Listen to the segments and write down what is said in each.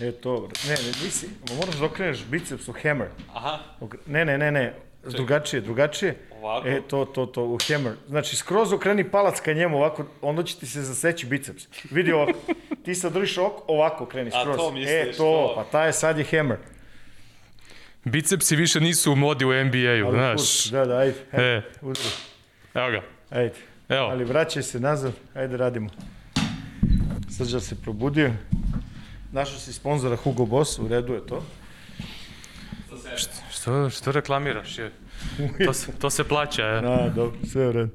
E, to, bro. ne, ne, nisi, moraš da okreneš biceps u hammer. Aha. Okre- Ne, ne, ne, ne, drugačije, drugačije. Ovako? E, to, to, to, u hammer. Znači, skroz okreni palac ka njemu ovako, onda će ti se zaseći biceps. Vidi ovako, ti sad držiš ovako, ovako okreni A, skroz. to misliš, e, to, to. pa taj je sad je hammer. Bicepsi više nisu u modi u NBA-u, znaš. puš, Da, da, ajde, ajde, E, udri, evo ga. ajde. Evo. Ali vraćaj se nazad, ajde radimo. Srđan se probudio. Našao si sponzora Hugo Boss, u redu je to. Što, što reklamiraš? Je? To, se, to se plaća, je. A, dobro, sve u redu.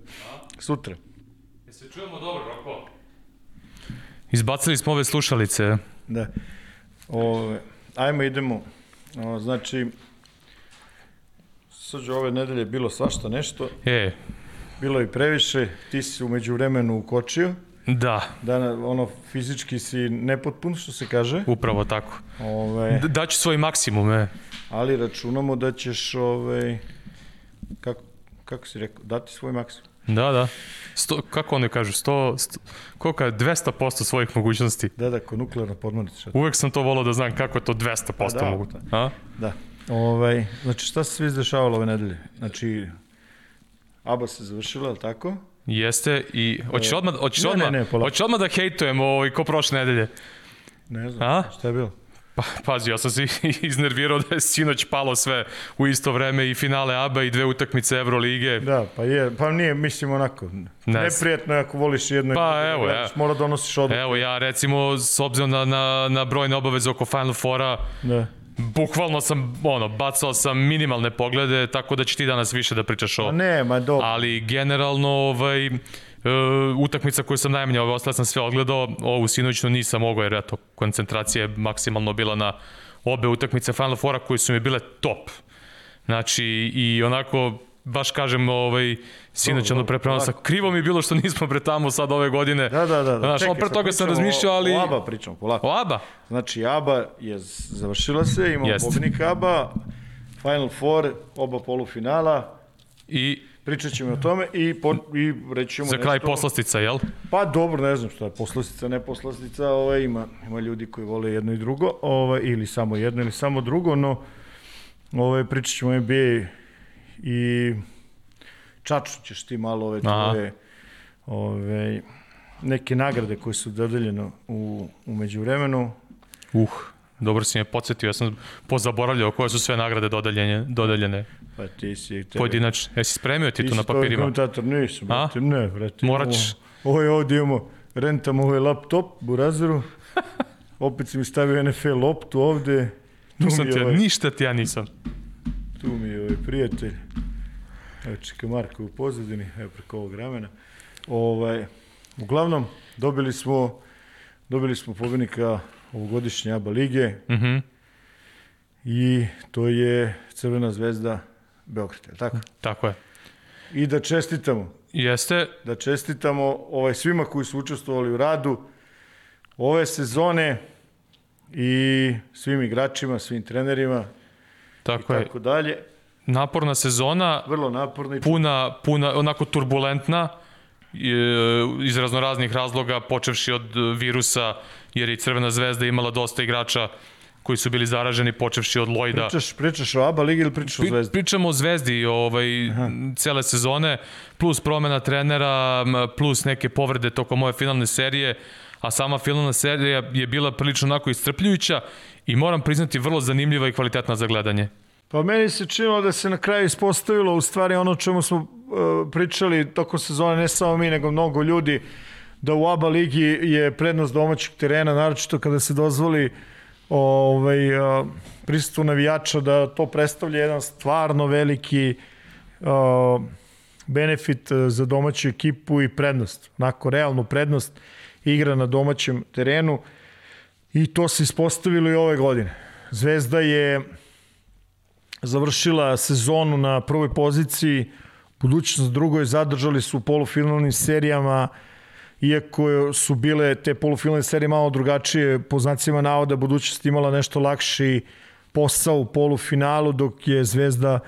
Sutra. Se čujemo dobro, Roko? Izbacili smo ove slušalice. Da. Ove, ajmo idemo. O, znači, Srđo, ove nedelje je bilo svašta nešto. E, Bilo je previše. Ti si umeđu vremenu ukočio. Da, Da, ono, fizički si nepotpun, što se kaže. upravo tako. Ove, D daću svoj maksimum, e. ali računamo da ćeš, ove, kako, kako si rekao, dati svoj maksimum. Da, da. Sto, kako oni kažu, sto, sto, koliko je, 200% svojih mogućnosti. Da, da, ko nuklearna podmornica. Uvek sam to volao da znam kako je to 200% Pa da, mogu. da. A? Da. Ovaj, znači, šta se sve izdešavalo ove nedelje? Znači, ABA se završila, ali tako? Jeste i hoćeš odmah, hoćeš Ne, ne, odmah, ne, polako. hoćeš odmah da hejtujemo ovaj, ko prošle nedelje. Ne znam, A? šta je bilo? Pa, pazi, ja sam se iznervirao da je sinoć palo sve u isto vreme i finale ABA i dve utakmice Evrolige. Da, pa je, pa nije, mislim onako, Ne neprijetno je ako voliš jedno i Pa, drugo, evo, gledaš, ja. mora da donosiš odluku. Evo ja recimo s obzirom na, na, na brojne obaveze oko Final Fora, Da. Bukvalno sam ono, bacao sam minimalne poglede, tako da će ti danas više da pričaš o... Ne, ma dobro. Ali generalno ovaj, e, utakmica koju sam najmanje, ove ostale sam sve odgledao, ovu sinoćnu nisam mogao jer eto, koncentracija je maksimalno bila na obe utakmice Final Fora koje su mi bile top. Znači i onako baš kažem ovaj sinoć ono sam polako. krivo mi je bilo što nismo pre tamo sad ove godine. Da, da, da. da. Znaš, Čekaj, pre toga sam razmišljao, ali O, ABA pričamo, polako. o ABA. Znači, ABA je završila se, imamo Jeste. pobednika ABA, Final Four, oba polufinala, I pričat ćemo o tome i, po, i reći ćemo za kraj nešto- poslastica, jel? Pa dobro, ne znam šta je poslastica, ne poslastica, ovaj, ima, ima ljudi koji vole jedno i drugo, ovaj, ili samo jedno ili samo drugo, no ovaj, pričat ćemo o NBA i čaču ćeš ti malo ove tvoje ove, neke nagrade koje su dodeljene u, u međuvremenu. Uh, dobro si me podsjetio, ja sam pozaboravljao koje su sve nagrade dodeljene, dodeljene Pa ti si... Tebe, pojedinačno. Jesi spremio ti ti tu na si to papirima? komentator, nisam, brate, ne, brate. Ćeš. Ovo je ovdje imamo, rentam ovaj laptop, burazeru, opet si mi stavio NFL loptu ovde, tu Nisam ti, ja, ovaj, ništa ti ja nisam. Prijatelj, evo čeka Marko u pozadini, evo preko ovog ramena. Ovaj, uglavnom, dobili smo, dobili smo pobednika ovogodišnje ABA lige Mhm, i to je Crvena zvezda Beograd, je tako? tako je. I da čestitamo, Jeste, da čestitamo ovaj, svima koji su učestvovali u radu ove sezone i svim igračima, svim trenerima tako i je. tako dalje. Naporna sezona, Vrlo naporno i puna, puna, onako turbulentna, e, iz raznoraznih razloga, počevši od virusa, jer je i Crvena zvezda imala dosta igrača koji su bili zaraženi, počevši od Lojda. Pričaš, pričaš o ABA ligi ili pričaš o Zvezdi? Pričamo o Zvezdi ovaj, cele sezone, plus promena trenera, plus neke povrede tokom ove finalne serije, a sama finalna serija je bila prilično onako iscrpljujuća i moram priznati vrlo zanimljiva i kvalitetna za gledanje. Pa meni se činilo da se na kraju ispostavilo u stvari ono čemu smo uh, pričali tokom sezone, ne samo mi, nego mnogo ljudi, da u ABA ligi je prednost domaćeg terena, naročito kada se dozvoli ovaj, uh, prisustvo navijača, da to predstavlja jedan stvarno veliki uh, benefit za domaću ekipu i prednost, onako realnu prednost igra na domaćem terenu i to se ispostavilo i ove godine. Zvezda je završila sezonu na prvoj poziciji budućnost drugoj, zadržali su u polufinalnim serijama, iako su bile te polufinalne serije malo drugačije, po znacima navoda budućnost imala nešto lakši posao u polufinalu, dok je Zvezda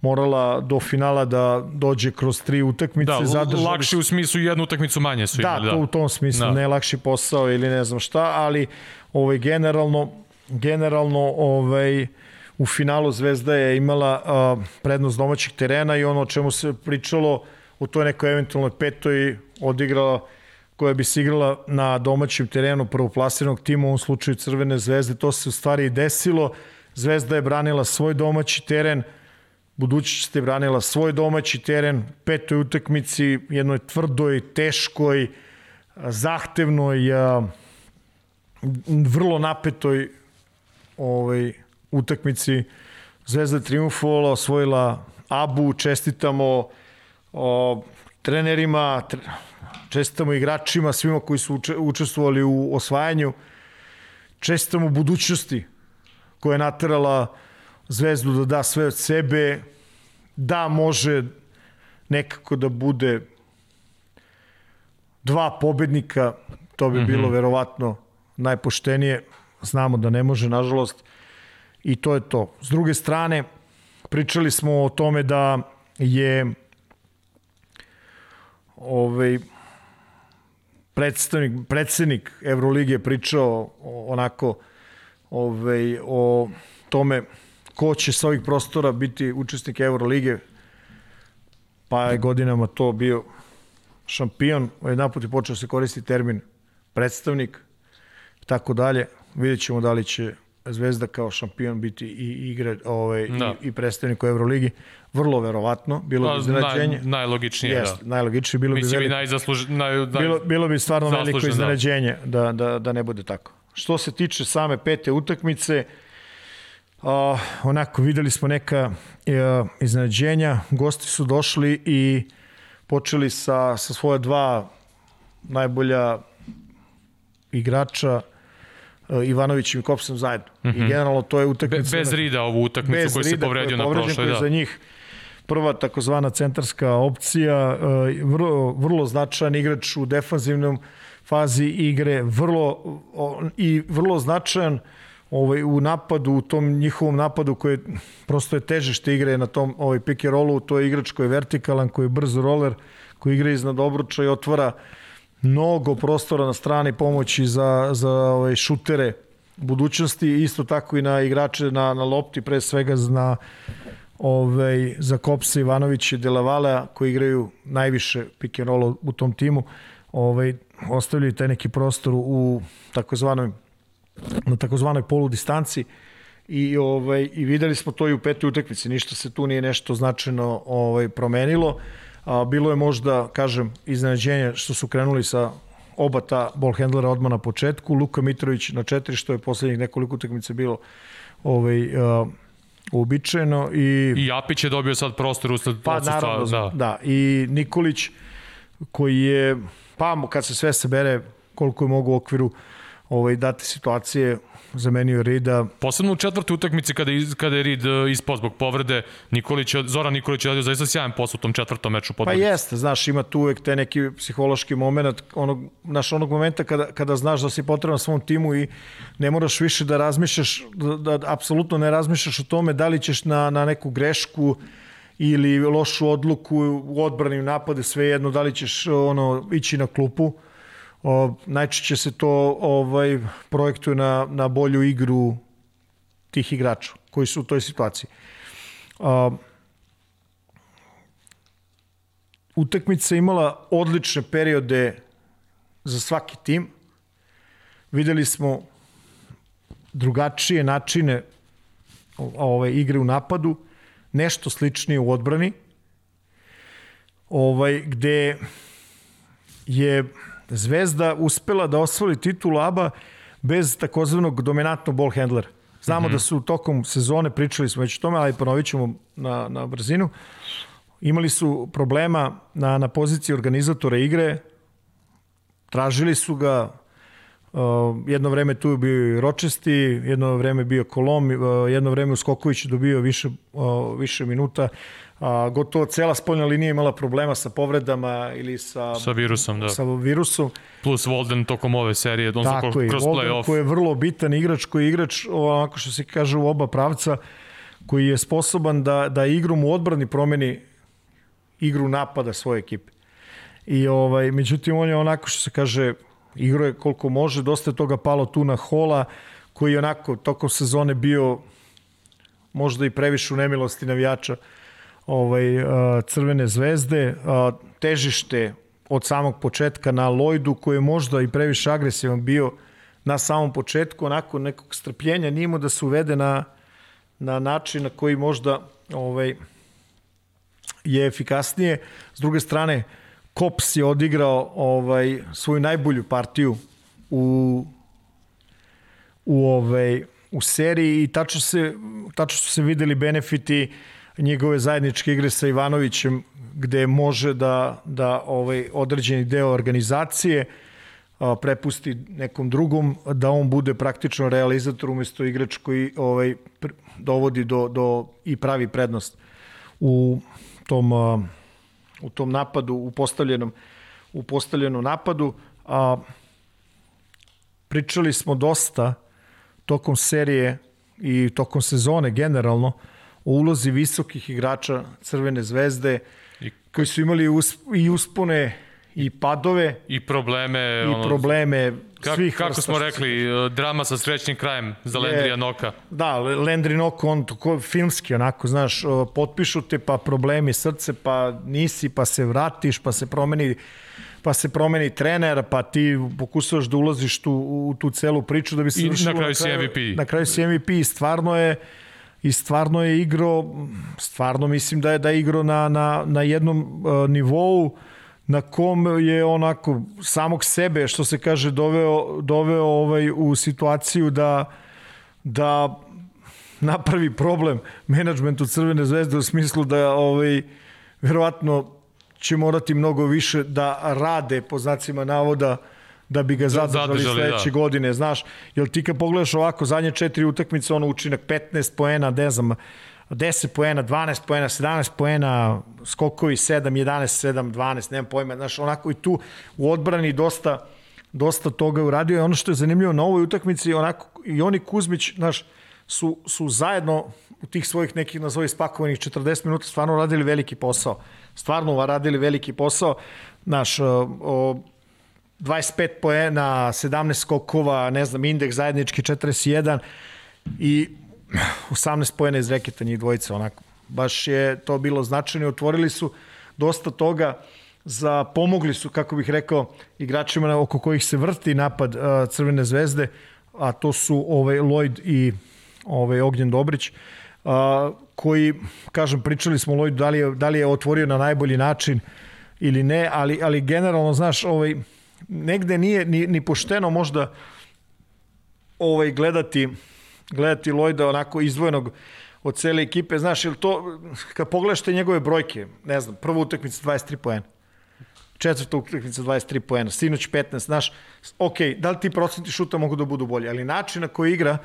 morala do finala da dođe kroz tri utakmice. Da, zadržali lakši u smislu jednu utakmicu manje su da, imali. Da, to u tom smislu, da. ne lakši posao ili ne znam šta, ali ovaj, generalno, generalno ovaj, u finalu Zvezda je imala prednost domaćih terena i ono o čemu se pričalo u toj nekoj eventualnoj petoj odigrala koja bi se igrala na domaćem terenu prvoplasiranog tima, u ovom slučaju Crvene zvezde, to se u stvari i desilo. Zvezda je branila svoj domaći teren, budućnost je branila svoj domaći teren, petoj utakmici, jednoj tvrdoj, teškoj, zahtevnoj, vrlo napetoj ovaj, utakmici. Zvezda triumfovala, osvojila Abu, čestitamo o, trenerima, tre, čestitamo igračima, svima koji su učestvovali u osvajanju, čestitamo budućnosti koja je naterala Zvezdu da da sve od sebe, da može nekako da bude dva pobednika, to bi mm -hmm. bilo verovatno najpoštenije, znamo da ne može, nažalost, i to je to. S druge strane, pričali smo o tome da je ovaj, predstavnik, predsednik Evrolige pričao onako ovaj, o tome ko će sa ovih prostora biti učesnik Eurolige, pa je godinama to bio šampion, jedan put je počeo se koristiti termin predstavnik, tako dalje. Vidjet ćemo da li će Zvezda kao šampion biti i igre ovaj, da. i, i predstavnik u Euroligi. Vrlo verovatno, bilo bi pa, iznenađenje. Naj, najlogičnije, Jest, da. Najlogičnije, bilo Mislim bi veliko, najzasluž, naj, naj, bilo, bilo bi stvarno veliko da. iznenađenje da. da, da, da ne bude tako. Što se tiče same pete utakmice, uh, onako videli smo neka uh, iznenađenja, gosti su došli i počeli sa, sa svoje dva najbolja igrača Ivanovićem i Kopsom zajedno. Mm -hmm. I generalno to je utakmica... Be, bez Rida ovu utakmicu koju se povredio na prošloj. Da. za njih prva takozvana centarska opcija, uh, vrlo, vrlo značajan igrač u defanzivnom fazi igre, vrlo i vrlo značajan ovaj, u napadu, u tom njihovom napadu koji je, prosto je težište igre na tom ovaj, pick and rollu, to je igrač koji je vertikalan, koji je brz roller, koji igra iznad obruča i otvara mnogo prostora na strani pomoći za, za ovaj, šutere budućnosti, isto tako i na igrače na, na lopti, pre svega na ovaj, za Kopsa Ivanović i Delavala koji igraju najviše pick and roll u tom timu ovaj, ostavljaju taj neki prostor u takozvanoj na takozvanoj polu distanci. I ovaj i videli smo to i u petoj utakmici. Ništa se tu nije nešto značajno ovaj promenilo a, bilo je možda kažem iznenađenje što su krenuli sa oba ta ball handlera odmah na početku Luka Mitrović na četiri što je poslednjih nekoliko utakmica bilo ovaj a, uobičajeno i i Apić je dobio sad prostor usled pa, naravno, da. da i Nikolić koji je pa kad se sve sebere koliko je mogu u okviru ovaj, date situacije zamenio Rida. Posebno u četvrtoj utakmici kada, iz, kada je Rid e, ispao zbog povrede, Nikolić, Zoran Nikolić je radio zaista sjajan posao u tom četvrtom meču pobjede. Pa jeste, znaš, ima tu uvek te neki psihološki moment, onog, naš onog momenta kada, kada znaš da si potreban svom timu i ne moraš više da razmišljaš, da, da apsolutno ne razmišljaš o tome da li ćeš na, na neku grešku ili lošu odluku u odbrani napade, svejedno da li ćeš ono ići na klupu. O, najčešće se to ovaj projektuje na, na bolju igru tih igrača koji su u toj situaciji. O, utakmica imala odlične periode za svaki tim. Videli smo drugačije načine ove igre u napadu nešto sličnije u odbrani, ovaj, gde je Zvezda uspela da osvoji titul ABA bez takozvanog dominantnog ball handlera. Znamo mm -hmm. da su tokom sezone, pričali smo već o tome, ali ponovit ćemo na, na brzinu, imali su problema na, na poziciji organizatora igre, tražili su ga, Uh, jedno vreme tu je bio i Ročesti, jedno vreme bio Kolom, uh, jedno vreme u Skoković dobio više, uh, više minuta. A, gotovo cela spoljna linija imala problema sa povredama ili sa, sa virusom, da. Sa virusom. Plus Volden tokom ove serije, on Tako je, kroz play-off. koji je vrlo bitan igrač, koji je igrač, onako što se kaže, u oba pravca, koji je sposoban da, da igrom u odbrani promeni igru napada svoje ekipe. I ovaj, međutim, on je onako što se kaže, igro je koliko može, dosta je toga palo tu na Hola, koji je onako tokom sezone bio možda i previše u nemilosti navijača ovaj, Crvene zvezde. Težište od samog početka na Lojdu, koji je možda i previše agresivan bio na samom početku, onako nekog strpljenja nimo da se uvede na, na način na koji možda ovaj, je efikasnije. S druge strane, Kops je odigrao ovaj svoju najbolju partiju u u ovaj u seriji i tačno se tačno su se videli benefiti njegove zajedničke igre sa Ivanovićem gde može da da ovaj određeni deo organizacije a, prepusti nekom drugom da on bude praktično realizator umesto igrač koji ovaj dovodi do do i pravi prednost u tom a, u tom napadu, u postavljenom, u postavljenom napadu. A, pričali smo dosta tokom serije i tokom sezone generalno o ulozi visokih igrača Crvene zvezde I, koji su imali usp, i uspone i padove i probleme i ono, probleme Kak, svih kako smo rekli e, drama sa srećnim krajem za Lendrija Noka da Lendri Nok on to filmski onako znaš potpišu te pa problemi srce pa nisi pa se vratiš pa se promeni pa se promeni trener, pa ti pokušavaš da ulaziš tu, u tu celu priču da bi se I na kraju si MVP. Na kraju si MVP i stvarno je i stvarno je igro stvarno mislim da je da je igro na, na, na jednom uh, nivou uh, na kom je onako samog sebe, što se kaže, doveo, doveo ovaj, u situaciju da, da napravi problem menadžmentu Crvene zvezde u smislu da ovaj, verovatno će morati mnogo više da rade po znacima navoda da bi ga zadržali, zadržali sledeće da. godine, znaš, jel ti kad pogledaš ovako zadnje četiri utakmice, ono učinak 15 poena, ne znam, 10 poena, 12 poena, 17 poena, skokovi 7, 11, 7, 12, nemam pojma, znaš, onako i tu u odbrani dosta, dosta toga uradio. I ono što je zanimljivo na ovoj utakmici, onako, i oni Kuzmić, znaš, su, su zajedno u tih svojih nekih, nazovi, spakovanih 40 minuta stvarno radili veliki posao. Stvarno radili veliki posao. Znaš, o 25 poena, 17 skokova, ne znam, indeks zajednički 41 i 18 pojena iz reketa njih dvojice, onako. Baš je to bilo značajno. Otvorili su dosta toga za pomogli su, kako bih rekao, igračima oko kojih se vrti napad Crvene zvezde, a to su ovaj Lloyd i ovaj Ognjen Dobrić, uh, koji, kažem, pričali smo Lloyd da li je, da li je otvorio na najbolji način ili ne, ali, ali generalno, znaš, ovaj, negde nije ni, ni pošteno možda ovaj, gledati gledati Lojda onako izdvojenog od cele ekipe, znaš, ili to, kad pogledaš te njegove brojke, ne znam, prva utakmica 23 poena, četvrta utakmica 23 poena, sinoć 15, znaš, ok, da li ti procenti šuta mogu da budu bolji, ali način na koji igra,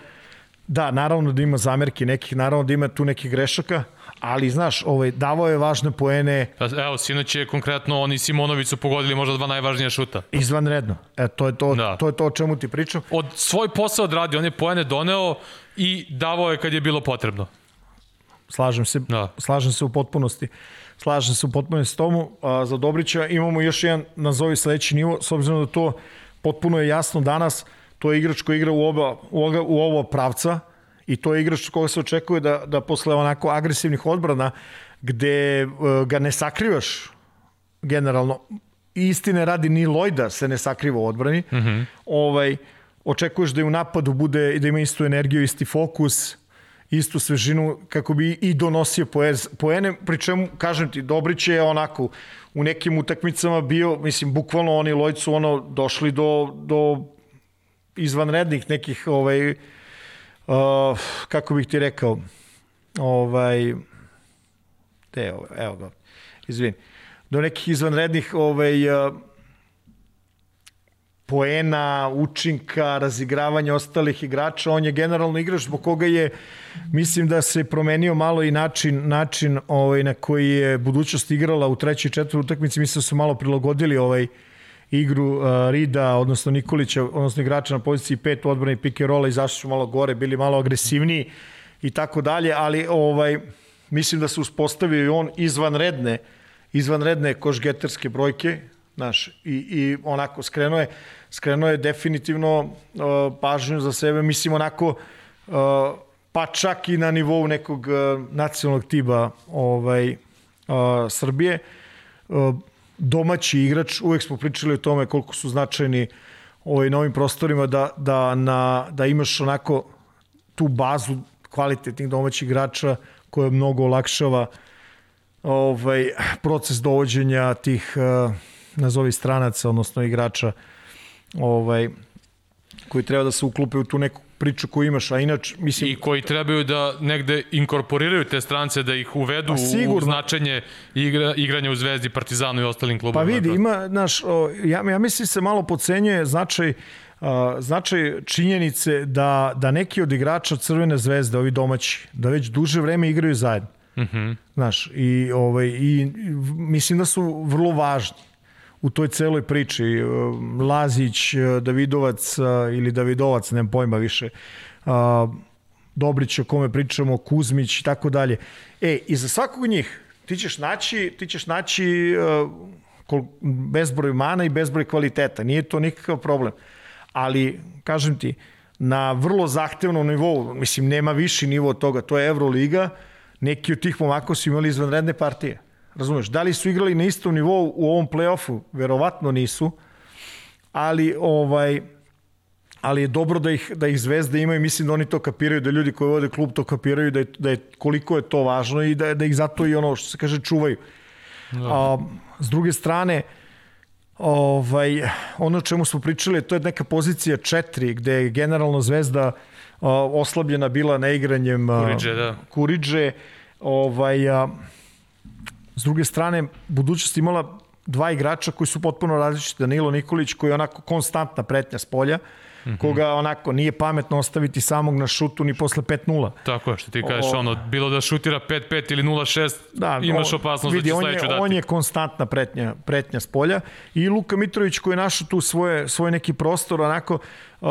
da, naravno da ima zamerki nekih, naravno da ima tu nekih grešaka, ali znaš, ovaj, davao je važne poene. Pa, evo, sinoć je konkretno oni Simonović su pogodili možda dva najvažnija šuta. Izvanredno. E, to je to, da. to je to o čemu ti pričam. Od svoj posao odradio, on je poene doneo i davao je kad je bilo potrebno. Slažem se, da. slažem se u potpunosti. Slažem se u potpunosti s tomu. A, za Dobrića imamo još jedan, nazovi sledeći nivo, s obzirom da to potpuno je jasno danas, to je igrač koji igra u, oba, u, oba, u ovo pravca, i to je igrač koga se očekuje da, da posle onako agresivnih odbrana gde uh, ga ne sakrivaš generalno istine radi ni Lojda se ne sakriva u odbrani mm -hmm. ovaj, očekuješ da i u napadu bude i da ima istu energiju, isti fokus istu svežinu kako bi i donosio poene, pri čemu, kažem ti, Dobrić je onako u nekim utakmicama bio, mislim, bukvalno oni su ono došli do, do izvanrednih nekih ovaj, uh, kako bih ti rekao, ovaj, te, evo ga, izvin, do nekih izvanrednih ovaj, uh, poena, učinka, razigravanja ostalih igrača, on je generalno igrač zbog koga je, mislim da se promenio malo i način, način ovaj, na koji je budućnost igrala u trećoj četvrtoj utakmici, mislim da su malo prilagodili ovaj igru uh, Rida, odnosno Nikolića, odnosno igrača na poziciji 5 u odbrani rolla i zašto su malo gore, bili malo agresivniji i tako dalje, ali ovaj mislim da se uspostavio i on izvanredne izvanredne košgeterske brojke, znaš, i, i onako skrenuo je, skrenuo je definitivno uh, pažnju za sebe, mislim onako uh, pa čak i na nivou nekog uh, nacionalnog tiba ovaj, uh, Srbije. Uh, domaći igrač, uvek smo pričali o tome koliko su značajni ovaj, na ovim prostorima, da, da, na, da imaš onako tu bazu kvalitetnih domaćih igrača koja mnogo olakšava ovaj, proces dovođenja tih uh, nazovi stranaca, odnosno igrača ovaj, koji treba da se uklupe u tu neku priču koju imaš, a inače, mislim... I koji trebaju da negde inkorporiraju te strance, da ih uvedu pa u značenje igra, igranja u Zvezdi, Partizanu i ostalim klubama. Pa vidi, ima, znaš, ja, ja mislim se malo pocenjuje značaj Uh, značaj činjenice da, da neki od igrača Crvene zvezde, ovi domaći, da već duže vreme igraju zajedno. Mhm. -huh. Znaš, i, ovaj, i mislim da su vrlo važni u toj celoj priči. Lazić, Davidovac ili Davidovac, nemam pojma više, Dobrić o kome pričamo, Kuzmić i tako dalje. E, i za svakog njih ti ćeš naći, ti ćeš naći bezbroj mana i bezbroj kvaliteta. Nije to nikakav problem. Ali, kažem ti, na vrlo zahtevnom nivou, mislim, nema viši nivo od toga, to je Euroliga, neki od tih momaka su imali izvanredne partije. Razumeš, da li su igrali na istom nivou u ovom play-offu? Verovatno nisu, ali ovaj ali je dobro da ih, da ih zvezde imaju, mislim da oni to kapiraju, da ljudi koji vode klub to kapiraju, da je, da je koliko je to važno i da, da ih zato i ono što se kaže čuvaju. Da. A, s druge strane, ovaj, ono o čemu smo pričali, to je neka pozicija 4, gde je generalno zvezda a, oslabljena bila neigranjem Kuriđe, da. Kuriđe ovaj, a, S druge strane, budućnost imala dva igrača koji su potpuno različiti. Danilo Nikolić koji je onako konstantna pretnja s polja, mm -hmm. koga onako nije pametno ostaviti samog na šutu ni posle 5-0. Tako je, što ti kažeš, o, ono, bilo da šutira 5-5 ili 0-6, da, imaš opasnost vidi, da će sledeću dati. On je konstantna pretnja, pretnja s polja i Luka Mitrović koji je našao tu svoje, svoj neki prostor, onako, uh,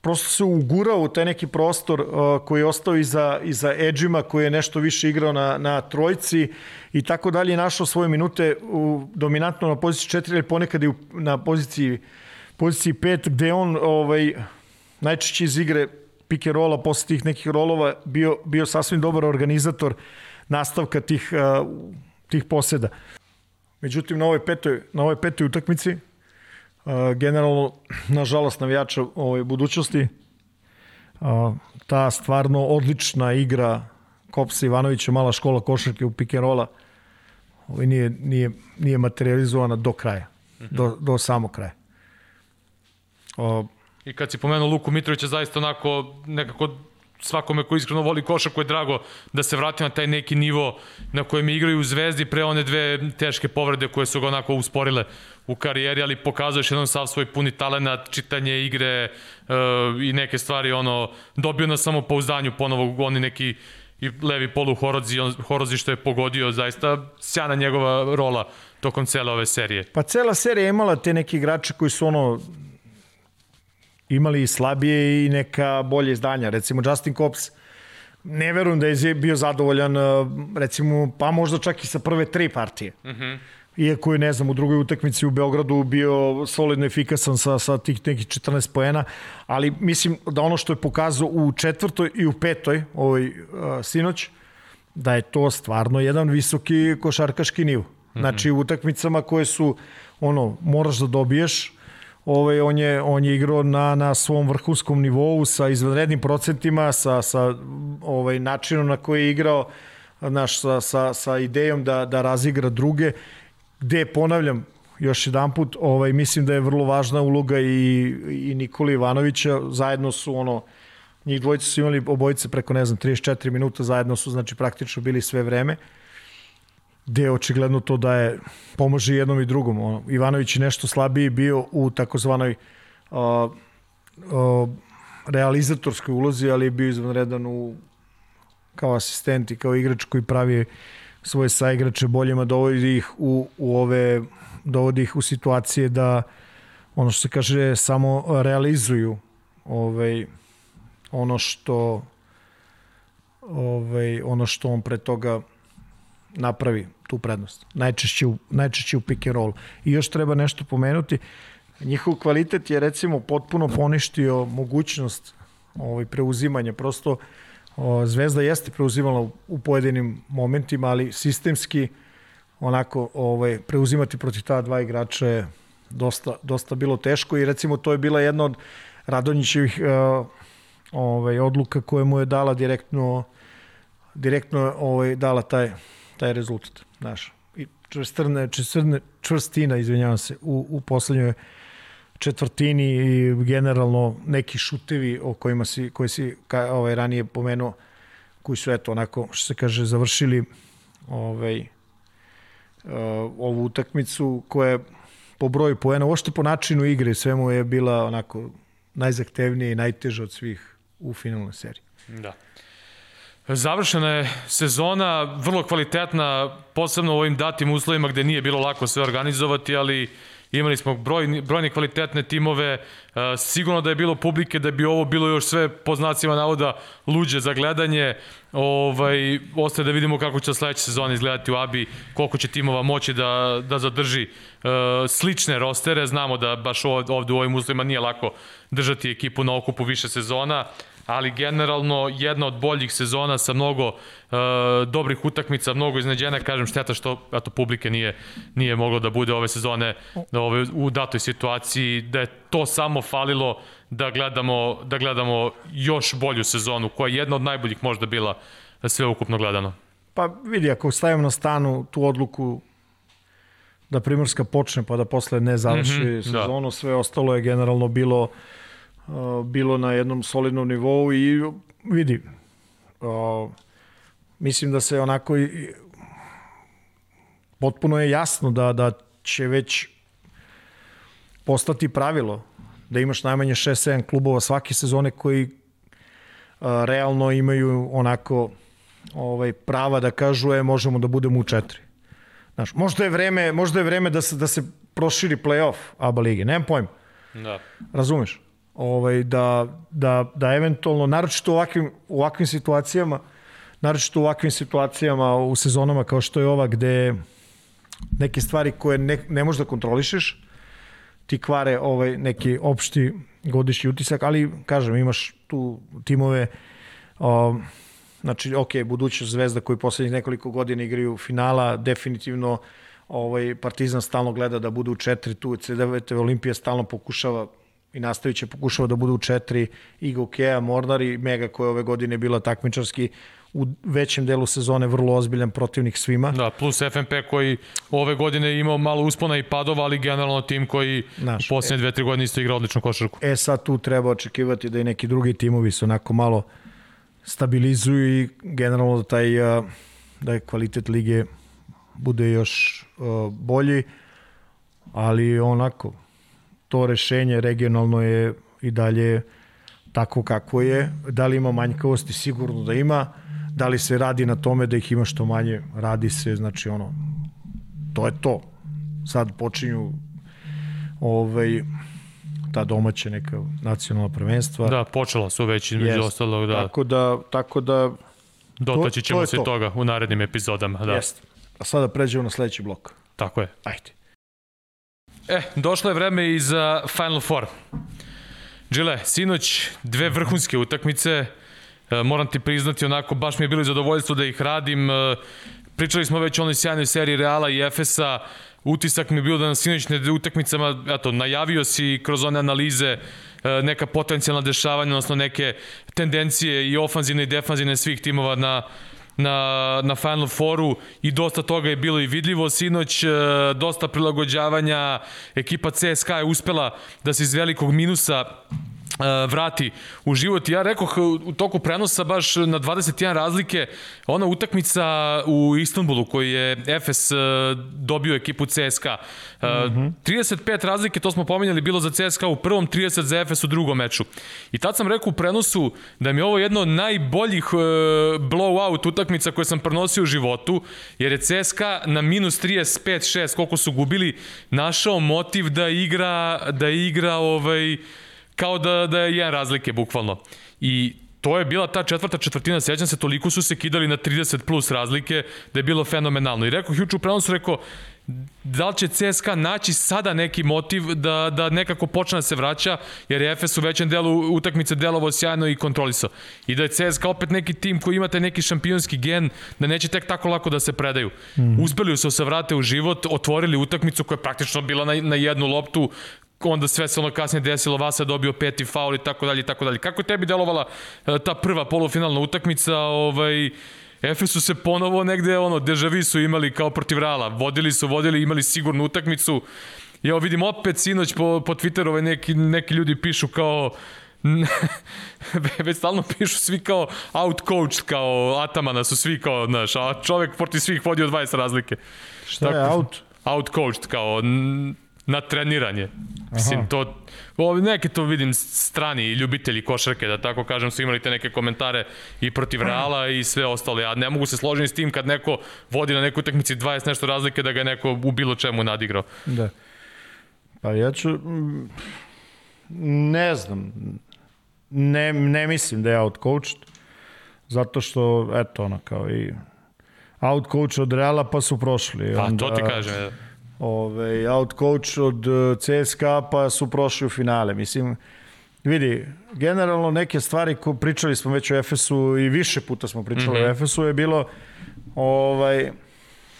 prosto se ugurao u taj neki prostor uh, koji je ostao iza, iza Edžima, koji je nešto više igrao na, na trojci i tako dalje, našao svoje minute u, dominantno na poziciji 4 ili ponekad i u, na poziciji, poziciji 5, gde on ovaj, najčešće iz igre pick and rolla, posle tih nekih rolova, bio, bio sasvim dobar organizator nastavka tih, uh, tih poseda. Međutim, na ovoj petoj, na ovoj petoj utakmici, generalno, nažalost, navijača ove budućnosti. Ta stvarno odlična igra Kopsa Ivanovića, mala škola košarke u rolla, ovaj nije, nije, nije materializovana do kraja, do, do samog kraja. O, I kad si pomenuo Luku Mitrovića, zaista onako nekako svakome ko iskreno voli košarku je drago da se vrati na taj neki nivo na kojem igraju u Zvezdi pre one dve teške povrede koje su ga onako usporile u karijeri, ali pokazuješ jednom sav svoj puni talent, čitanje igre uh, i neke stvari, ono, dobio na samopouzdanju ponovo oni neki i levi polu Horozi, on, Horozi što je pogodio, zaista sjana njegova rola tokom cele ove serije. Pa cela serija je imala te neki igrače koji su ono imali slabije i neka bolje izdanja. Recimo Justin Cops, ne verujem da je bio zadovoljan, uh, recimo, pa možda čak i sa prve tri partije. Uh -huh iako je, ne znam, u drugoj utakmici u Beogradu bio solidno efikasan sa, sa tih nekih 14 poena, ali mislim da ono što je pokazao u četvrtoj i u petoj, ovaj, uh, sinoć, da je to stvarno jedan visoki košarkaški nivo. Mhm. Znači, u utakmicama koje su, ono, moraš da dobiješ, ovaj, on, je, on je igrao na, na svom vrhunskom nivou sa izvanrednim procentima, sa, sa ovaj, načinom na koji je igrao, naš, sa, sa, sa idejom da, da razigra druge gde ponavljam još jedan put, ovaj, mislim da je vrlo važna uloga i, i Nikoli Ivanovića, zajedno su ono, njih dvojice su imali obojice preko, ne znam, 34 minuta, zajedno su, znači, praktično bili sve vreme. Gde očigledno to da je pomaže jednom i drugom. Ono, Ivanović je nešto slabiji bio u takozvanoj uh, uh, realizatorskoj ulozi, ali je bio izvanredan u kao asistent i kao igrač koji pravi svoje saigrače boljima, dovodi ih u, u ove dovodi ih u situacije da ono što se kaže samo realizuju ovaj ono što ovaj ono što on pre toga napravi tu prednost. Najčešće u, najčešće u pick and roll. I još treba nešto pomenuti. Njihov kvalitet je recimo potpuno poništio mogućnost ovaj, preuzimanja. Prosto o, Zvezda jeste preuzimala u, u pojedinim momentima, ali sistemski onako ovaj, preuzimati protiv ta dva igrača je dosta, dosta bilo teško i recimo to je bila jedna od Radonjićevih uh, ovaj, odluka koje mu je dala direktno direktno ovaj, dala taj, taj rezultat. Znaš, i čvrstrne, čvrstrne, čvrstina, izvinjavam se, u, u poslednjoj četvrtini i generalno neki šutevi o kojima si, koji si ka, ovaj, ranije pomenuo, koji su eto onako, što se kaže, završili ovaj, uh, ovu utakmicu koja je po broju poena, uopšte po načinu igre, svemu je bila onako najzahtevnija i najteža od svih u finalnoj seriji. Da. Završena je sezona, vrlo kvalitetna, posebno u ovim datim uslovima gde nije bilo lako sve organizovati, ali imali smo broj, brojne kvalitetne timove, sigurno da je bilo publike, da bi ovo bilo još sve po znacima navoda luđe za gledanje, ovaj, ostaje da vidimo kako će sledeća sezona izgledati u ABI, koliko će timova moći da, da zadrži uh, slične rostere, znamo da baš ovde u ovim uslovima nije lako držati ekipu na okupu više sezona, ali generalno jedna od boljih sezona sa mnogo uh, dobrih utakmica, mnogo izneđena, kažem šteta što eto, publike nije, nije moglo da bude ove sezone ove, u datoj situaciji, da je to samo falilo da gledamo, da gledamo još bolju sezonu, koja je jedna od najboljih možda bila sve ukupno gledano. Pa vidi, ako stavimo na stanu tu odluku da Primorska počne pa da posle ne završi mm -hmm, sezonu, da. sve ostalo je generalno bilo uh, bilo na jednom solidnom nivou i vidi, mislim da se onako i, potpuno je jasno da, da će već postati pravilo da imaš najmanje 6-7 klubova svake sezone koji a, realno imaju onako ovaj prava da kažu je možemo da budemo u četiri. Znaš, možda je vreme, možda je vreme da se da se proširi plej-of ABA lige, nemam pojma. Da. Razumeš? Ovaj, da, da, da eventualno, naročito u ovakvim, u ovakvim situacijama, naročito u ovakvim situacijama u sezonama kao što je ova gde neke stvari koje ne, ne možeš da kontrolišeš, ti kvare ovaj neki opšti godišnji utisak, ali kažem, imaš tu timove um, znači, ok, budućnost zvezda koji poslednjih nekoliko godina igraju finala, definitivno ovaj, Partizan stalno gleda da bude u četiri, tu CDV Olimpija stalno pokušava i nastavit će pokušava da bude u četiri i Gokea, Mornar i Mega koja ove godine bila takmičarski u većem delu sezone vrlo ozbiljan protivnik svima. Da, plus FNP koji ove godine imao malo uspona i padova, ali generalno tim koji Naš, u posljednje dve, tri godine isto igra odličnu košarku. E sad tu treba očekivati da i neki drugi timovi se onako malo stabilizuju i generalno da taj da je kvalitet lige bude još bolji, ali onako to rešenje regionalno je i dalje tako kako je. Da li ima manjkavosti? Sigurno da ima. Da li se radi na tome da ih ima što manje? Radi se, znači ono, to je to. Sad počinju ovaj, ta domaća neka nacionalna prvenstva. Da, počela su već između yes. ostalog, da. Tako da, tako da Dotaći ćemo to se to. toga u narednim epizodama. Da. Jeste. A sada pređemo na sledeći blok. Tako je. Ajde. E, došlo je vreme i za Final Four. Džile, sinoć dve vrhunske utakmice, e, moram ti priznati onako, baš mi je bilo zadovoljstvo da ih radim. E, pričali smo već o onoj sjajnoj seriji Reala i Efesa, utisak mi je bio da na sinoćne utakmicama, eto, najavio si kroz one analize e, neka potencijalna dešavanja, odnosno neke tendencije i ofanzivne i defanzivne svih timova na na, na Final Fouru i dosta toga je bilo i vidljivo. Sinoć, e, dosta prilagođavanja, ekipa CSKA je uspela da se iz velikog minusa vrati u život. Ja rekoh u toku prenosa baš na 21 razlike, ona utakmica u Istanbulu koji je Efes dobio ekipu CSKA. Mm -hmm. 35 razlike, to smo pominjali, bilo za CSKA u prvom, 30 za Efes u drugom meču. I tad sam rekao u prenosu da mi je ovo jedno od najboljih blowout utakmica koje sam prenosio u životu, jer je CSKA na minus 35-6, koliko su gubili, našao motiv da igra, da igra ovaj, kao da, da je jedan razlike, bukvalno. I to je bila ta četvrta četvrtina, sećam se, toliko su se kidali na 30 plus razlike da je bilo fenomenalno. I rekao, juče u prenosu rekao, da li će CSKA naći sada neki motiv da, da nekako počne da se vraća, jer je Efes u većem delu utakmice delovo sjajno i kontrolisao. I da je CSKA opet neki tim koji imate neki šampionski gen, da neće tek tako lako da se predaju. Mm. Uspeli su se vrate u život, otvorili utakmicu koja je praktično bila na, na jednu loptu, onda sve se ono kasnije desilo, Vasa dobio peti faul i tako dalje i tako dalje. Kako tebi delovala e, ta prva polufinalna utakmica, ovaj, Efesu se ponovo negde, ono, dežavi su imali kao protiv Rala, vodili su, vodili, imali sigurnu utakmicu, Ja vidim opet sinoć po, po Twitteru ovaj neki, neki ljudi pišu kao već stalno pišu svi kao out coach, kao Atamana su svi kao, znaš, a čovek protiv svih vodio 20 razlike. Šta Tako, je out? Out coached, kao na treniranje. Mislim, to, ovi, neke to vidim strani ljubitelji košarke, da tako kažem, su imali te neke komentare i protiv Reala i sve ostale. Ja ne mogu se složiti s tim kad neko vodi na nekoj utakmici 20 nešto razlike da ga neko u bilo čemu nadigrao. Da. Pa ja ću... Ne znam. Ne, ne mislim da je outcoached. Zato što, eto, ono, kao i outcoach od Reala pa su prošli. Pa onda, to ti kažem, ja ove, out coach od e, CSKA pa su prošli u finale. Mislim, vidi, generalno neke stvari ko pričali smo već o Efesu i više puta smo pričali mm -hmm. o. Efesu je bilo ovaj,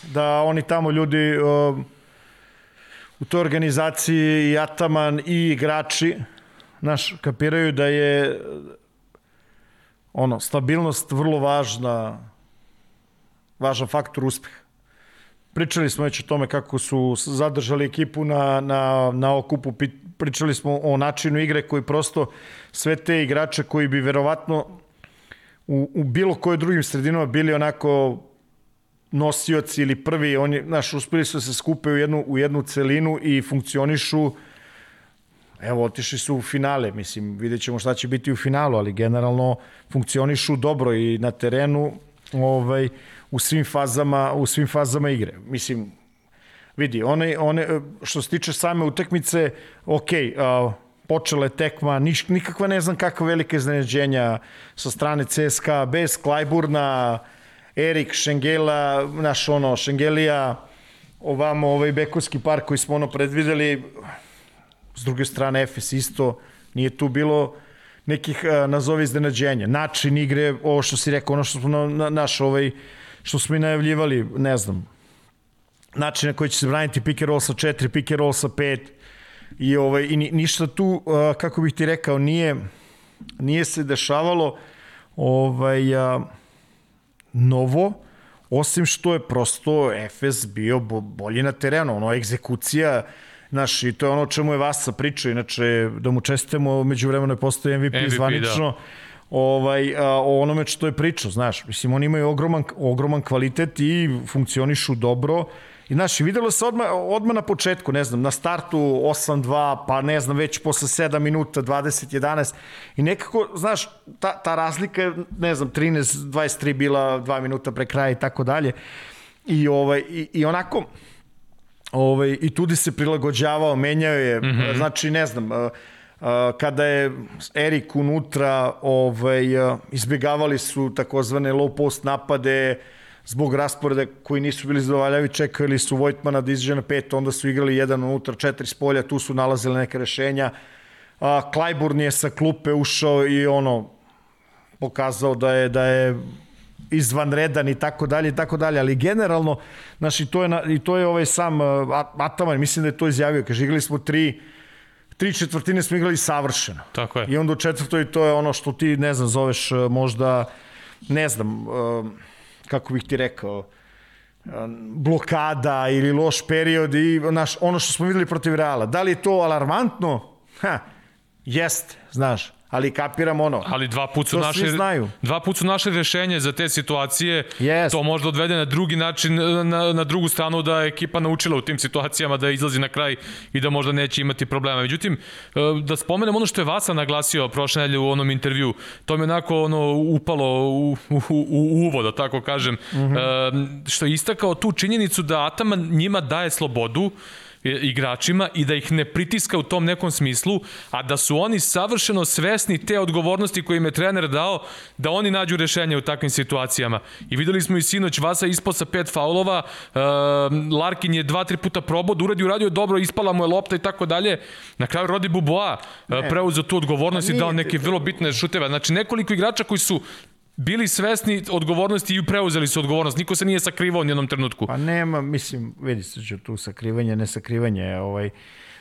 da oni tamo ljudi o, u toj organizaciji i Ataman i igrači naš, kapiraju da je ono, stabilnost vrlo važna važan faktor uspeha. Pričali smo već o tome kako su zadržali ekipu na, na, na okupu, pričali smo o načinu igre koji prosto sve te igrače koji bi verovatno u, u bilo koje drugim sredinama bili onako nosioci ili prvi, oni, znaš, uspeli su da se skupe u jednu, u jednu celinu i funkcionišu. Evo, otišli su u finale, mislim, vidjet ćemo šta će biti u finalu, ali generalno funkcionišu dobro i na terenu, ovaj, u svim fazama, u svim fazama igre. Mislim, vidi, one, one, što se tiče same utakmice, ok, uh, počela je tekma, niš, nikakva ne znam kakva velika iznenađenja sa strane CSKA, bez Klajburna, Erik, Šengela, naš ono, Šengelija, ovamo ovaj Bekovski park koji smo ono predvideli, s druge strane Efes isto, nije tu bilo nekih, nazovi iznenađenja. Način igre, ovo što si rekao, ono što smo na, na, naš ovaj, što smo i najavljivali, ne znam, način na koji će se braniti pick and roll sa 4, pick and roll sa 5 i, ovaj, i ništa tu, kako bih ti rekao, nije, nije se dešavalo ovaj, a, novo, osim što je prosto Efes bio bolji na terenu, ono, egzekucija, Znaš, i to je ono čemu je Vasa pričao, inače, da mu čestemo, među vremenu je postoji MVP, MVP zvanično, da ovaj, o onome što je pričao, znaš. Mislim, oni imaju ogroman, ogroman kvalitet i funkcionišu dobro. I znaš, videlo se odmah, odmah na početku, ne znam, na startu 8-2, pa ne znam, već posle 7 minuta, 20-11. I nekako, znaš, ta, ta razlika je, ne znam, 13-23 bila 2 minuta pre kraja i tako dalje. I, ovaj, i, i onako, ovaj, i tudi se prilagođavao, menjao je, mm -hmm. znači, ne znam, kada je Erik unutra, ovaj, izbjegavali su takozvane low post napade zbog rasporeda koji nisu bili zadovaljavi, čekali su Vojtmana da izađe na pet, onda su igrali jedan unutra, četiri spolja, tu su nalazili neke rešenja. A, Klajburn je sa klupe ušao i ono, pokazao da je, da je izvanredan i tako dalje i tako dalje, ali generalno, znači to je, i to je ovaj sam Ataman, mislim da je to izjavio, kaže, igrali smo tri tri četvrtine smo igrali savršeno. Tako je. I onda u četvrtoj to je ono što ti, ne znam, zoveš e, možda, ne znam, e, kako bih ti rekao, e, blokada ili loš period i naš, ono što smo videli protiv Reala. Da li je to alarmantno? Ha, Jeste, znaš, ali kapiram ono. Ali dva put su našli, svi znaju. dva put su našli rešenje za te situacije. Jest. To možda odvede na drugi način, na, na drugu stranu da je ekipa naučila u tim situacijama da izlazi na kraj i da možda neće imati problema. Međutim, e, da spomenem ono što je Vasa naglasio prošle nedelje u onom intervju, to mi onako ono upalo u, u, u, u uvo, da tako kažem, mm -hmm. što je istakao tu činjenicu da Ataman njima daje slobodu, e, igračima i da ih ne pritiska u tom nekom smislu, a da su oni savršeno svesni te odgovornosti koje im je trener dao da oni nađu rešenje u takvim situacijama. I videli smo i sinoć Vasa ispao sa pet faulova, uh, Larkin je dva, tri puta probao da uradi, uradio dobro, ispala mu je lopta i tako dalje. Na kraju Rodi Buboa uh, preuzeo tu odgovornost i nije- dao neke vrlo bitne šuteve. Znači nekoliko igrača koji su bili svesni odgovornosti i preuzeli su odgovornost. Niko se nije sakrivao u jednom trenutku. Pa nema, mislim, vidi se će tu sakrivanje, ne sakrivanje, ovaj,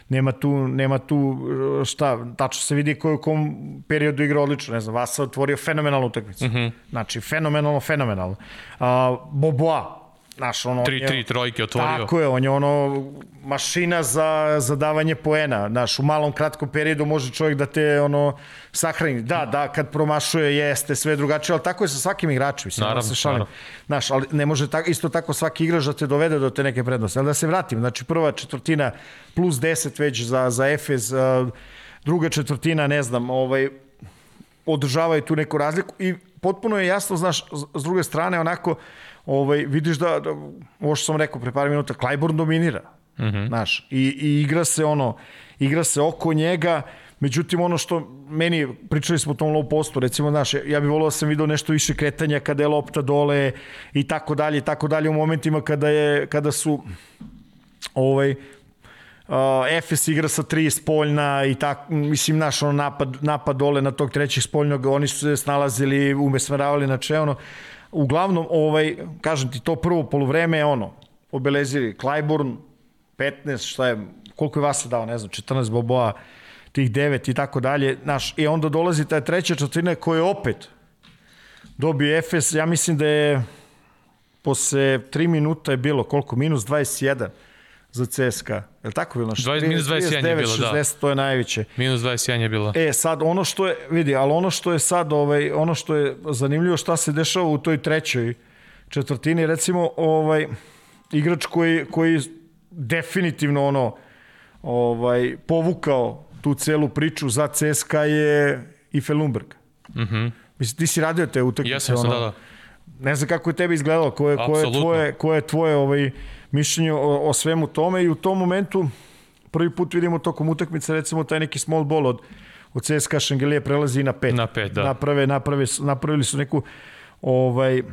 nema tu, nema tu uh, šta, tačno se vidi ko je u kom periodu igra odlično, ne znam, Vasa otvorio fenomenalnu utakmicu. Mm -hmm. Znači, fenomenalno, fenomenalno. Uh, Boboa, znaš, ono... on 3-3 je- trojke otvorio. Tako je, on je ono mašina za, za davanje poena. Znaš, u malom kratkom periodu može čovjek da te ono sahrani. Da, da, kad promašuje jeste sve drugačije, ali tako je sa svakim igračem. Mislim, Naravno, da se šalim. naravno. Znaš, ali ne može tako, isto tako svaki igrač da te dovede do te neke prednosti. Ali da se vratim, znači prva četvrtina plus 10 već za, za Efes, druga četvrtina, ne znam, ovaj, održavaju tu neku razliku i potpuno je jasno, znaš, s- druge strane, onako, ovaj, vidiš da, da ovo što sam rekao pre par minuta, Clyburn dominira, mm -hmm. znaš, i, i igra se ono, igra se oko njega, međutim ono što meni, pričali smo o tom low postu, recimo, znaš, ja, bih volio da sam video nešto više kretanja kada je lopta dole i tako dalje, i tako dalje u momentima kada, je, kada su ovaj, Uh, Efes igra sa tri spoljna i tak, mislim, naš ono napad, napad dole na tog trećeg spoljnog, oni su se snalazili, umesmeravali na če, ono. Uglavnom, ovaj, kažem ti, to prvo polovreme, ono, obelezili Clyburn, 15, šta je, koliko je vas dao, ne znam, 14 boboa, tih 9 i tako dalje, znaš, i onda dolazi ta treća četvrtina koja je opet dobio Efes, ja mislim da je posle 3 minuta je bilo, koliko, minus 21 za CSKA. Je li tako bilo? 20 minus 21 je 39, bilo, da. 60, to je najveće. Minus 21 je bila. E, sad, ono što je, vidi, ali ono što je sad, ovaj, ono što je zanimljivo šta se dešava u toj trećoj četvrtini, recimo, ovaj, igrač koji, koji definitivno ono, ovaj, povukao tu celu priču za CSKA je Ife Lundberg. Mm -hmm. Mislim, ti si radio te utakmice. Jesam sam, da, da. Ne znam kako je tebi izgledalo, koje, je Apsolutno. tvoje, koje je tvoje ovaj, mišljenje o, o svemu tome i u tom momentu prvi put vidimo tokom utakmice recimo taj neki small ball od, od CSKA Šengelije prelazi na pet. Na pet, da. Naprave, naprave, napravili su neku ovaj,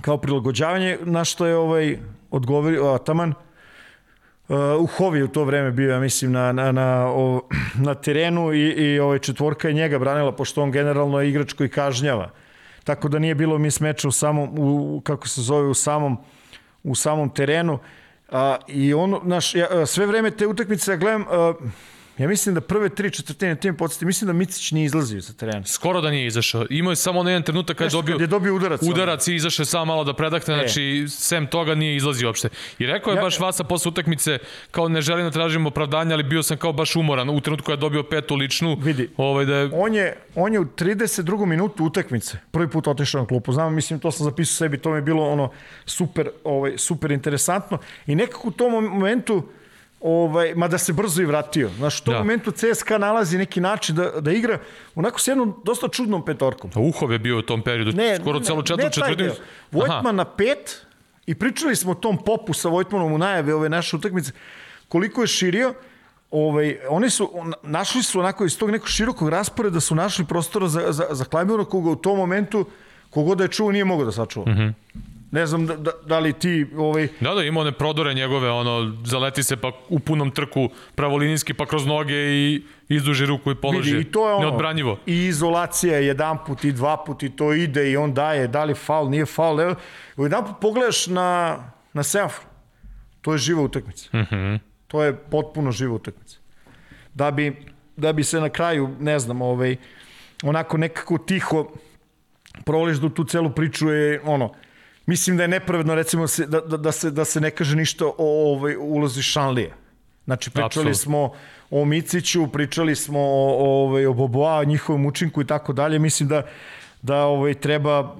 kao prilagođavanje na što je ovaj odgovorio Ataman Uh, u Hovi u to vreme bio, ja mislim, na, na, na, o, na terenu i, i ovaj četvorka je njega branila, pošto on generalno je igrač koji kažnjava. Tako da nije bilo mis meča u samom, u, kako se zove, u samom, u samom terenu. A, I ono, naš, ja, sve vreme te utakmice ja gledam, a, ja mislim da prve tri četvrtine tim podsjeti, mislim da Micić nije izlazio sa terena. Skoro da nije izašao. Imao je samo na jedan trenutak kad je dobio, kad je dobio udarac, udarac i izašao je samo malo da predahne, znači sem toga nije izlazio uopšte. I rekao je Ja- baš Vasa posle utakmice kao ne želim da tražim opravdanje, ali bio sam kao baš umoran u trenutku kad je dobio petu ličnu. Vidi. Ovaj da je On je, on je u 32. minutu utakmice prvi put otišao na klupu. Znam, mislim, to sam zapisao sebi, to mi je bilo ono super, ovaj, super interesantno. I nekako u tom momentu, ovaj, mada se brzo i vratio. Znaš, u tom Da. momentu CSKA nalazi neki način da, da igra onako s jednom dosta čudnom petorkom. Uhov je bio u tom periodu, Ne, skoro ne, celu ne četvrtu četvrtinu. Vojtman na pet i pričali smo o tom popu sa Vojtmanom u najave ove naše utakmice, koliko je širio, ovaj, oni su, našli su onako iz tog nekog širokog rasporeda su našli prostora za, za, za Klajmura koga u tom momentu kogod da je čuo nije mogao da sačuva. Mm. -hmm. Ne znam da, da, da li ti ovaj, Da, da, ima one prodore njegove, ono, zaleti se pa u punom trku pravolinijski pa kroz noge i izduži ruku i položi. Vidi, i to je ono, Neodbranjivo. I izolacija je jedan put i dva put i to ide i on daje, da li faul, nije faul. Evo, jedan put pogledaš na, na semafor, to je živa utakmica. Mm. -hmm. To je potpuno živa utakmica. Da bi, da bi se na kraju, ne znam, ovaj, onako nekako tiho proliš da tu celu priču je ono, Mislim da je nepravedno recimo se, da, da, da, se, da se ne kaže ništa o ovaj, ulozi Šanlije. Znači, pričali Apsolutno. smo o Miciću, pričali smo o, o, ovaj, o Boboa, njihovom učinku i tako dalje. Mislim da, da ovaj, treba,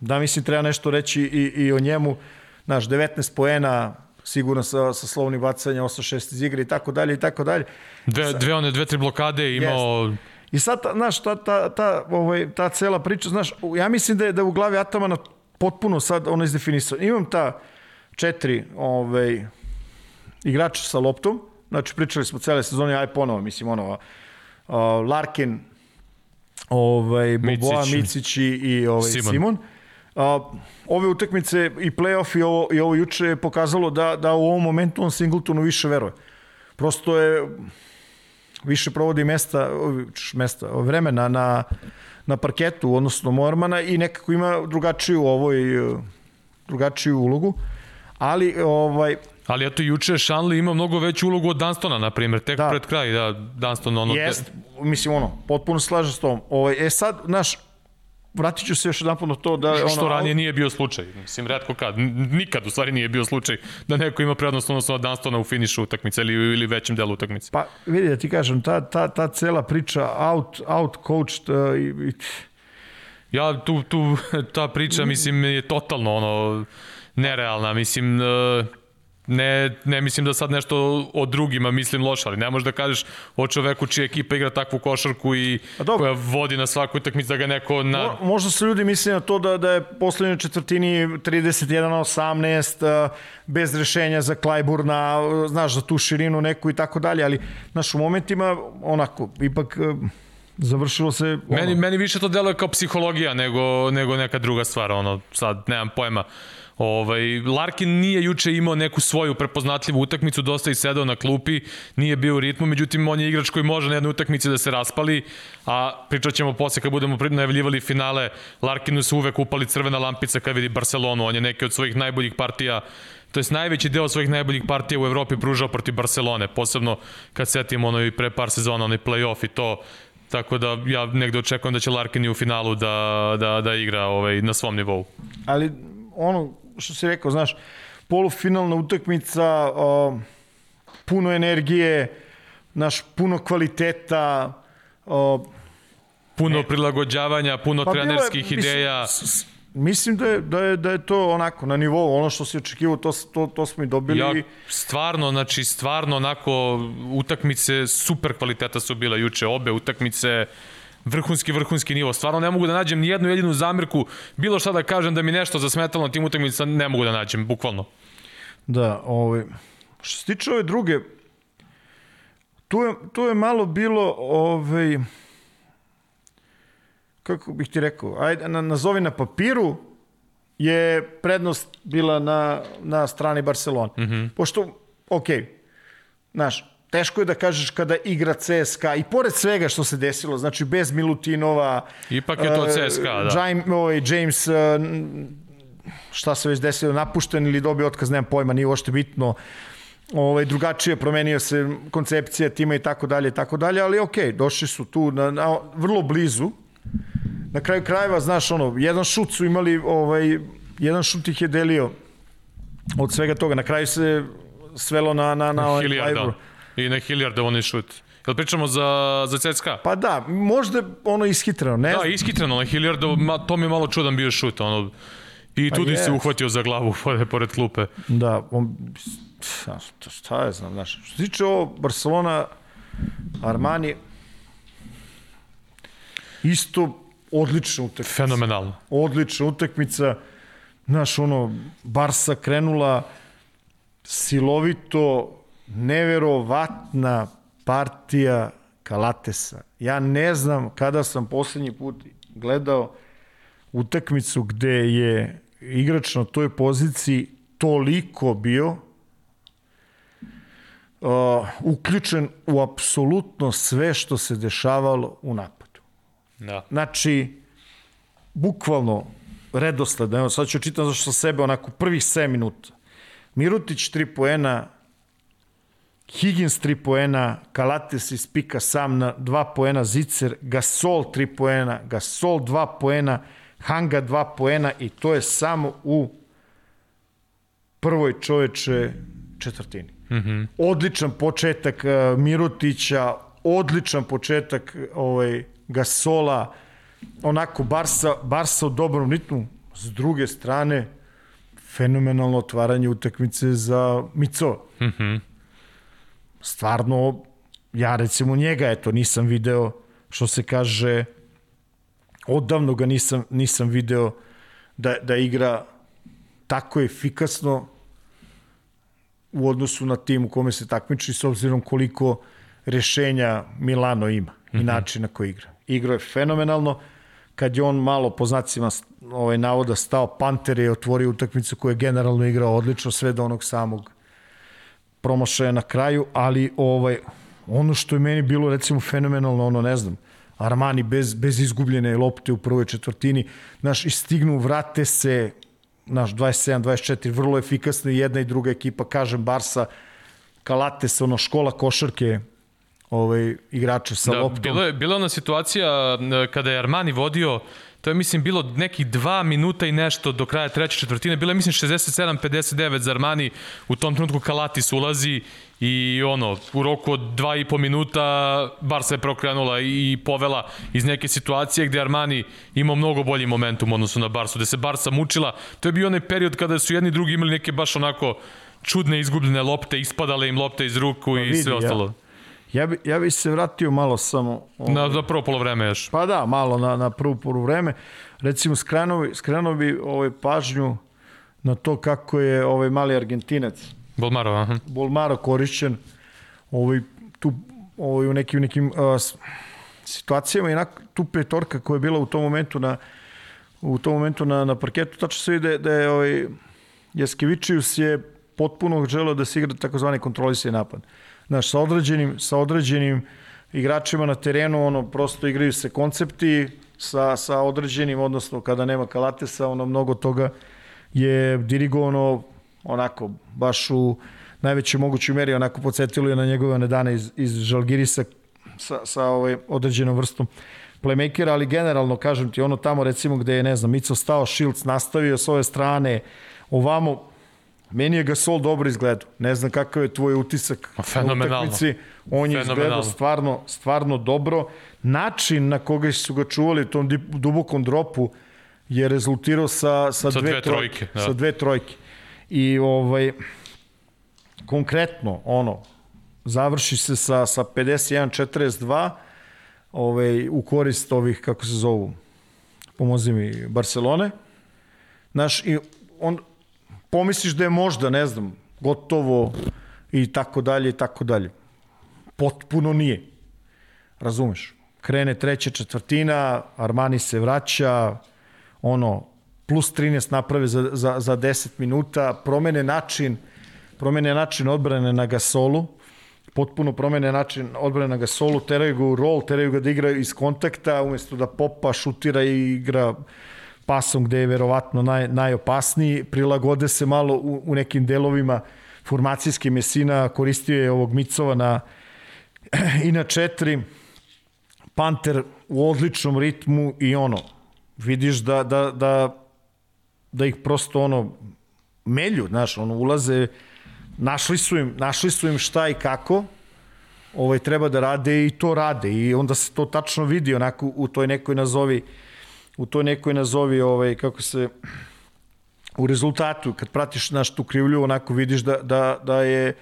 da mislim treba nešto reći i, i o njemu. Znaš, 19 poena, sigurno sa, sa slovnim bacanja, 8-6 iz igre i tako dalje i tako dalje. Dve, dve one, dve, tri blokade imao... I sad, znaš, ta, ta, ta, ovaj, ta cela priča, znaš, ja mislim da je, da je u glavi Atamana potpuno sad ono izdefinisano. Imam ta četiri ovaj, igrača sa loptom, znači pričali smo cele sezone, aj ponovo, mislim, ono, uh, Larkin, ovaj, Boboa, Micić. Micić i, i ovaj, Simon. Simon. A, ove utakmice i play-off i ovo, i ovo juče je pokazalo da, da u ovom momentu on Singletonu više veruje. Prosto je više provodi mesta, mesta vremena na, na parketu, odnosno Mormana i nekako ima drugačiju ovoj drugačiju ulogu. Ali ovaj Ali eto, juče Shanley ima mnogo veću ulogu od Dunstona, na primjer, tek Da. pred kraj, da, Dunston ono... jest, mislim ono, potpuno slažem s tom. Ovaj e sad naš vratit ću se još jedan na to da ono, Što ranije nije bio slučaj. Mislim, redko kad. Nikad u stvari nije bio slučaj da neko ima prednost odnosno od Dunstona u finišu utakmice ili, ili većem delu utakmice. Pa vidi da ti kažem, ta, ta, ta cela priča out, out coached uh, i, i, Ja, tu, tu, ta priča, mislim, je totalno ono, nerealna. Mislim, e, ne, ne mislim da sad nešto o drugima mislim loše, ali ne možeš da kažeš o čoveku čija ekipa igra takvu košarku i koja vodi na svaku utakmicu da ga neko na... Mo- Možda su ljudi misle na to da, da je poslednjoj četvrtini 31-18 uh, bez rešenja za Klajburna, uh, znaš, za tu širinu neku i tako dalje, ali znaš, u momentima onako, ipak uh, završilo se... Ono, Meni, meni više to deluje kao psihologija nego, nego neka druga stvar, ono, sad nemam pojma. Ovaj, Larkin nije juče imao neku svoju prepoznatljivu utakmicu, dosta i sedao na klupi, nije bio u ritmu, međutim on je igrač koji može na jednoj utakmici da se raspali, a pričat ćemo posle kad budemo najavljivali finale, Larkinu se uvek upali crvena lampica kad vidi Barcelonu, on je neki od svojih najboljih partija to jest najveći deo svojih najboljih partija u Evropi pružao protiv Barcelone, posebno kad setimo ono i pre par sezona, onaj play-off i to, tako da ja negde očekujem da će Larkin i u finalu da, da, da igra ovaj, na svom nivou. ali ono što si rekao, znaš, polufinalna utakmica, uh, puno energije, naš puno kvaliteta, uh, Puno prilagođavanja, puno Pa bilo je, trenerskih mislim, ideja. s- Mislim da je, da, je, da je to onako na nivou, ono što se očekivao, to, to, to smo i dobili. Ja, stvarno, znači, stvarno onako utakmice super kvaliteta su bile juče, obe utakmice vrhunski, vrhunski nivo. Stvarno ne mogu da nađem ni jednu jedinu zamirku, bilo šta da kažem da mi nešto zasmetalo na tim utakmicama, ne mogu da nađem, bukvalno. Da, ovaj, što se tiče ove druge, tu je, tu je malo bilo, ovaj, kako bih ti rekao, ajde, na, nazovi na papiru, je prednost bila na, na strani Barcelona. Mm -hmm. Pošto, ok, znaš, teško je da kažeš kada igra CSKA i pored svega što se desilo, znači bez Milutinova, Ipak je to e, CSKA, da. James, ovaj, James e, šta se već desilo, napušten ili dobio otkaz, nemam pojma, nije uopšte bitno. Ovaj, drugačije promenio se koncepcija tima i tako dalje i tako dalje, ali ok, došli su tu na, na, vrlo blizu. Na kraju krajeva, znaš, ono, jedan šut su imali, ovaj, jedan šut ih je delio od svega toga. Na kraju se svelo na, na, na ovaj Hilliarda. Clyburn. I na Hilliarda oni šut. Jel pričamo za, za CSKA? Pa da, možda ono ishitreno, ne Da, ishitreno na Hilliarda, ma, to mi je malo čudan bio šut, ono, I Pa tudi je. se uhvatio za glavu pored, pored klupe. Da, on, šta, šta je znam, znaš. Što se tiče ovo Barcelona, Armani, isto odlična utakmica. Fenomenalno. Odlična utakmica. Znaš, ono, Barsa krenula silovito, neverovatna partija Kalatesa. Ja ne znam kada sam poslednji put gledao utakmicu gde je igrač na toj poziciji toliko bio uh, uključen u apsolutno sve što se dešavalo u napadu. Da. Znači, bukvalno redosledno, evo sad ću čitam zašto sebe onako prvih 7 minuta. Mirutić 3 poena, Higgins 3 poena, Kalates iz pika sam na 2 poena, Zicer, Gasol 3 poena, Gasol 2 poena, Hanga 2 poena i to je samo u prvoj čoveče četvrtini. Mm -hmm. Odličan početak uh, Mirutića, odličan početak ovaj, Gasola, onako Barsa, Barsa u dobrom ritmu. S druge strane, fenomenalno otvaranje utakmice za Mico. Mm -hmm. Stvarno, ja recimo njega, eto, nisam video, što se kaže, odavno ga nisam, nisam video da, da igra tako efikasno u odnosu na tim u kome se takmiči s obzirom koliko rešenja Milano ima i mm -hmm. načina koji igra. Igro je fenomenalno, kad je on malo po znacima ovaj, navoda stao Panter je otvorio utakmicu koju je generalno igrao odlično sve do onog samog promašaja na kraju, ali ovaj ono što je meni bilo recimo fenomenalno, ono ne znam, Armani bez, bez izgubljene lopte u prvoj četvrtini, naš istignu, vrate se, naš 27-24, vrlo efikasno i jedna i druga ekipa, kažem Barsa, Kalates, ono škola košarke, ovaj, igrače sa da, loptom. Bilo je, bila ona situacija kada je Armani vodio To je, mislim, bilo nekih dva minuta i nešto do kraja treće četvrtine. Bilo je, mislim, 67-59 za Armani. U tom trenutku Kalatis ulazi i ono, u roku od dva i po minuta Barca je prokrenula i povela iz neke situacije gde Armani imao mnogo bolji momentum u odnosu na Barsu, gde se Barca mučila. To je bio onaj period kada su jedni drugi imali neke baš onako čudne izgubljene lopte, ispadale im lopte iz ruku pa, i vidi, sve ostalo. Ja. Ja bi, ja bi se vratio malo samo... Ovaj, na, na prvo polovreme još. Pa da, malo na, na prvo polovreme. Recimo, skrenuo, skrenuo bi ovaj pažnju na to kako je ovaj mali Argentinac. Bolmaro, aha. Bolmaro korišćen ovaj, tu, ovaj, u nekim, nekim uh, situacijama i tu petorka koja je bila u tom momentu na u tom momentu na, na parketu, tačno se vidi da je ovaj, Jaskevičius je potpuno želeo da se igra takozvani kontrolisani napad. Uh, Znaš, sa određenim, sa određenim igračima na terenu, ono, prosto igraju se koncepti, sa, sa određenim, odnosno kada nema Kalatesa, ono, mnogo toga je dirigovano onako, baš u najvećoj mogućoj meri, onako podsjetilo je na njegove one dane iz, iz Žalgirisa sa, sa ovaj, određenom vrstom playmakera, ali generalno, kažem ti, ono tamo recimo gde je, ne znam, Mico stao, Šilc nastavio s ove strane, ovamo, Meni je Gasol dobro izgledao. Ne znam kakav je tvoj utisak Fenomenalno. na utakmici. On je izgledao stvarno, stvarno dobro. Način na koga su ga čuvali u tom dubokom dropu je rezultirao sa, sa, sa dve, dve trojke. Da. Sa dve trojke. I ovaj, konkretno, ono, završi se sa, sa 51-42 ovaj, u korist ovih, kako se zovu, pomozi mi, Barcelone. Znaš, i on, pomisliš da je možda, ne znam, gotovo i tako dalje i tako dalje. Potpuno nije. Razumeš? Krene treća četvrtina, Armani se vraća, ono, plus 13 naprave za, za, za 10 minuta, promene način, promene način odbrane na gasolu, potpuno promene način odbrane na gasolu, teraju ga u rol, teraju ga da igra iz kontakta, umesto da popa, šutira i igra pasom gde je verovatno naj, najopasniji, prilagode se malo u, u nekim delovima formacijske mesina, koristio je ovog Micova na, i na četiri, Panter u odličnom ritmu i ono, vidiš da, da, da, da ih prosto ono melju, znaš, ono ulaze, našli su im, našli su im šta i kako, ovaj, treba da rade i to rade i onda se to tačno vidi onako u toj nekoj nazovi u toj nekoj nazovi, ovaj, kako se, u rezultatu, kad pratiš naš tu krivlju, onako vidiš da, da, da je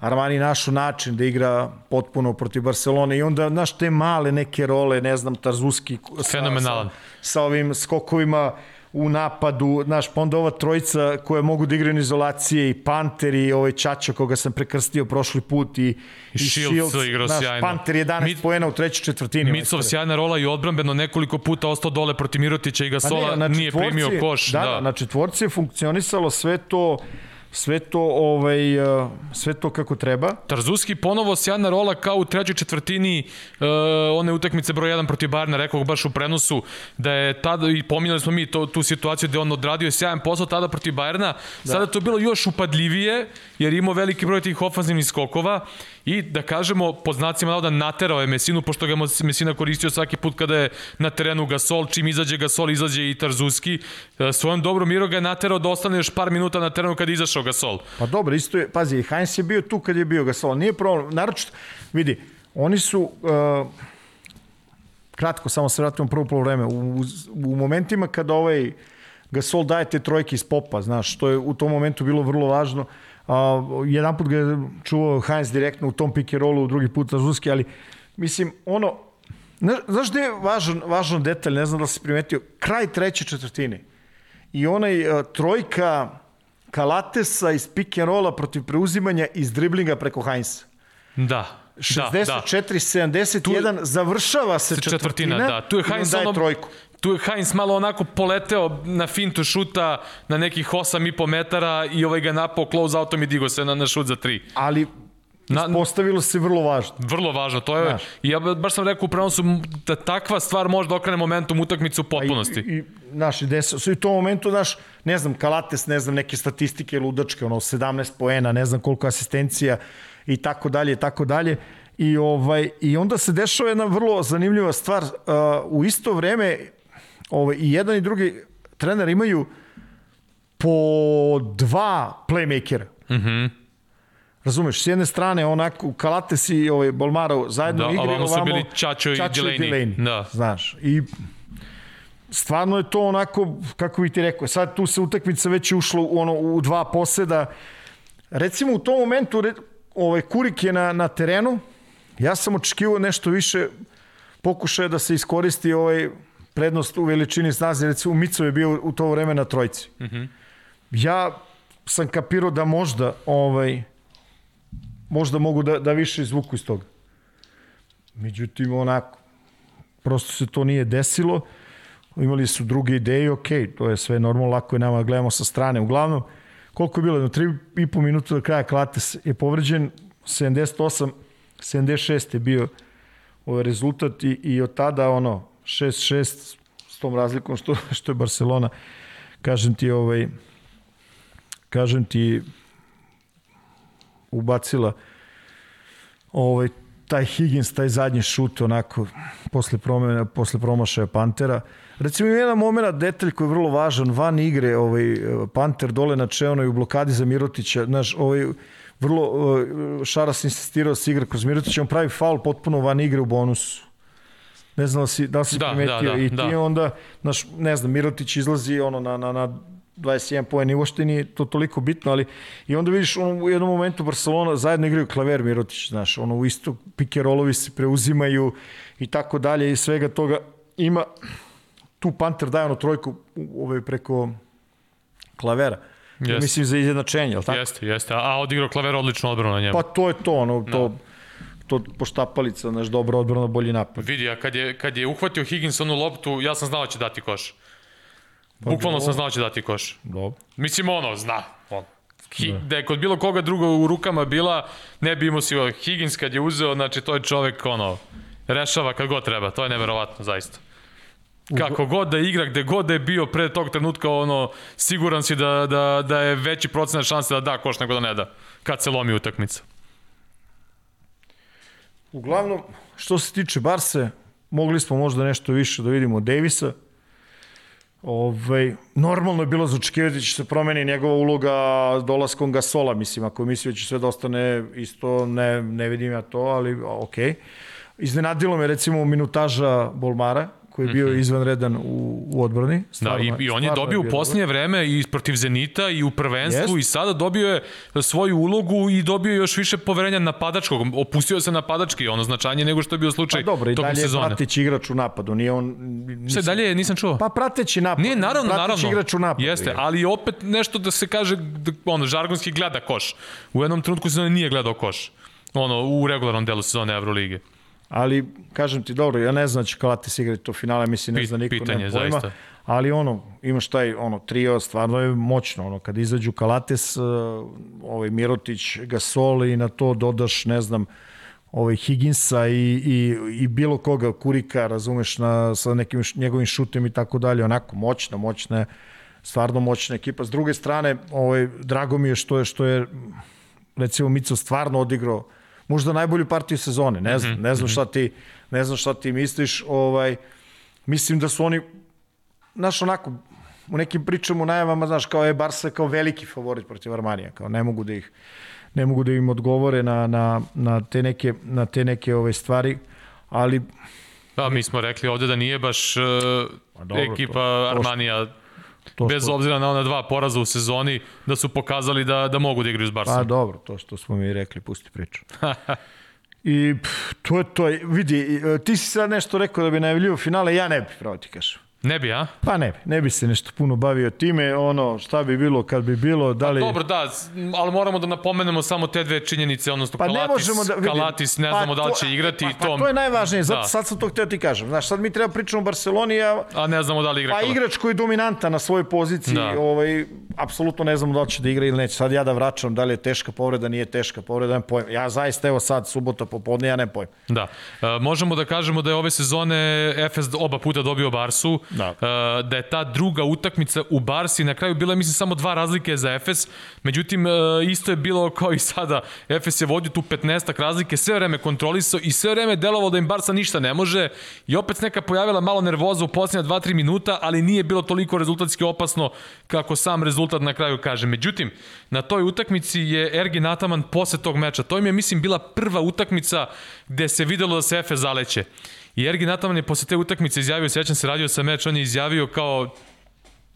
Armani našo način da igra potpuno protiv Barcelone i onda, znaš, te male neke role, ne znam, Tarzuski sa, sa, sa ovim skokovima, u napadu, znaš, pa onda ova trojica koja mogu da igraju na izolacije i Panter i ovaj Čača koga sam prekrstio prošli put i, i Shields, Shields igrao znaš, sjajno. Panter 11 Mit, poena u trećoj četvrtini. Micov sjajna rola i odbranbeno nekoliko puta ostao dole protiv Mirotića i Gasola, pa ne, nije primio koš. Da, da, na četvorci je funkcionisalo sve to sve to ovaj uh, sve to kako treba. Tarzuski ponovo sjajna rola kao u trećoj četvrtini uh, one utakmice broj 1 protiv Barna, rekao baš u prenosu da je tada i pominjali smo mi to, tu situaciju da on odradio sjajan posao tada protiv Bajerna. Da. Sada to bilo još upadljivije jer imao veliki broj tih ofanzivnih skokova i da kažemo pod znacima navoda naterao je Mesinu pošto ga Mesina koristio svaki put kada je na terenu Gasol, čim izađe Gasol izađe i Tarzuski. Uh, svojom dobrom Miro ga je naterao da ostane još par minuta na terenu kada izašao Gasol. Pa dobro, isto je, pazi, Heinz je bio tu kad je bio Gasol, nije problem, naročito, vidi, oni su, uh, kratko, samo se vratimo prvo polo vreme, u, u, u momentima kada ovaj Gasol daje te trojke iz popa, znaš, što je u tom momentu bilo vrlo važno, a, jedan put ga je čuvao Heinz direktno u tom pick and rollu, drugi put za Žuski, ali mislim, ono, znaš gde je važan, važan detalj, ne znam da si primetio, kraj treće četvrtine i onaj a, trojka Kalatesa iz pick and rolla protiv preuzimanja iz driblinga preko Heinza. Da. 64, da, da. 71, završava se četvrtina, četvrtina da. Tu je Heinz ono, trojku. Tu je Heinz malo onako poleteo na fintu šuta na nekih 8,5 metara i ovaj ga napao close outom i digo se na, na šut za 3. Ali Na, Postavilo se vrlo važno. Vrlo važno, to je, Znaš. ja baš sam rekao u prenosu da takva stvar može da okrene momentum utakmicu u potpunosti. I, i, naš, i, deso, i u tom momentu, znaš, ne znam, Kalates, ne znam, neke statistike ludačke, ono, 17 poena, ne znam koliko asistencija i tako dalje, i tako dalje. I, ovaj, I onda se dešava jedna vrlo zanimljiva stvar. Uh, u isto vreme ovaj, i jedan i drugi trener imaju po dva playmakera. Mhm. Mm Razumeš, s jedne strane onako Kalates i ovaj Bolmaro zajedno da, igri, ovamo su bili Čačo i Delaney. Da. Znaš, i stvarno je to onako, kako bih ti rekao, sad tu se utakmica već ušla u, ono, u dva poseda. Recimo u tom momentu ovaj, Kurik je na, na terenu, ja sam očekivao nešto više pokušaja da se iskoristi ovaj prednost u veličini snazi, recimo Mico je bio u to vreme na trojci. Mm -hmm. Ja sam kapirao da možda ovaj, možda mogu da, da više izvuku iz toga. Međutim, onako, prosto se to nije desilo. Imali su druge ideje, ok, to je sve normalno, lako je nama gledamo sa strane. Uglavnom, koliko je bilo? Jedno, tri i po minuta do kraja Klates je povređen, 78, 76 je bio ovaj rezultat i, i od tada ono 6-6 s tom razlikom što, što je Barcelona kažem ti ovaj kažem ti ubacila ovaj, taj Higgins, taj zadnji šut onako posle, promene, posle promašaja Pantera. Recimo ima jedan moment, detalj koji je vrlo važan, van igre ovaj, Panter dole na čeonoj u blokadi za Mirotića, znaš, ovaj, vrlo uh, Šaras insistirao da se igra kroz Mirotića, on pravi faul potpuno van igre u bonusu. Ne znam da si, da li si da, primetio. Da, da, I ti da. onda, znaš, ne znam, Mirotić izlazi ono na, na, na 21 poen i uopšte nije to toliko bitno, ali i onda vidiš ono, u jednom momentu Barcelona zajedno igraju klaver Mirotić, znaš, ono u isto pikerolovi se preuzimaju i tako dalje i svega toga ima tu Panter daje ono trojku ovaj, preko klavera. Ja mislim za izjednačenje, al tako? Jeste, jeste. A odigrao klaver odlično odbranu na njemu. Pa to je to, ono, to, no. to poštapalica, znaš, dobro odbrana, bolji napad. Vidi, a kad je, kad je uhvatio Higgins onu loptu, ja sam znao da će dati koš. Pa Bukvalno sam znao da će dati koš. Dobro. Mislim, ono, zna. On. Hi, da. da je kod bilo koga drugo u rukama bila, ne bi imao si Higgins kad je uzeo, znači to je čovek, ono, rešava kad god treba. To je neverovatno, zaista. Kako god da igra, gde god da je bio pre tog trenutka, ono, siguran si da, da, da je veći procenat šanse da da koš nego da ne da, kad se lomi utakmica. Uglavnom, što se tiče Barse, mogli smo možda nešto više da vidimo Davisa, Ovaj, normalno je bilo za očekivati da će se promeni njegova uloga dolaskom Gasola, mislim, ako je mislio da će sve da ostane isto, ne, ne vidim ja to, ali okej. Okay. Iznenadilo me recimo minutaža Bolmara, koji je bio mm -hmm. izvanredan u, u odbrani. Stvarno, da, i, i on je dobio je u posljednje vreme i protiv Zenita i u prvenstvu yes. i sada dobio je svoju ulogu i dobio još više poverenja napadačkog. Opustio se napadački, ono značanje nego što je bio slučaj pa dobro, i dalje je prateći igrač u napadu, nije on... Nisam, Sve dalje nisam čuo. Pa prateći napad. Nije, naravno, prateći naravno. igrač u napadu. Jeste, ali opet nešto da se kaže, da, ono, žargonski gleda koš. U jednom trenutku sezone nije gledao koš. Ono, u regularnom delu sezone Evrolige. Ali, kažem ti, dobro, ja ne znam da će Kalates igrati to finale, mislim, ne zna niko, Pitanje, nema pojma. Zaista. Ali ono, imaš taj ono, trio, stvarno je moćno. Ono, kad izađu Kalates, uh, ovaj Mirotić, Gasol i na to dodaš, ne znam, ovaj Higginsa i, i, i bilo koga, Kurika, razumeš, na, sa nekim njegovim šutem i tako dalje, onako moćna, moćna stvarno moćna ekipa. S druge strane, ovaj, drago mi je što je, što je recimo Mico stvarno odigrao možda najbolju partiju sezone. Ne znam, mm -hmm. ne znam šta ti ne znam šta ti misliš, ovaj mislim da su oni naš onako u nekim pričama u najavama, znaš, kao je Barsa kao veliki favorit protiv Armanija, kao ne mogu da ih ne mogu da im odgovore na, na, na te neke, na te neke ove stvari, ali Da, mi smo rekli ovde da nije baš uh, dobro, ekipa to- Armanija, to bez što- obzira na ona dva poraza u sezoni, da su pokazali da, da mogu da igraju s Pa Barsom. dobro, to što smo mi rekli, pusti priču. I pff, to je to. Vidi, e, ti si sad nešto rekao da bi najavljivo finale, ja ne bi, pravo ti kažem. Ne bi, a? Pa ne bi, ne bi se nešto puno bavio time, ono, šta bi bilo kad bi bilo, da li... Dobro, da, ali moramo da napomenemo samo te dve činjenice, odnosno Pa ne Kalatis, možemo da vidim. Kalatis ne znamo da li će igrati pa, i pa, to, to je najvažnije, zato Da. sad sam to htio ti kažem. Znaš, sad mi treba pričamo o Barceloni, a a ne znamo da li igra Pa igrač koji je dominantan na svojoj poziciji, Da. ovaj, apsolutno ne znamo da li će da igra ili neće. Sad ja da vraćam da li je teška povreda, nije teška povreda, nemam pojma. Ja zaista, evo sad, subota popodne, ja nemam pojma. Da. E, možemo da kažemo da je ove sezone Efes oba puta dobio Barsu, Da. e, da je ta druga utakmica u Barsi na kraju bila, mislim, samo dva razlike za Efes, međutim, e, isto je bilo kao i sada. Efes je vodio tu 15 razlike, sve vreme kontrolisao i sve vreme delovalo da im Barsa ništa ne može i opet neka pojavila malo nervoza u posljednja 2-3 minuta, ali nije bilo toliko rezultatski opasno kako sam rezultat na kraju kaže. Međutim, na toj utakmici je Ergin Ataman posle tog meča. To im je, mislim, bila prva utakmica gde se videlo da se Efe zaleće. I Ergin Ataman je posle te utakmice izjavio, sećam se, radio sa meč, on je izjavio kao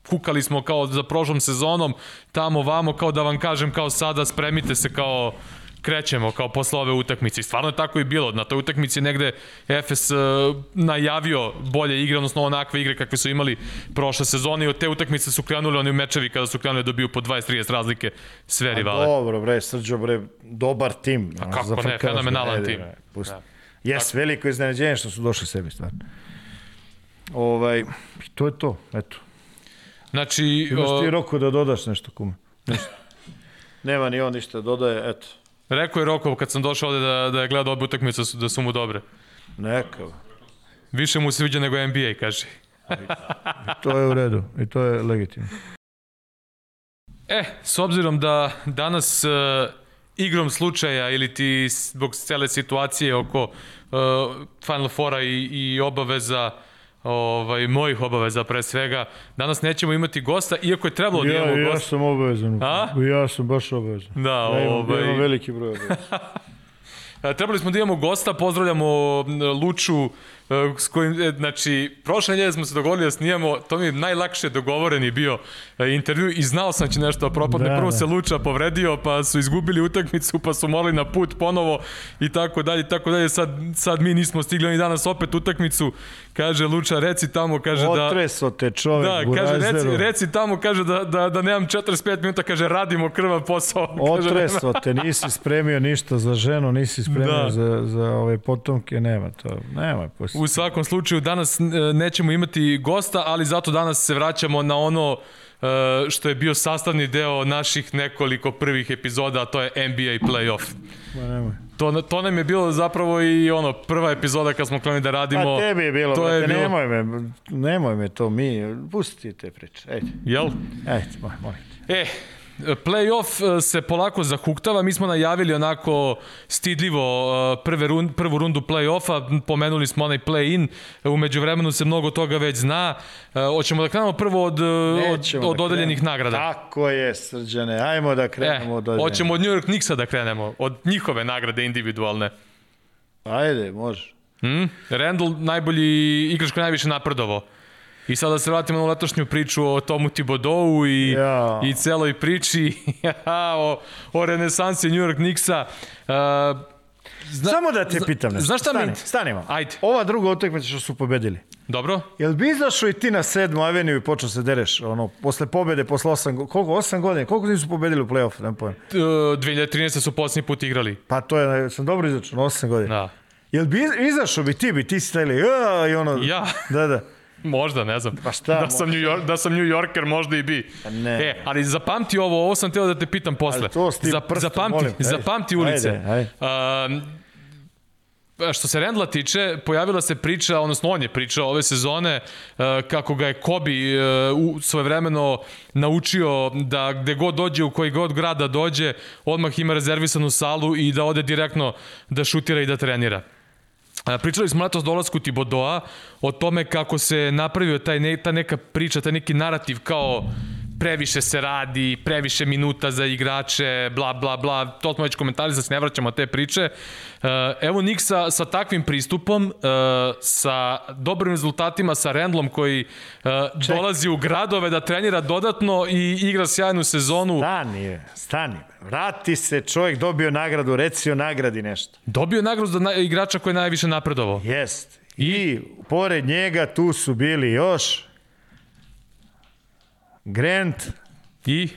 kukali smo kao za prošlom sezonom, tamo vamo, kao da vam kažem, kao sada spremite se kao krećemo kao posle ove utakmice. I stvarno je tako i bilo. Na toj utakmici je negde Efes uh, najavio bolje igre, odnosno onakve igre kakve su imali prošle sezone i od te utakmice su krenuli oni mečevi kada su krenuli da dobiju po 20-30 razlike sve rivale. Dobro, bre, Srđo, bre, dobar tim. A kako ne, fenomenalan tim. Pusti. Da. Jes, veliko iznenađenje što su došli sebi, stvarno. Ovaj, i to je to, eto. Znači, Imaš o, ti Roko da dodaš nešto kume? Nema ni on ništa, dodaje, eto. rekao je Rokov kad sam došao ovde da, da je gledao obe utakmice da su- mu dobre. Neka. Više mu se sviđa nego NBA, kaže. To je u redu i to je legitimno. E, s obzirom da danas uh, igrom slučaja ili ti zbog cele situacije oko uh, Final Fora i, i obaveza ovaj, mojih obaveza pre svega, danas nećemo imati gosta, iako je trebalo da Ja, imamo ja gosta. sam obavezan. A? Ja sam baš obavezan. Da, Ja imam, ovaj, ja imam veliki broj obaveza. E, Trebali smo da imamo gosta, pozdravljamo Luču, s kojim, e, znači, prošle nedelje smo se dogovorili da snijamo, to mi je najlakše dogovoreni bio e, intervju i znao sam da će nešto da propadne. Da, Prvo da. se Luča povredio, pa su izgubili utakmicu, pa su morali na put ponovo i tako dalje, tako dalje. Sad, sad mi nismo stigli, oni danas opet utakmicu, kaže Luča, reci tamo, kaže da... Otreso te čovek, Da, kaže, reci, reci tamo, kaže da, da, da nemam 45 minuta, kaže radimo krvav posao. Kaže, Otreso te, nisi spremio ništa za ženu, nisi spremio Da. za, za ove potomke, nema to, nema pusti. U svakom slučaju danas e, nećemo imati gosta, ali zato danas se vraćamo na ono e, što je bio sastavni deo naših nekoliko prvih epizoda, a to je NBA playoff. Ma nemoj. To, to nam je bilo zapravo i ono prva epizoda kad smo krenuli da radimo. Pa tebi je bilo, to to je brate, bilo- nemoj me, nemoj me to mi, pusti ti te priče, ajde, Jel? ajde, moj, molim te. E, Playoff e, se polako zahuktava, mi smo najavili onako stidljivo e, prve rund, prvu rundu play-offa, pomenuli smo onaj play-in, umeđu vremenu se mnogo toga već zna. E, Hoćemo da krenemo prvo od, e, od, Nećemo od da nagrada. Tako je, srđane, ajmo da E, krenemo od dodeljenih. hoćemo od New York Knicksa da krenemo, od njihove nagrade individualne. Ajde, može. Hmm? Randall najbolji igrač koji najviše napredovao. I sada da se vratimo na letošnju priču o Tomu Thibodeau i, Ja. i celoj priči o, o renesansi New York Knicksa. Uh, zna, Samo da te zna- pitam nešto. Znaš šta Stani, mi... Stani malo. Ajde. Ova druga utakmica što su pobedili. Dobro? Jel bi izašao i ti na sedmu aveniju i počeo se dereš, ono, posle pobede, posle osam, koliko, osam godina, koliko nisu pobedili u play-off, ne pojem. Uh, 2013. su posljednji put igrali. Pa to je, sam dobro izašao, osam godina. Da. Jel bi iz- izašao bi ti, bi ti stajali, ja, i ono, Ja? da, da. Možda, ne znam. Pa šta Da sam, New York, da sam New Yorker, možda i bi. Pa ne. E, ali zapamti ovo, ovo sam teo da te pitam posle. Ali to s tim prstom, zapamti, molim. Ajde. zapamti ulice. Ajde, ajde. Um, što se Rendla tiče, pojavila se priča, odnosno on je pričao ove sezone uh, kako ga je Kobe uh, u svojevremeno naučio da gde god dođe, u koji god grada dođe, odmah ima rezervisanu salu i da ode direktno da šutira i da trenira. Pričali smo letos dolasku Tibodoa, o tome kako se napravio taj ne, ta neka priča, taj neki narativ kao previše se radi, previše minuta za igrače, bla, bla, bla, to smo već komentari, da se ne vraćamo te priče. Uh, evo Nik sa, sa takvim pristupom, uh, sa dobrim rezultatima, sa Rendlom koji uh, dolazi u gradove da trenira dodatno i igra sjajnu sezonu. Stani, stani. Vrati se, čovjek dobio nagradu, reci o nagradi nešto. Dobio nagradu za na, igrača koji je najviše napredovao. Jest. I, I pored njega tu su bili još Grant, I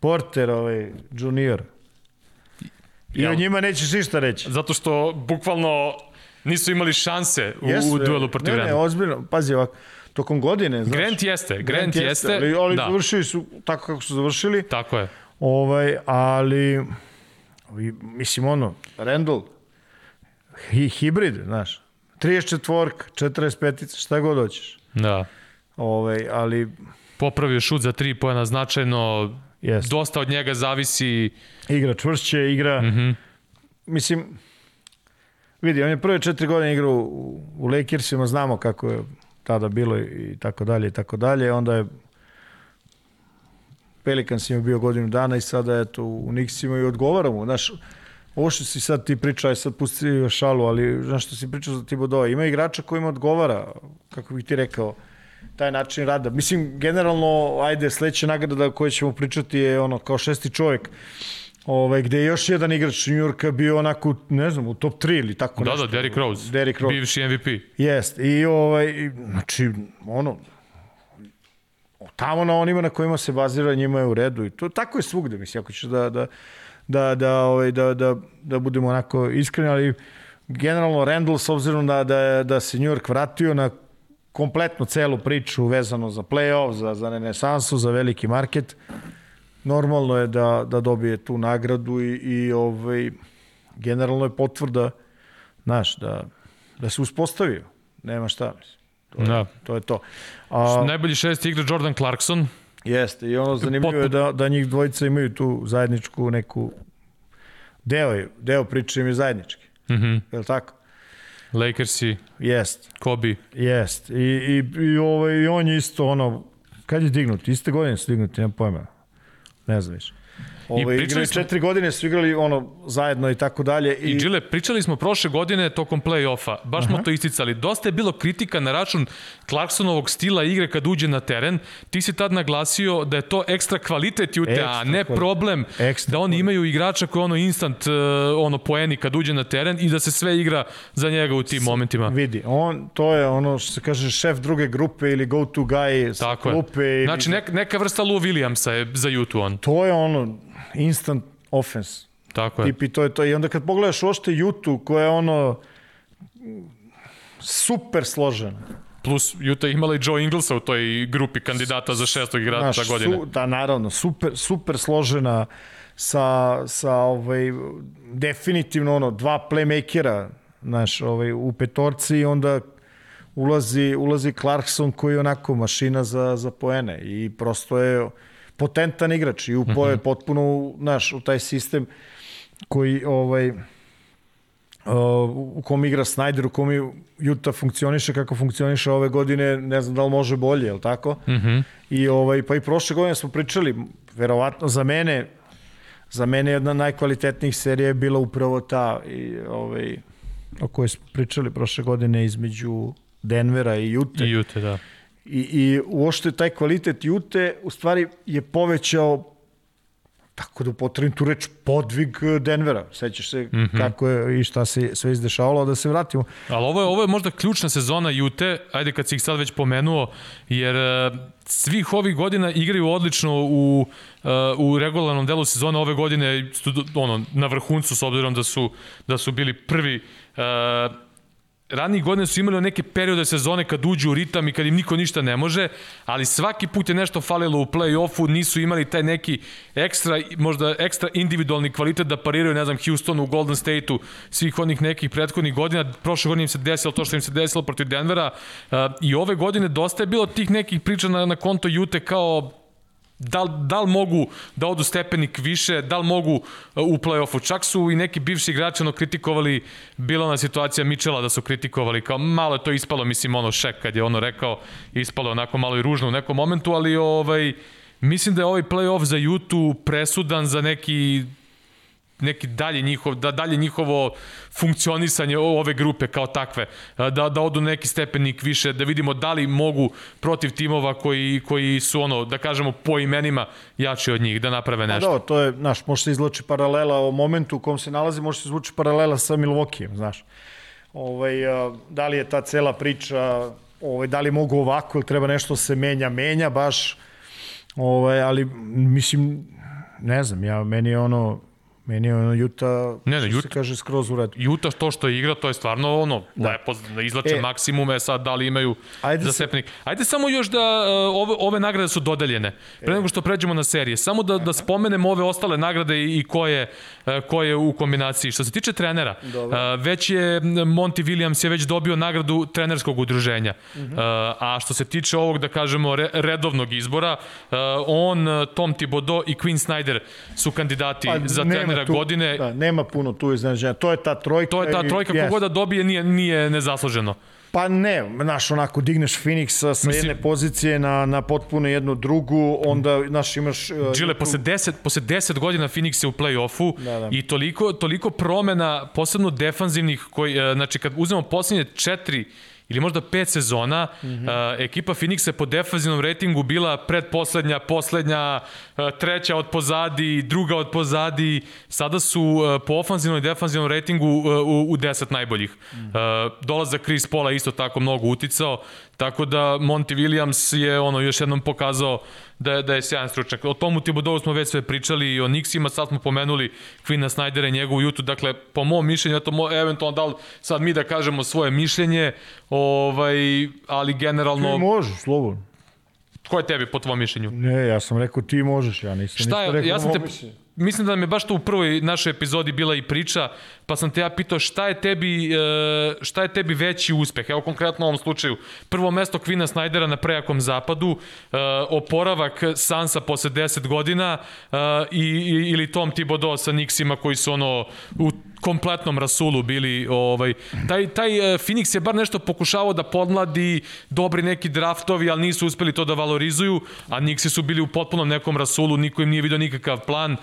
Porter, ovaj, junior. I Jel? o njima nećeš ništa reći. zato što bukvalno nisu imali šanse u, Jeste, u duelu protiv Ne, ne, Renda. ozbiljno. Pazi ovako, tokom godine, znaš. Grant jeste, Grant, jeste, ali, ali da, završili su tako kako su završili. tako je. Ovaj, ali, mislim, ono, Randall, hi, hibrid, znaš, 34, 45, šta god hoćeš. Da. Ovaj, ali, Popravio šut za tri pojena značajno, Jeste. dosta od njega zavisi. igra čvršće, igra, mm. -hmm. mislim, vidi, on je prve četiri godine igrao u, u Lakersima, znamo kako je tada bilo i tako dalje i tako dalje, onda je Pelicans je bio godinu dana i sada je to u Knicksima i odgovara mu, znaš, ovo što si sad ti pričao, aj sad pusti šalu, ali znaš što si pričao za Tibodoa, ima igrača kojima odgovara, kako bih ti rekao, taj način rada. Mislim, generalno, ajde, sledeća nagrada o kojoj ćemo pričati je ono, kao šesti čovjek, ovaj, gde je još jedan igrač New Yorka bio onako, ne znam, u top 3 ili tako Da, nešto. da, Derrick Rose, Derrick Rose. bivši MVP. Jest. I ovaj, znači, ono, tamo na onima na kojima se bazira njima je u redu i to tako je svugde, mislim, ako ćeš da, da, da, da, ovaj, da, da, da budemo onako iskreni, ali generalno Randall, s obzirom da, da, da se New York vratio na kompletnu celu priču vezano za playoff, za, za renesansu, za veliki market, normalno je da, da dobije tu nagradu i, i ovaj, generalno je potvrda, znaš, da, da se uspostavio. Nema šta, mislim. To je, Da. to, je to. A, Najbolji šest igra Jordan Clarkson, jeste, i ono zanimljivo je da, da njih dvojica imaju tu zajedničku neku deo, je- deo priče im je zajednički. Mm. -hmm. Je li tako? Lakersi, Jest, Kobe. jest. I, i, i, ovaj, I on je isto ono, kad je dignut? Iste godine su dignuti, nema pojma. Ne znam više. Ovaj, pričali igrali smo- četiri godine su igrali ono zajedno i tako dalje. I Džile, pričali smo prošle godine tokom play-offa, baš smo to isticali. Dosta je bilo kritika na račun Clarksonovog stila igre kad uđe na teren. Ti si tad naglasio da je to ekstra kvalitet Jute, a Ekstra ne kvalitet. problem Ekstra da oni imaju igrača koji ono instant uh, ono poeni kad uđe na teren i da se sve igra za njega u tim momentima. Vidi, on, to je ono što se kaže šef druge grupe ili go to guy sa Tako je. klupe. Ili, Znači neka, neka vrsta Lou Williamsa je za Jutu on. To je ono instant offense. Tako je. Tip i to je to. I onda kad pogledaš ošte Jutu koja je ono super složena. Plus Juta je imala i Joe Inglesa u toj grupi kandidata za šestog igrača Znaš, godine. Su, da, naravno, super, super složena sa, sa ovaj, definitivno ono, dva playmakera znaš, ovaj, u petorci i onda ulazi, ulazi Clarkson koji je onako mašina za, za poene i prosto je potentan igrač i upo je potpuno znaš, u taj sistem koji ovaj, Uh, u kom igra Snyder, u kom Utah funkcioniše kako funkcioniše ove godine, ne znam da li može bolje, je li tako? Mm -hmm. I ovaj, pa i prošle godine smo pričali, verovatno za mene, za mene jedna najkvalitetnijih serija je bila upravo ta i, ovaj, o kojoj smo pričali prošle godine između Denvera i Jute. I Jute, da. I, i uošte taj kvalitet Jute u stvari je povećao tako da upotrebim tu reč podvig Denvera. Sećaš se mm -hmm. kako je i šta se sve izdešavalo, da se vratimo. Ali ovo je, ovo je možda ključna sezona Jute, ajde kad si ih sad već pomenuo, jer uh, svih ovih godina igraju odlično u, uh, u regularnom delu sezone ove godine ono, na vrhuncu s obzirom da su, da su bili prvi uh, ranijih godina su imali neke periode sezone kad uđu u ritam i kad im niko ništa ne može, ali svaki put je nešto falilo u play-offu, nisu imali taj neki ekstra, možda ekstra individualni kvalitet da pariraju, ne znam, Houstonu, Golden State-u, svih onih nekih prethodnih godina. Prošle godine im se desilo to što im se desilo protiv Denvera uh, i ove godine dosta je bilo tih nekih priča na, na konto Jute kao da, li, da li mogu da odu stepenik više, da li mogu uh, u play-offu. Čak su i neki bivši igrači ono kritikovali, bila ona situacija Mičela da su kritikovali, kao malo je to ispalo, mislim ono šek kad je ono rekao, ispalo onako malo i ružno u nekom momentu, ali ovaj, mislim da je ovaj play-off za Jutu presudan za neki neki dalje njihov, da dalje njihovo funkcionisanje ove grupe kao takve, da, da odu neki stepenik više, da vidimo da li mogu protiv timova koji, koji su ono, da kažemo po imenima jači od njih, da naprave nešto. Pa da, to je, znaš, može se izloči paralela o momentu u kom se nalazi, može se izluči paralela sa Milwaukee, znaš. Ovaj, da li je ta cela priča, ovaj, da li mogu ovako ili treba nešto se menja, menja baš, ovaj, ali mislim, ne znam, ja, meni je ono, Meni je ono Juta, ne, ne, Juta, se kaže, skroz u redu. Juta to što igra, to je stvarno ono, da. lepo, da izlače e, maksimume, sad da li imaju ajde za stepenik. Ajde samo još da uh, ove, ove nagrade su dodeljene, pre nego što pređemo na serije. Samo da, da spomenemo ove ostale nagrade i, koje, uh, koje u kombinaciji. Što se tiče trenera, uh, već je Monty Williams je već dobio nagradu trenerskog udruženja. Uh -huh. uh, a što se tiče ovog, da kažemo, re, redovnog izbora, on, Tom Thibodeau i Quinn Snyder su kandidati pa, za trenera trenera tu, godine. Da, nema puno tu iznenađenja. To je ta trojka. To je ta trojka, i, kogoda dobije nije, nije nezasluženo. Pa ne, znaš, onako, digneš Phoenix sa Mislim, jedne pozicije na, na potpuno jednu drugu, onda, znaš, imaš... Uh, Džile, posle 10, posle 10 godina Phoenix je u play-offu da, da. i toliko, toliko promena, posebno defanzivnih, koji, uh, znači, kad uzmemo poslednje četiri ili možda pet sezona, mm -hmm. uh, ekipa Phoenixa po defanzivnom ratingu bila predposlednja, poslednja, uh, treća od pozadi, druga od pozadi, sada su uh, po ofanzivnom i defanzivnom ratingu uh, u, u deset najboljih. Mm -hmm. uh, dolazak Chris Paula isto tako mnogo uticao, tako da Monty Williams je ono još jednom pokazao da je, da je sjajan stručnjak. O tomu Tibodovu smo već sve pričali i o Nixima, sad smo pomenuli Quina Snydera i njegovu jutu, dakle, po mom mišljenju, to mo, eventualno da li sad mi da kažemo svoje mišljenje, ovaj, ali generalno... Ti možeš, slobodno. Ko je tebi po tvom mišljenju? Ne, ja sam rekao ti možeš, ja nisam Šta je, rekao ja sam te, mišljenje mislim da nam je baš to u prvoj našoj epizodi bila i priča, pa sam te ja pitao šta je tebi, e, šta je tebi veći uspeh? Evo konkretno u ovom slučaju, prvo mesto Kvina Snajdera na prejakom zapadu, e, oporavak Sansa posle 10 godina e, i, ili Tom Thibodeau sa Nixima koji su ono u kompletnom rasulu bili ovaj taj taj Phoenix je bar nešto pokušavao da podmladi dobri neki draftovi ali nisu uspeli to da valorizuju a Nixi su bili u potpunom nekom rasulu niko im nije video nikakav plan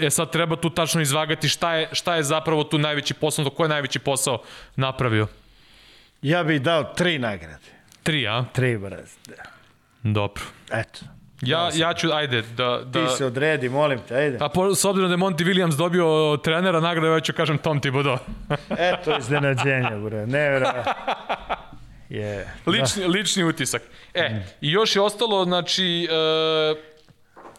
E sad treba tu tačno izvagati šta je, šta je zapravo tu najveći posao, ko je najveći posao napravio? Ja bih dao tri nagrade. Tri, a? Tri, braz. Da. Dobro. Eto. Ja, ja ću, ajde, da... da... Ti se odredi, molim te, ajde. A po, s obzirom da je Monty Williams dobio trenera nagrade, ja ću kažem Tom Thibodeau. Eto iznenađenja, bre, nevjerojatno. Je. Lični, da. lični utisak. E, mm. i još je ostalo, znači, uh,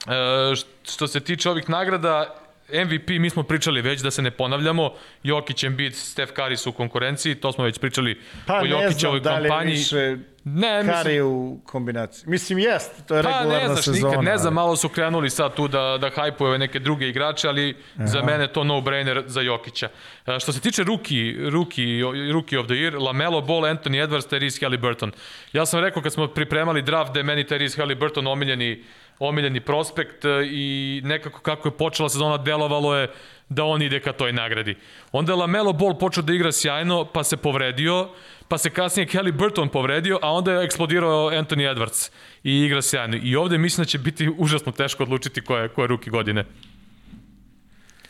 E, što se tiče ovih nagrada, MVP, mi smo pričali već da se ne ponavljamo, Jokić, Embiid, Steph Curry su u konkurenciji, to smo već pričali pa, o Jokićevoj kampanji. Pa ne znam da li više ne, Curry mislim, u kombinaciji. Mislim, jest, to je pa, regularna sezona. Pa ne znaš sezona, nikad, ne znam, malo su krenuli sad tu da, da hajpuju neke druge igrače, ali Aha. za mene to no-brainer za Jokića. E, što se tiče ruki, ruki, ruki of the year, Lamelo Ball, Anthony Edwards, Tyrese Halliburton. Ja sam rekao kad smo pripremali draft da je meni Tyrese Halliburton omiljeni omiljeni prospekt e, i nekako kako je počela sezona delovalo je da on ide ka toj nagradi. Onda je Lamelo Ball počeo da igra sjajno, pa se povredio, pa se kasnije Kelly Burton povredio, a onda je eksplodirao Anthony Edwards i igra sjajno. I ovde mislim da će biti užasno teško odlučiti ko je, ko je ruki godine.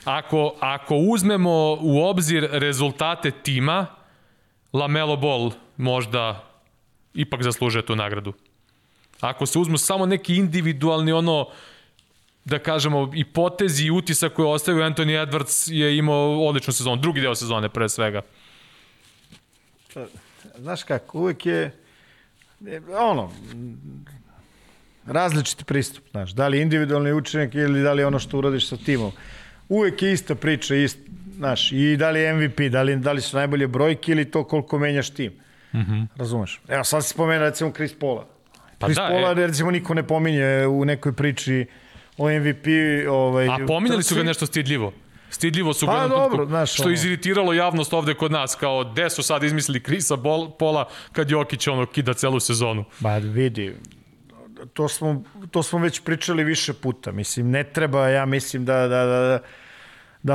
Ako, ako uzmemo u obzir rezultate tima, Lamelo Ball možda ipak zaslužuje tu nagradu. Ako se uzmu samo neki individualni ono da kažemo i potezi i utisak koji ostavio Anthony Edwards je imao odličnu sezonu, drugi deo sezone pre svega. Znaš kako, uvek je ono različiti pristup, znaš, da li individualni učinak ili da li ono što uradiš sa timom. Uvek je ista priča, ist, znaš, i da li je MVP, da li, da li su najbolje brojke ili to koliko menjaš tim. Mm -hmm. Razumeš? Evo, sad si spomenuo recimo Chris Paula. Pa Chris da, Paula, e... recimo, niko ne pominje u nekoj priči o MVP. Ovaj, A pominjali su ga nešto stidljivo. Stidljivo su pa, ga dobro, znaš, što ono. iziritiralo javnost ovde kod nas, kao gde su sad izmislili Krisa Pola kad Jokić ono kida celu sezonu. Ba vidi, to smo, to smo već pričali više puta. Mislim, ne treba, ja mislim da, da, da, da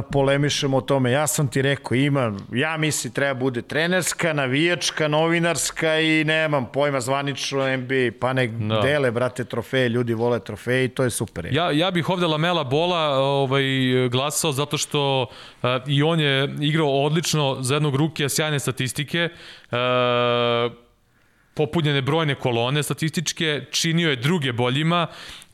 polemišemo o tome. Ja sam ti rekao, ima, ja mislim treba bude trenerska, navijačka, novinarska i nemam pojma zvanično NBA, pa nek da. dele, brate, trofeje, ljudi vole trofeje i to je super. Ja, ja bih ovde Lamela Bola ovaj, glasao zato što uh, i on je igrao odlično za jednog rukija, sjajne statistike. Uh, popunjene brojne kolone statističke, činio je druge boljima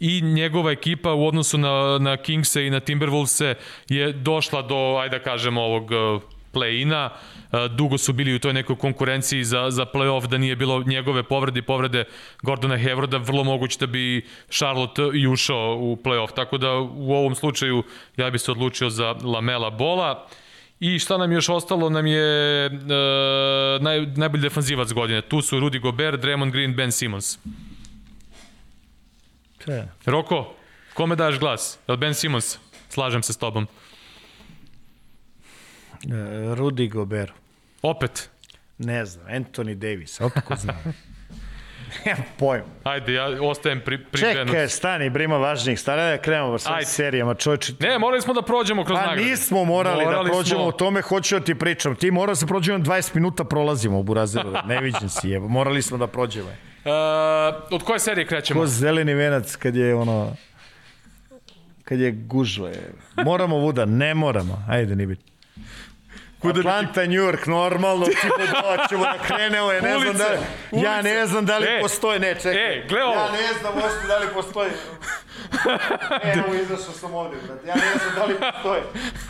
i njegova ekipa u odnosu na, na Kingse i na Timberwolvese je došla do, ajde da kažemo, ovog uh, play-ina. Uh, dugo su bili u toj nekoj konkurenciji za, za play-off, da nije bilo njegove povrede i povrede Gordona Hevroda, vrlo moguće da bi Charlotte i ušao u play-off. Tako da u ovom slučaju ja bi se odlučio za Lamela Bola. I šta nam još ostalo nam je uh, naj, najbolji defanzivac godine. Tu su Rudy Gobert, Draymond Green, Ben Simmons. Če? Roko, kome daš glas? El Ben Simmons? Slažem se s tobom. Uh, Rudy Gobert. Opet? Ne znam, Anthony Davis, otko znam. Nemam pojma. Ajde, ja ostajem pri, pri Čekaj, stani, brima važnijih. Stani da krenemo sa serijama, čovječe. Ne, morali smo da prođemo kroz pa, nagrade. Pa nismo morali, morali da prođemo, smo... o tome hoću da ti pričam. Ti mora da se prođemo 20 minuta prolazimo u Burazeru. Ne vidim si, je. Morali smo da prođemo. Uh, od koje serije krećemo? Ko zeleni venac kad je ono... Kad je gužva. Je. Moramo vuda, ne moramo. Ajde, ni biti. Kuda Atlanta, New York, normalno, tipo da ćemo da krenemo, ja ne znam da li, ulice. ja ne znam da li e, postoji, ne, čekaj. E, gle ovo. Ja ne znam uopšte da li postoji. E, evo, izašao sam ovde, brate. Ja ne znam da li postoji.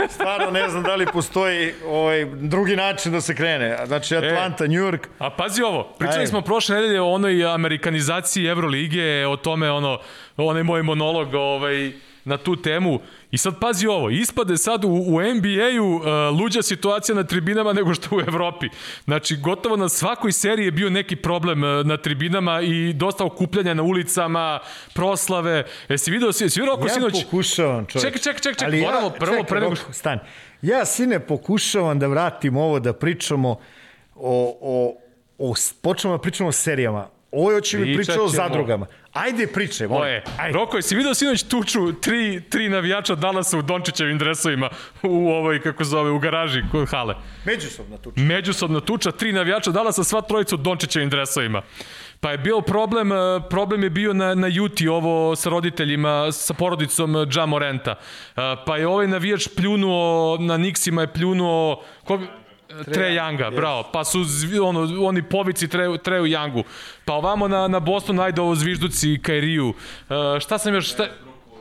Stvarno ne znam da li postoji ovaj, drugi način da se krene. Znači, e. Atlanta, e, New York. A pazi ovo, pričali Ajde. smo prošle nedelje o onoj amerikanizaciji Evrolige, o tome, ono, onaj moj monolog, ovaj, na tu temu. I sad pazi ovo, ispade sad u, u NBA-u uh, luđa situacija na tribinama nego što u Evropi. Znači, gotovo na svakoj seriji je bio neki problem uh, na tribinama i dosta okupljanja na ulicama, proslave. Jesi video, si, si vidio oko ja sinoć? Ja pokušavam, čovječ. Čekaj, čekaj, čekaj, čekaj, moramo ja, prvo čekaj, pre nego... Stani. Ja, sine, pokušavam da vratim ovo, da pričamo o, o, o počnemo da pričamo o serijama. Ovo je oči mi pričao o zadrugama. Ajde pričaj, molim. Oje. Roko, jesi vidio sinoć tuču tri, tri navijača Dallasa u Dončićevim dresovima u ovoj, kako zove, u garaži kod hale? Međusobna tuča. Međusobna tuča, tri navijača Dallasa, sva trojica u Dončićevim dresovima. Pa je bio problem, eh, problem je bio na, na Juti ovo sa roditeljima, sa porodicom Ja Morenta. Eh, pa je ovaj navijač pljunuo, na Nixima je pljunuo, ko, Tre Younga, bravo. Pa su ono, oni povici Treju, Treju Youngu. Pa ovamo na, na Boston ajde ovo zvižduci i Kairiju. Uh, šta sam još... Šta,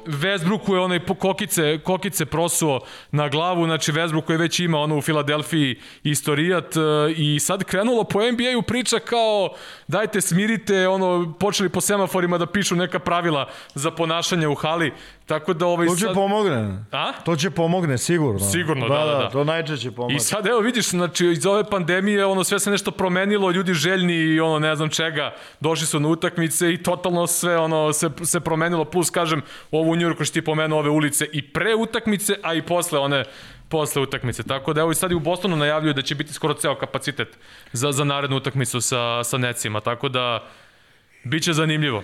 Westbrooku je onaj kokice, kokice prosuo na glavu, znači Westbrook je već ima ono u Filadelfiji istorijat e, i sad krenulo po NBA-u priča kao dajte smirite, ono počeli po semaforima da pišu neka pravila za ponašanje u hali, tako da ovaj To će sad... pomogne. A? To će pomogne sigurno. Sigurno, da, da, da. da. To najčešće pomogne. I sad evo vidiš, znači iz ove pandemije ono sve se nešto promenilo, ljudi željni i ono ne znam čega, došli su na utakmice i totalno sve ono se se promenilo plus kažem ovu u Njurku što ti pomenuo ove ulice i pre utakmice, a i posle one posle utakmice. Tako da evo i sad i u Bostonu najavljuju da će biti skoro ceo kapacitet za, za narednu utakmicu sa, sa Necima. Tako da biće zanimljivo.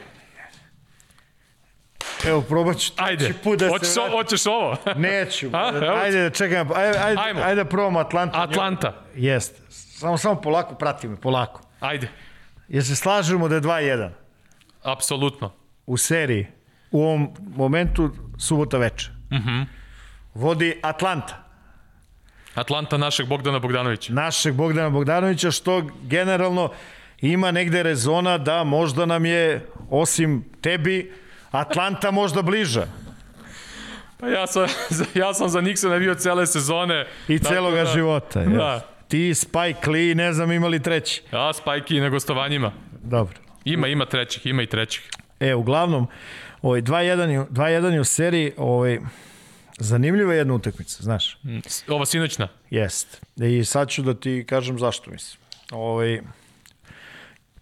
Evo, probat ću ajde, put da hoćeš, se... Ovo, hoćeš ovo? Neću. A, ajde, da čekam. Ajde, ajde, Ajmo. ajde da probamo Atlanta. Atlanta. Jeste. Samo, samo polako, prati me, polako. Ajde. Jer se slažemo da je 2-1. Apsolutno. U seriji u ovom momentu subota veče. Uh mhm. -huh. Vodi Atlanta. Atlanta našeg Bogdana Bogdanovića. Našeg Bogdana Bogdanovića, što generalno ima negde rezona da možda nam je, osim tebi, Atlanta možda bliža. Pa ja sam, ja sam za Nixona bio cele sezone. I celoga da, života. Da. Ti, Spike Lee, ne znam imali treći. Ja, Spike i na gostovanjima. Dobro. Ima, ima trećih, ima i trećih. E, uglavnom, Ovaj 2-1 2-1 u seriji, ovaj zanimljiva jedna utakmica, znaš. Ova sinoćna. Jest. I sad ću da ti kažem zašto mislim. Ovaj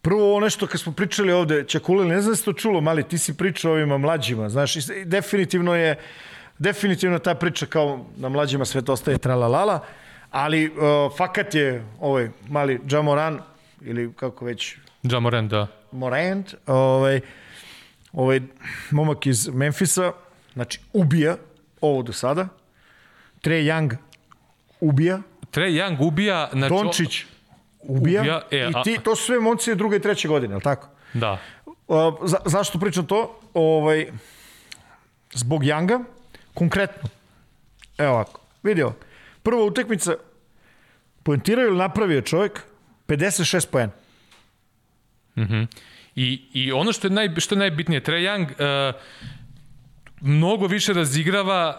Prvo ovo nešto kad smo pričali ovde, Čakulili, ne znam da se to čulo, mali, ti si pričao ovima mlađima, znaš, i definitivno je, definitivno ta priča kao na mlađima sve to ostaje tralalala, ali uh, fakat je ovaj mali Jamoran, ili kako već... Jamoran, da. Morant, ovaj, ovaj momak iz Memfisa, znači ubija ovo do sada. Trey Young ubija. Trey Young ubija... Znači, Dončić ubija. ubija, e, I a- ti, to su sve momci druge i treće godine, je li tako? Da. A, za, zašto pričam to? Ovaj, zbog Younga, konkretno. Evo ovako, vidio. Prva utekmica, poentirao ili napravio čovjek 56 poena. I, I ono što je, naj, što je najbitnije, Trae Young uh, mnogo više razigrava,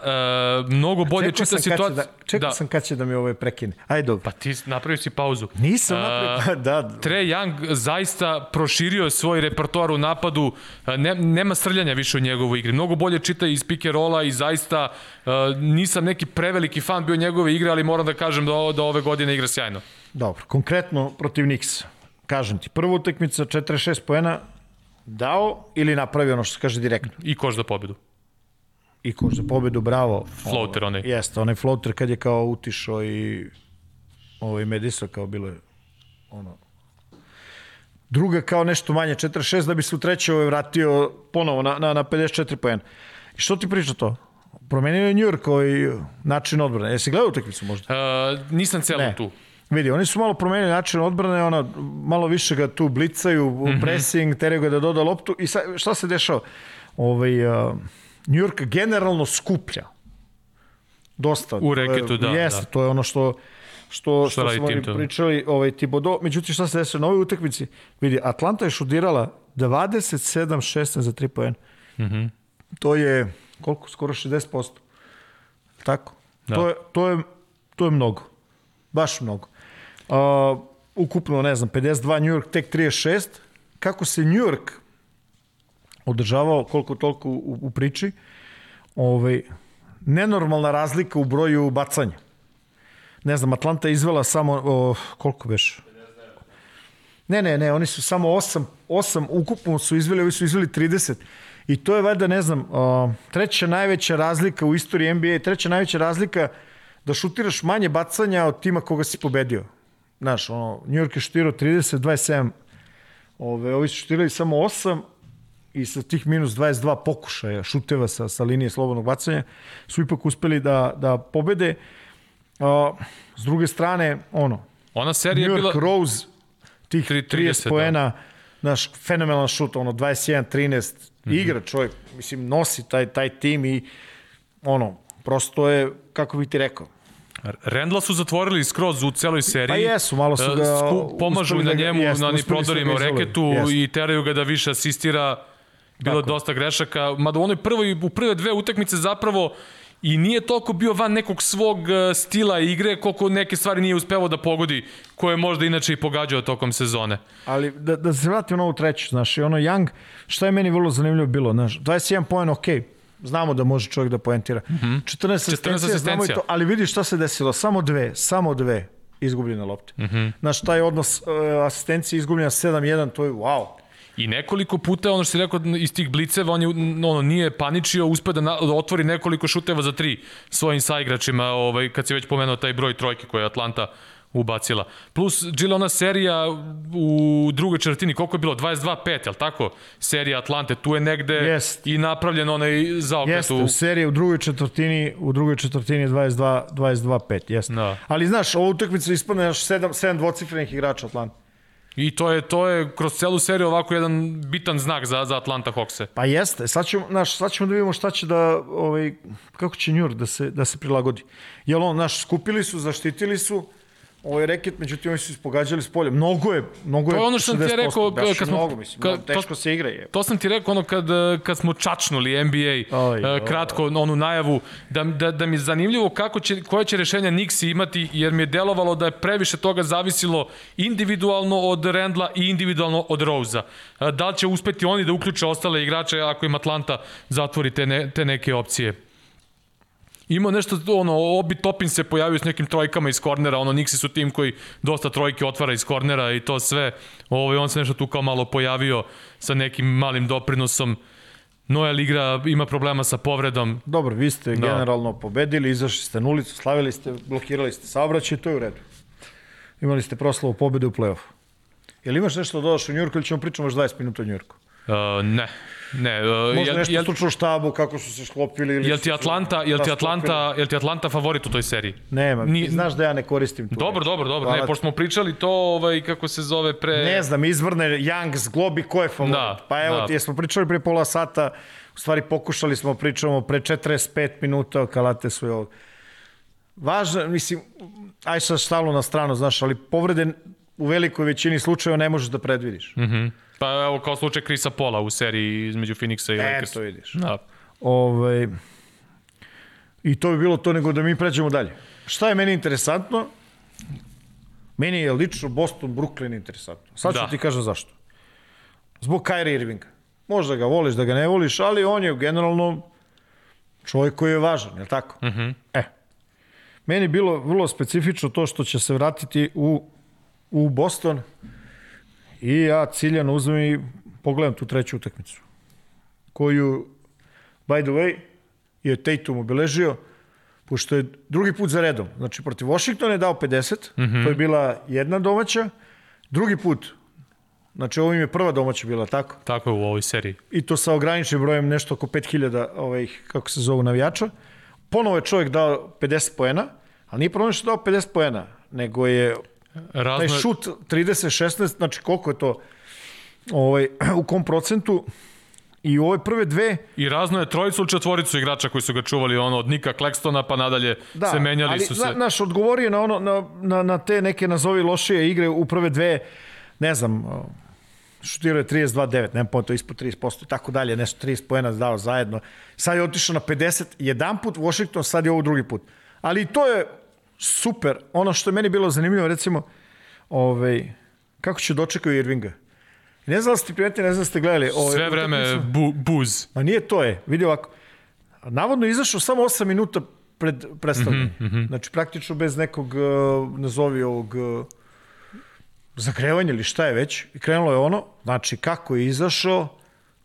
uh, mnogo bolje Čekao čita situaciju. da, čekao sam kad će da mi ovaj prekine. Ajde, dobro. Pa ti napravio si pauzu. Nisam A, napravio, da, da. Trae Young zaista proširio svoj repertoar u napadu, ne, nema srljanja više u njegovoj igri. Mnogo bolje čita iz pick and rolla i zaista uh, nisam neki preveliki fan bio njegove igre, ali moram da kažem da, da ove godine igra sjajno. Dobro, konkretno protiv Nixa. Kažem ti, prva utekmica 46 poena dao ili napravio ono što se kaže direktno. I koš za pobedu. I koš za pobedu, bravo. Floater onaj. Jeste, onaj floater kad je kao utišao i ovaj Medisa kao bilo je ono druga kao nešto manje 46 da bi se u trećoj ovaj vratio ponovo na, na, na 54 poena. I što ti priča to? Promenio je York ovaj način odbrane. Jesi gledao utakmicu možda? Uh, nisam celo Ne. tu. Vidi, oni su malo promenili način odbrane, ona, malo više ga tu blicaju, mm -hmm. pressing, teraju ga da doda loptu i sa, šta se dešava? Ovaj, uh, New York generalno skuplja. Dosta. U reketu, je- da, Jeste, da. to je ono što što, što, radi smo tim oni pričali, ovaj Tibodo, međutim šta se desilo na ovoj utakmici? Vidi, Atlanta je šudirala 27-16 za 3 poena. Mm. -hmm. To je koliko? Skoro 60%. Tako? Da. To, je, to, je, to je mnogo. Baš mnogo. Uh, ukupno, ne znam, 52, New York tek 36. Kako se New York održavao koliko toliko u, u priči, ovaj, nenormalna razlika u broju bacanja. Ne znam, Atlanta je izvela samo, o, koliko već? Ne, ne, ne, oni su samo 8, 8 ukupno su izveli, ovi su izveli 30. I to je valjda, ne znam, o, treća najveća razlika u istoriji NBA, treća najveća razlika da šutiraš manje bacanja od tima koga si pobedio. Znaš, ono, New York je šutirao 30, 27, ove, ovi su šutirali samo 8 i sa tih minus 22 pokušaja šuteva sa, sa linije slobodnog bacanja su ipak uspeli da, da pobede. A, s druge strane, ono, Ona serija New je York bila... Rose, tih Tri- 30, 30, da. poena, naš fenomenalan šut, ono 21-13, Mhm. igra čovjek, mislim, nosi taj, taj tim i ono, prosto je, kako bih ti rekao, Rendla su zatvorili skroz u celoj seriji. Pa jesu, malo su E, ga pomažu na da ga- njemu, na su da prodorima u reketu jeste. i teraju ga da više asistira. Bilo je dosta grešaka. Mada u onoj prvoj, u prve dve utakmice zapravo i nije toliko bio van nekog svog e, stila igre koliko neke stvari nije uspevao da pogodi koje je možda inače i pogađao tokom sezone. Ali da, da se vratim na ovu treću, znaš, i ono Young, šta je meni vrlo zanimljivo bilo, znaš, 21 poen, ok, znamo da može čovjek da poentira. Mm -hmm. 14 asistencija, znamo i asistencija. to, ali vidi šta se desilo, samo dve, samo dve izgubljene lopte. Mm -hmm. Znaš, taj odnos uh, asistencije izgubljena 7-1, to je wow. I nekoliko puta, ono što si rekao iz tih bliceva, on je, ono, nije paničio, uspeo da, na, da otvori nekoliko šuteva za tri svojim saigračima, ovaj, kad si već pomenuo taj broj trojke koje je Atlanta ubacila. Plus, Gila ona serija u drugoj četvrtini, koliko je bilo? 22-5, je li tako? Serija Atlante, tu je negde Jest. i napravljen onaj zaokret Jeste, u... seriji u drugoj četvrtini, u drugoj četvrtini 22 22-5, jeste. Da. Ali znaš, ovo utakmica ispadne još 7 7 dvocifrenih igrača Atlanta. I to je, to je kroz celu seriju ovako jedan bitan znak za, za Atlanta Hawkse. Pa jeste, sad ćemo, znaš, sad ćemo da vidimo šta će da, ovaj, kako će New York da se, da se prilagodi. Jel on, znaš, skupili su, zaštitili su, ovaj reket, međutim oni su ispogađali s polja. Mnogo je, mnogo To je. je ono što sam ti 60%, rekao, kad smo- mnogo, mislim, kad- teško se igra je. To sam ti rekao ono kad, kad smo čačnuli NBA, eh, oj. kratko onu najavu, da, da, da mi je zanimljivo kako će, koje će rešenja Nixi imati, jer mi je delovalo da je previše toga zavisilo individualno od Rendla i individualno od Rosea. Eh, Da li će uspeti oni da uključe ostale igrače ako im Atlanta zatvori te, ne, te neke opcije? Ima nešto, ono, Obi Topin se pojavio s nekim trojkama iz kornera, ono, Nixi su tim koji dosta trojke otvara iz kornera i to sve. Ovo, on se nešto tu kao malo pojavio sa nekim malim doprinosom. Noel igra, ima problema sa povredom. Dobro, vi ste da. generalno pobedili, izašli ste na ulicu, slavili ste, blokirali ste saobraćaj, to je u redu. Imali ste proslavu pobede u play-offu. Jel imaš nešto da dodaš u Njurku ili ćemo pričamo još 20 minuta o Njurku? Uh, ne. Ne, uh, Možda jel, nešto jel, stručno štabu, kako su se sklopili. Ili jel ti Atlanta, jel ti Atlanta, jel ti Atlanta favorit u toj seriji? Nema, Ni- ti znaš da ja ne koristim tu. Dobro, dobro, dobro. Hvala Ne, pošto smo pričali to, ovaj, kako se zove pre... Ne znam, izvrne Youngs, Globi, ko je favorit? Da, pa evo, da. jesmo pričali pre pola sata, u stvari pokušali smo pričamo pre 45 minuta o Kalate su ovog. Važno, mislim, aj sad stalo na stranu, znaš, ali povrede u velikoj većini slučajeva ne možeš da predvidiš. Mm. Mhm. Pa evo kao slučaj Krisa Pola u seriji između Phoenixa i Lakersa. Eto vidiš. Da. Ovaj, I to bi bilo to nego da mi pređemo dalje. Šta je meni interesantno? Meni je lično Boston, Brooklyn interesantno. Sad ću Da. ti kažem zašto. Zbog Kyrie Irvinga. Možda ga voliš, da ga ne voliš, ali on je generalno čovjek koji je važan, je li tako? Mm -hmm. E. Meni je bilo vrlo specifično to što će se vratiti u, u Boston i ja ciljano uzmem i pogledam tu treću utakmicu koju, by the way, je Tatum obeležio, pošto je drugi put za redom. Znači, protiv Washingtona je dao 50, mm -hmm. to je bila jedna domaća, drugi put, znači ovo im je prva domaća bila, tako? Tako je u ovoj seriji. I to sa ograničenim brojem nešto oko 5000 ovih, kako se zovu, navijača. Ponovo je čovjek dao 50 poena, ali nije problem što je dao 50 poena, nego je Razno taj je- šut 30-16, znači koliko je to ovaj, u kom procentu i u ove prve dve I razno je trojicu ili četvoricu igrača koji su ga čuvali ono od Nika Claxtona pa nadalje da, se menjali ali, su se. Na, naš odgovorio na, ono, na, na, na te neke nazovi lošije igre u prve dve, ne znam, šutirao je 32-9, nema pojma, to je ispod 30% i tako dalje, nešto 30 pojena dao zajedno. Sad je otišao na 50, jedan put Washington, sad je ovo drugi put. Ali to je super. Ono što je meni bilo zanimljivo, recimo, ovaj, kako će dočekaju Irvinga. Ne znam da ste primetili, ne znam da ste gledali. Ovaj, Sve vreme bu, buz. A nije to je, vidi ovako. Navodno je izašao samo 8 minuta pred predstavljanje. Mm Mhm, -hmm. Znači praktično bez nekog, uh, nazovi ovog, uh, zagrevanja ili šta je već. I krenulo je ono, znači kako je izašao,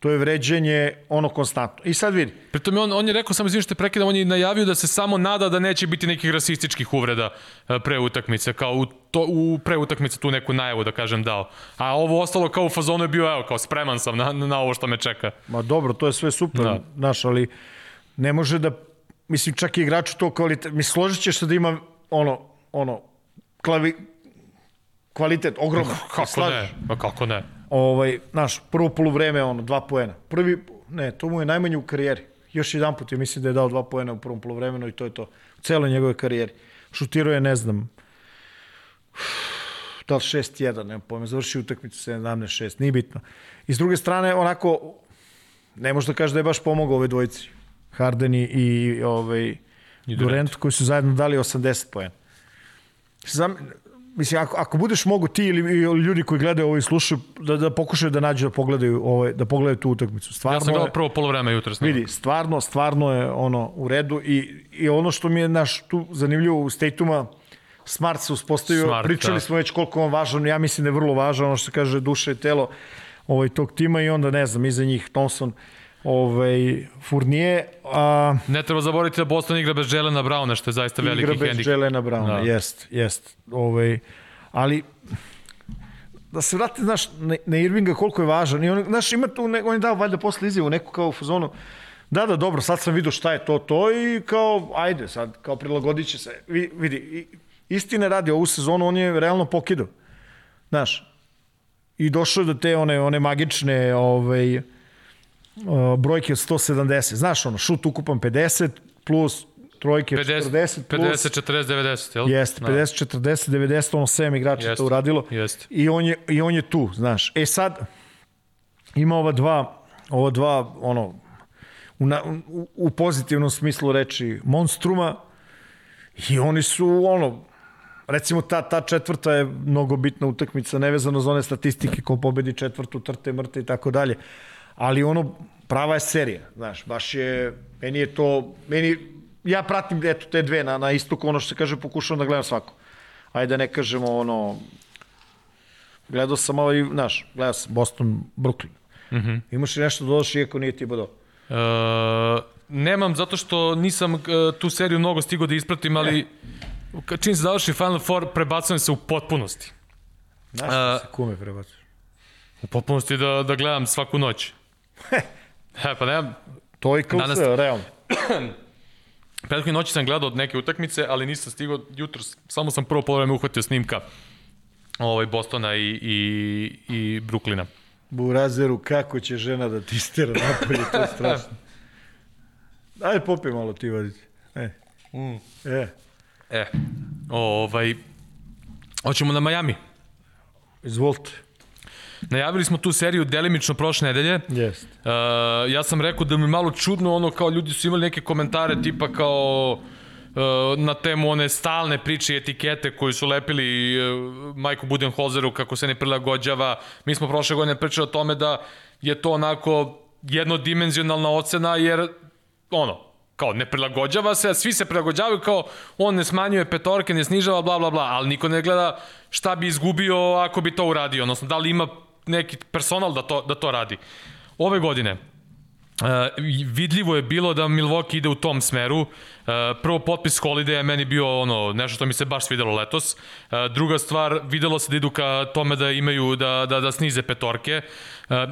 to je vređenje ono konstantno. I sad vidi, Pritom je on, on je rekao, samo izvim što te prekidam, on je najavio da se samo nada da neće biti nekih rasističkih uvreda e, pre utakmice, kao u, to, u pre utakmice tu neku najavu, da kažem, dao. A ovo ostalo kao u fazonu je bio, evo, kao spreman sam na, na ovo što me čeka. ma dobro, to je sve super, Da. znaš, ali ne može da, mislim, čak i igraču to kvalitet, mislim, složit ćeš se da ima ono, ono, klavi, kvalitet, ogroman. Kako Slažeš? ne? Pa kako ne? Ovaj, znaš, prvo poluvreme, ono, dva poena. Prvi, ne, to mu je najmanje u karijeri. Još jedan put, ja mislim da je dao dva poena u prvom poluvremenu i to je to. U celoj njegove karijeri. Šutirao je, ne znam, da li 6-1, nema pojma, završio utakmicu 17-6, nije bitno. I s druge strane, onako, ne može da kaže da je baš pomogao ove dvojici. Harden i, i ovaj, I Durant. Durant, koji su zajedno dali 80 poena. Zam, mislim, ako, ako budeš mogu ti ili, ili ljudi koji gledaju ovo i slušaju, da, da pokušaju da nađu da pogledaju, ovaj, da pogledaju tu utakmicu. Stvarno Ja sam gledao prvo polovreme jutros. Vidi, stvarno, stvarno je ono u redu i, i ono što mi je naš tu zanimljivo u Statuma, Smart se uspostavio, Smart, pričali da. smo već koliko on važan, ja mislim da je vrlo važan, ono što se kaže duša i telo ovaj, tog tima i onda ne znam, iza njih Thompson, ovaj, Fournier, a Ne treba zaboraviti da Boston igra bez Jelena Browna, što je zaista veliki igra bez. Jelena Browna, Da. jest, jest. Ovaj, ali da se vrati, znaš, na, na Irvinga koliko je važan. I on, znaš, ima tu, ne, on je dao valjda posle izjavu neku kao u fazonu, da, da, dobro, sad sam vidio šta je to, to i kao, ajde sad, kao prilagodit će se. Vi, vidi, istine radi ovu sezonu, on je realno pokidao. Znaš, i došao do te one, one magične ovaj, brojke od 170. Znaš, ono, šut ukupan 50 plus trojke 50, 40 plus 50, 40, 90, jel? Jeste, Da. 50, 40, 90, ono 7 igrača Jeste, to uradilo. jeste. I on, je, I on je tu, znaš. E sad, ima ova dva, ova dva, ono, u, na, u, u pozitivnom smislu reči, monstruma i oni su, ono, recimo ta, ta četvrta je mnogo bitna utakmica, nevezano za one statistike ko pobedi četvrtu, trte, mrte i tako dalje. Ali ono, prava je serija, znaš, baš je, meni je to, meni, ja pratim eto te dve na, na istoku, ono što se kaže, pokušavam da gledam svako. Ajde da ne kažemo ono, gledao sam ovaj, znaš, gledao sam Boston, Brooklyn. Mm -hmm. Imaš li nešto da dodaš iako nije ti bodao? E, nemam zato što nisam e, tu seriju mnogo stigao da ispratim, ali kad čim se završi Final Four, prebacujem se u potpunosti. Znaš, uh, se kume prebacuš. U potpunosti da, da gledam svaku noć. He, pa nemam, To je kao Danas- sve, realno. Prethodne noći sam gledao neke utakmice, ali nisam stigao jutro, samo sam prvo polovreme uhvatio snimka ovaj, Bostona i, i, i Bruklina. Burazeru, kako će žena da ti istera napolje, to je strašno. Ajde popij malo ti voditi. E. Mm. E, E, ovaj, hoćemo na Miami. izvolite. Najavili smo tu seriju delimično prošle nedelje. Jest. Uh, ja sam rekao da mi malo čudno ono kao ljudi su imali neke komentare tipa kao uh, na temu one stalne priče i etikete koju su lepili uh, Majku Budenholzeru kako se ne prilagođava. Mi smo prošle godine pričali o tome da je to onako jednodimenzionalna ocena jer ono, kao ne prilagođava se, svi se prilagođavaju kao on ne smanjuje petorke, ne snižava, bla, bla, bla, ali niko ne gleda šta bi izgubio ako bi to uradio, odnosno da li ima neki personal da to, da to radi. Ove godine, Uh, vidljivo je bilo da Milwaukee ide u tom smeru. Uh, prvo potpis Holiday je meni bio ono nešto što mi se baš svidelo letos. Uh, druga stvar, videlo se da idu ka tome da imaju da da da snize petorke. Uh,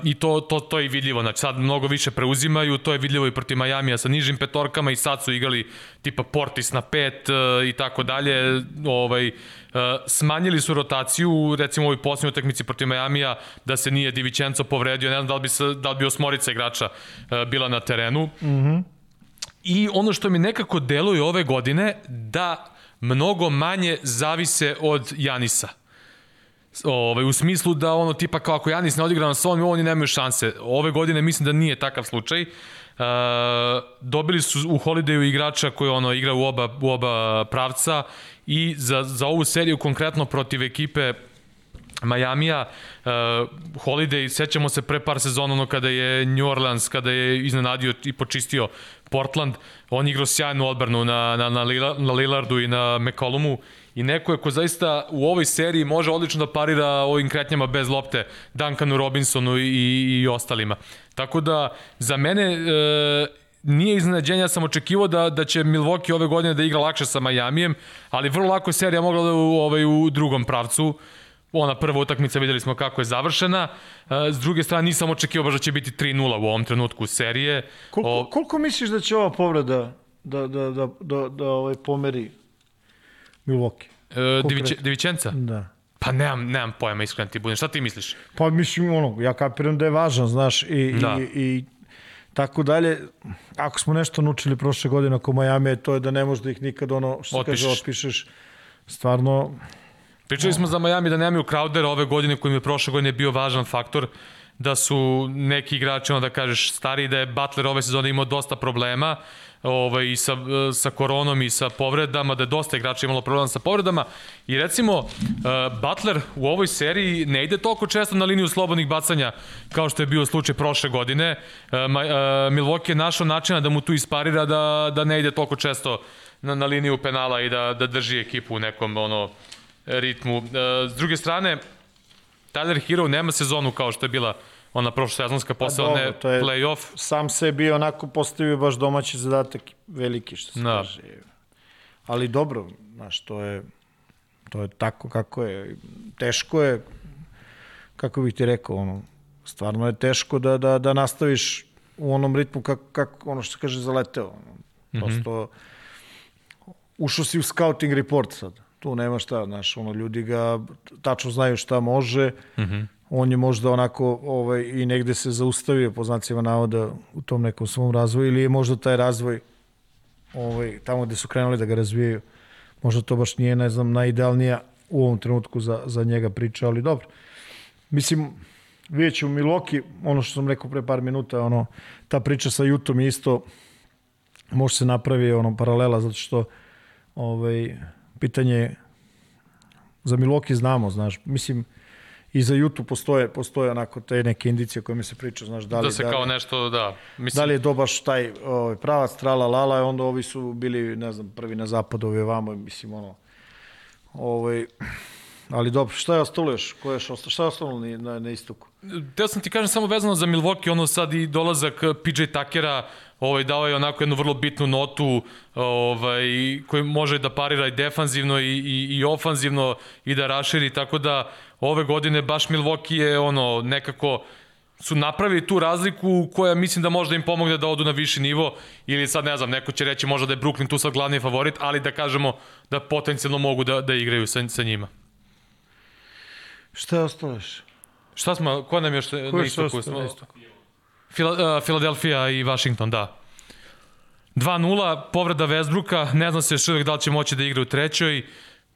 I to to to je vidljivo. Znači sad mnogo više preuzimaju, to je vidljivo i protiv Majamija sa nižim petorkama i sad su igrali tipa Portis na pet uh, i tako dalje. Ovaj Uh, smanjili su rotaciju, recimo u ovoj posljednjoj utakmici protiv Majamija, da se nije Divičenco povredio, ne znam da li bi, da li bi osmorica igrača bila na terenu. Mm -hmm. I ono što mi nekako deluje ove godine, da mnogo manje zavise od Janisa. Ovaj, u smislu da ono tipa kao ako Janis ne odigra na svom oni nemaju šanse. Ove godine mislim da nije takav slučaj. Uh, dobili su u Holidayu igrača koji ono igra u oba, u oba pravca i za, za ovu seriju konkretno protiv ekipe Majamija, uh, Holiday, sećamo se pre par sezona ono kada je New Orleans, kada je iznenadio i počistio Portland, on igrao sjajnu odbranu na, na, na, Lila, na Lillardu i na McCollumu i neko je ko zaista u ovoj seriji može odlično da parira ovim kretnjama bez lopte Duncanu Robinsonu i, i, i ostalima. Tako da, za mene e, nije iznenađenje, ja sam očekivao da, da će Milwaukee ove godine da igra lakše sa Majamijem, ali vrlo lako je serija mogla da u, ovaj, u drugom pravcu. Ona prva utakmica videli smo kako je završena. E, S druge strane nisam očekivao baš da će biti 3-0 u ovom trenutku serije. Koliko, O- koliko misliš da će ova povreda da, da, da, da, da ovaj pomeri Milwaukee? E, Diviče, Divičenca? Da. Pa nemam, nemam pojma iskreno ti budem. Šta ti misliš? Pa mislim, ono, ja kapiram da je važan, znaš, i, Da. i, i tako dalje. Ako smo nešto naučili prošle godine oko Miami, to je da ne možeš da ih nikad ono, što se kaže, Otpišeš. Stvarno, Pričali smo za Miami da nemaju Crowdera ove godine koji im je prošle godine bio važan faktor da su neki igrači, ono da kažeš, stariji, da je Butler ove sezone imao dosta problema ovaj, i sa, sa koronom i sa povredama, da je dosta igrača imalo problema sa povredama i recimo uh, Butler u ovoj seriji ne ide toliko često na liniju slobodnih bacanja kao što je bio slučaj prošle godine. Uh, ma, uh, Milwaukee je našao načina da mu tu isparira da, da ne ide toliko često na, na liniju penala i da, da drži ekipu u nekom ono, ritmu. S druge strane, Tyler Hero nema sezonu kao što je bila ona prošla sezonska posle, dobro, ne play-off. sam sebi onako postavio baš domaći zadatak veliki, što se Da. kaže. Ali dobro, znaš, to je, to je tako kako je. Teško je, kako bih ti rekao, ono, stvarno je teško da, da, da nastaviš u onom ritmu kako, kako ono što se kaže zaleteo. Ono. Prosto, ušao si u scouting report sad. Tu nema šta, znaš, ono, ljudi ga tačno znaju šta može. Mm -hmm. On je možda onako ovaj, i negde se zaustavio po znacima navoda u tom nekom svom razvoju ili je možda taj razvoj ovaj, tamo gde su krenuli da ga razvijaju. Možda to baš nije, ne znam, najidealnija u ovom trenutku za, za njega priča, ali dobro. Mislim, vidjet ću Miloki, ono što sam rekao pre par minuta, ono, ta priča sa Jutom je isto može se napravi ono paralela zato što ovaj pitanje je, za Miloki znamo, znaš, mislim i za Jutu postoje postoje onako te neke indicije koje mi se priča, znaš, da li Da se da li, kao nešto, da. Mislim, da li je to baš taj ovaj, pravac, trala, lala, onda ovi su bili, ne znam, prvi na zapadu, ovi vamo, mislim, ono, ovaj, ali dobro, šta je ostalo još? Ko je? Šta je ostalo na, na istoku? Teo sam ti kažem samo vezano za Milwaukee, ono sad i dolazak PJ Takera, ovaj, dao je onako jednu vrlo bitnu notu ovaj, koji može da parira i defanzivno i, i, i ofanzivno i da raširi, tako da ove godine baš Milwaukee je ono nekako su napravili tu razliku koja mislim da možda im pomogne da odu na viši nivo ili sad ne znam, neko će reći možda da je Brooklyn tu sad glavni favorit, ali da kažemo da potencijalno mogu da, da igraju sa, sa njima. Šta još? Šta smo, ko nam još Ko na istoku? Smo, na istoku? Fila, uh, Filadelfija i Washington, da. 2-0, povreda Westbrooka, ne znam se još uvijek da li će moći da igra u trećoj.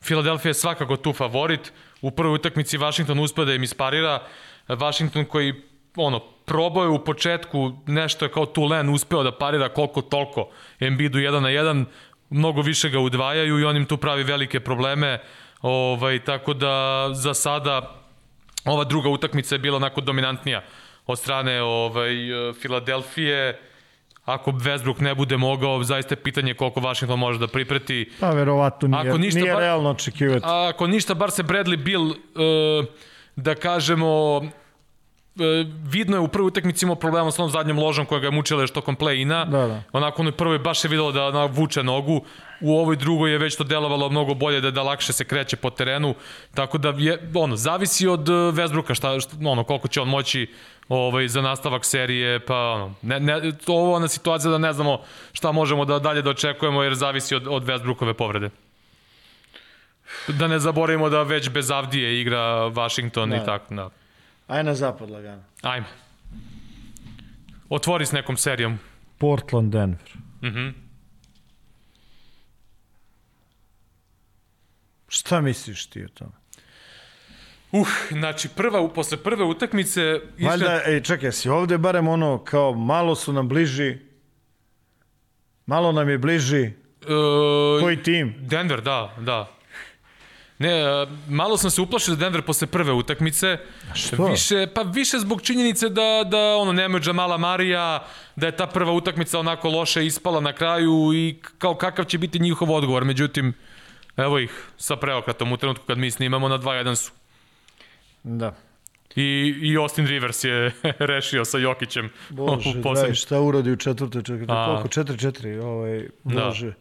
Filadelfija je svakako tu favorit. U prvoj utakmici Washington uspio da im isparira. Washington koji ono, probao je u početku nešto je kao Tulen uspeo da parira koliko toliko Embiidu 1 na 1, mnogo više ga udvajaju i on im tu pravi velike probleme. Ovaj, tako da za sada ova druga utakmica je bila onako dominantnija od strane ovaj, Filadelfije. Ako Westbrook ne bude mogao, zaista je pitanje koliko Washington može da pripreti. Pa verovatno nije, Ako ništa nije ba- realno očekivati. Ako ništa, bar se Bradley Bill, e, da kažemo, vidno je u prvoj utakmici imao problema s onom zadnjom ložom koja ga je mučila još tokom play-ina. Da, da. Onako ono prvoj baš je videlo da ona vuče nogu. U ovoj drugoj je već to delovalo mnogo bolje da da lakše se kreće po terenu. Tako da je ono zavisi od e, Westbrooka šta, šta ono koliko će on moći ovaj za nastavak serije pa ono ne ne to ovo je ona situacija da ne znamo šta možemo da dalje da očekujemo jer zavisi od od Westbrookove povrede. Da ne zaboravimo da već bez Avdije igra Washington Da. i tako, da. Aj na zapad lagano. Ajme. Otvori s nekom serijom. Portland, Denver. Mhm. Šta misliš ti o tome? Uh, znači prva, posle prve utakmice... išle- Valjda, ej, čekaj, si ovde barem ono, kao malo su nam bliži, malo nam je bliži, E, koji tim? Denver, da, da. Ne, malo sam se uplašio za Denver posle prve utakmice. što? Više, pa više zbog činjenice da, da ono, nemaju Jamala Marija, da je ta prva utakmica onako loše ispala na kraju i kao kakav će biti njihov odgovor. Međutim, evo ih sa preokratom u trenutku kad mi snimamo na 2-1 su. Da. I, I Austin Rivers je rešio sa Jokićem Bože, u daj, šta uradi u četvrtoj? A. Koliko? 4-4, ovaj, Da. Bože.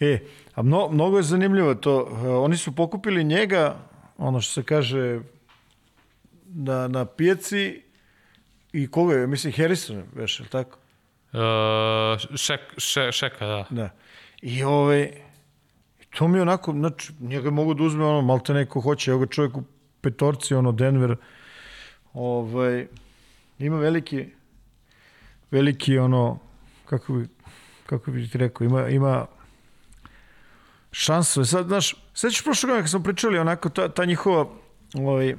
E, a mno, mnogo je zanimljivo to. Uh, oni su pokupili njega, ono što se kaže, na, na pijaci i koga je, mislim, Harrison, veš, je li tako? Uh, šek, še, šeka, da. Da. I ovaj, to mi je onako, znači, njega mogu da uzme ono, malte neko hoće, evo ga čovjek u petorci, ono, Denver, ovaj, ima veliki, veliki, ono, kako bi, kako bi ti rekao, ima, ima šansu. Sad, znaš, sećaš prošle godine kad smo pričali, onako, ta, ta njihova, ovaj,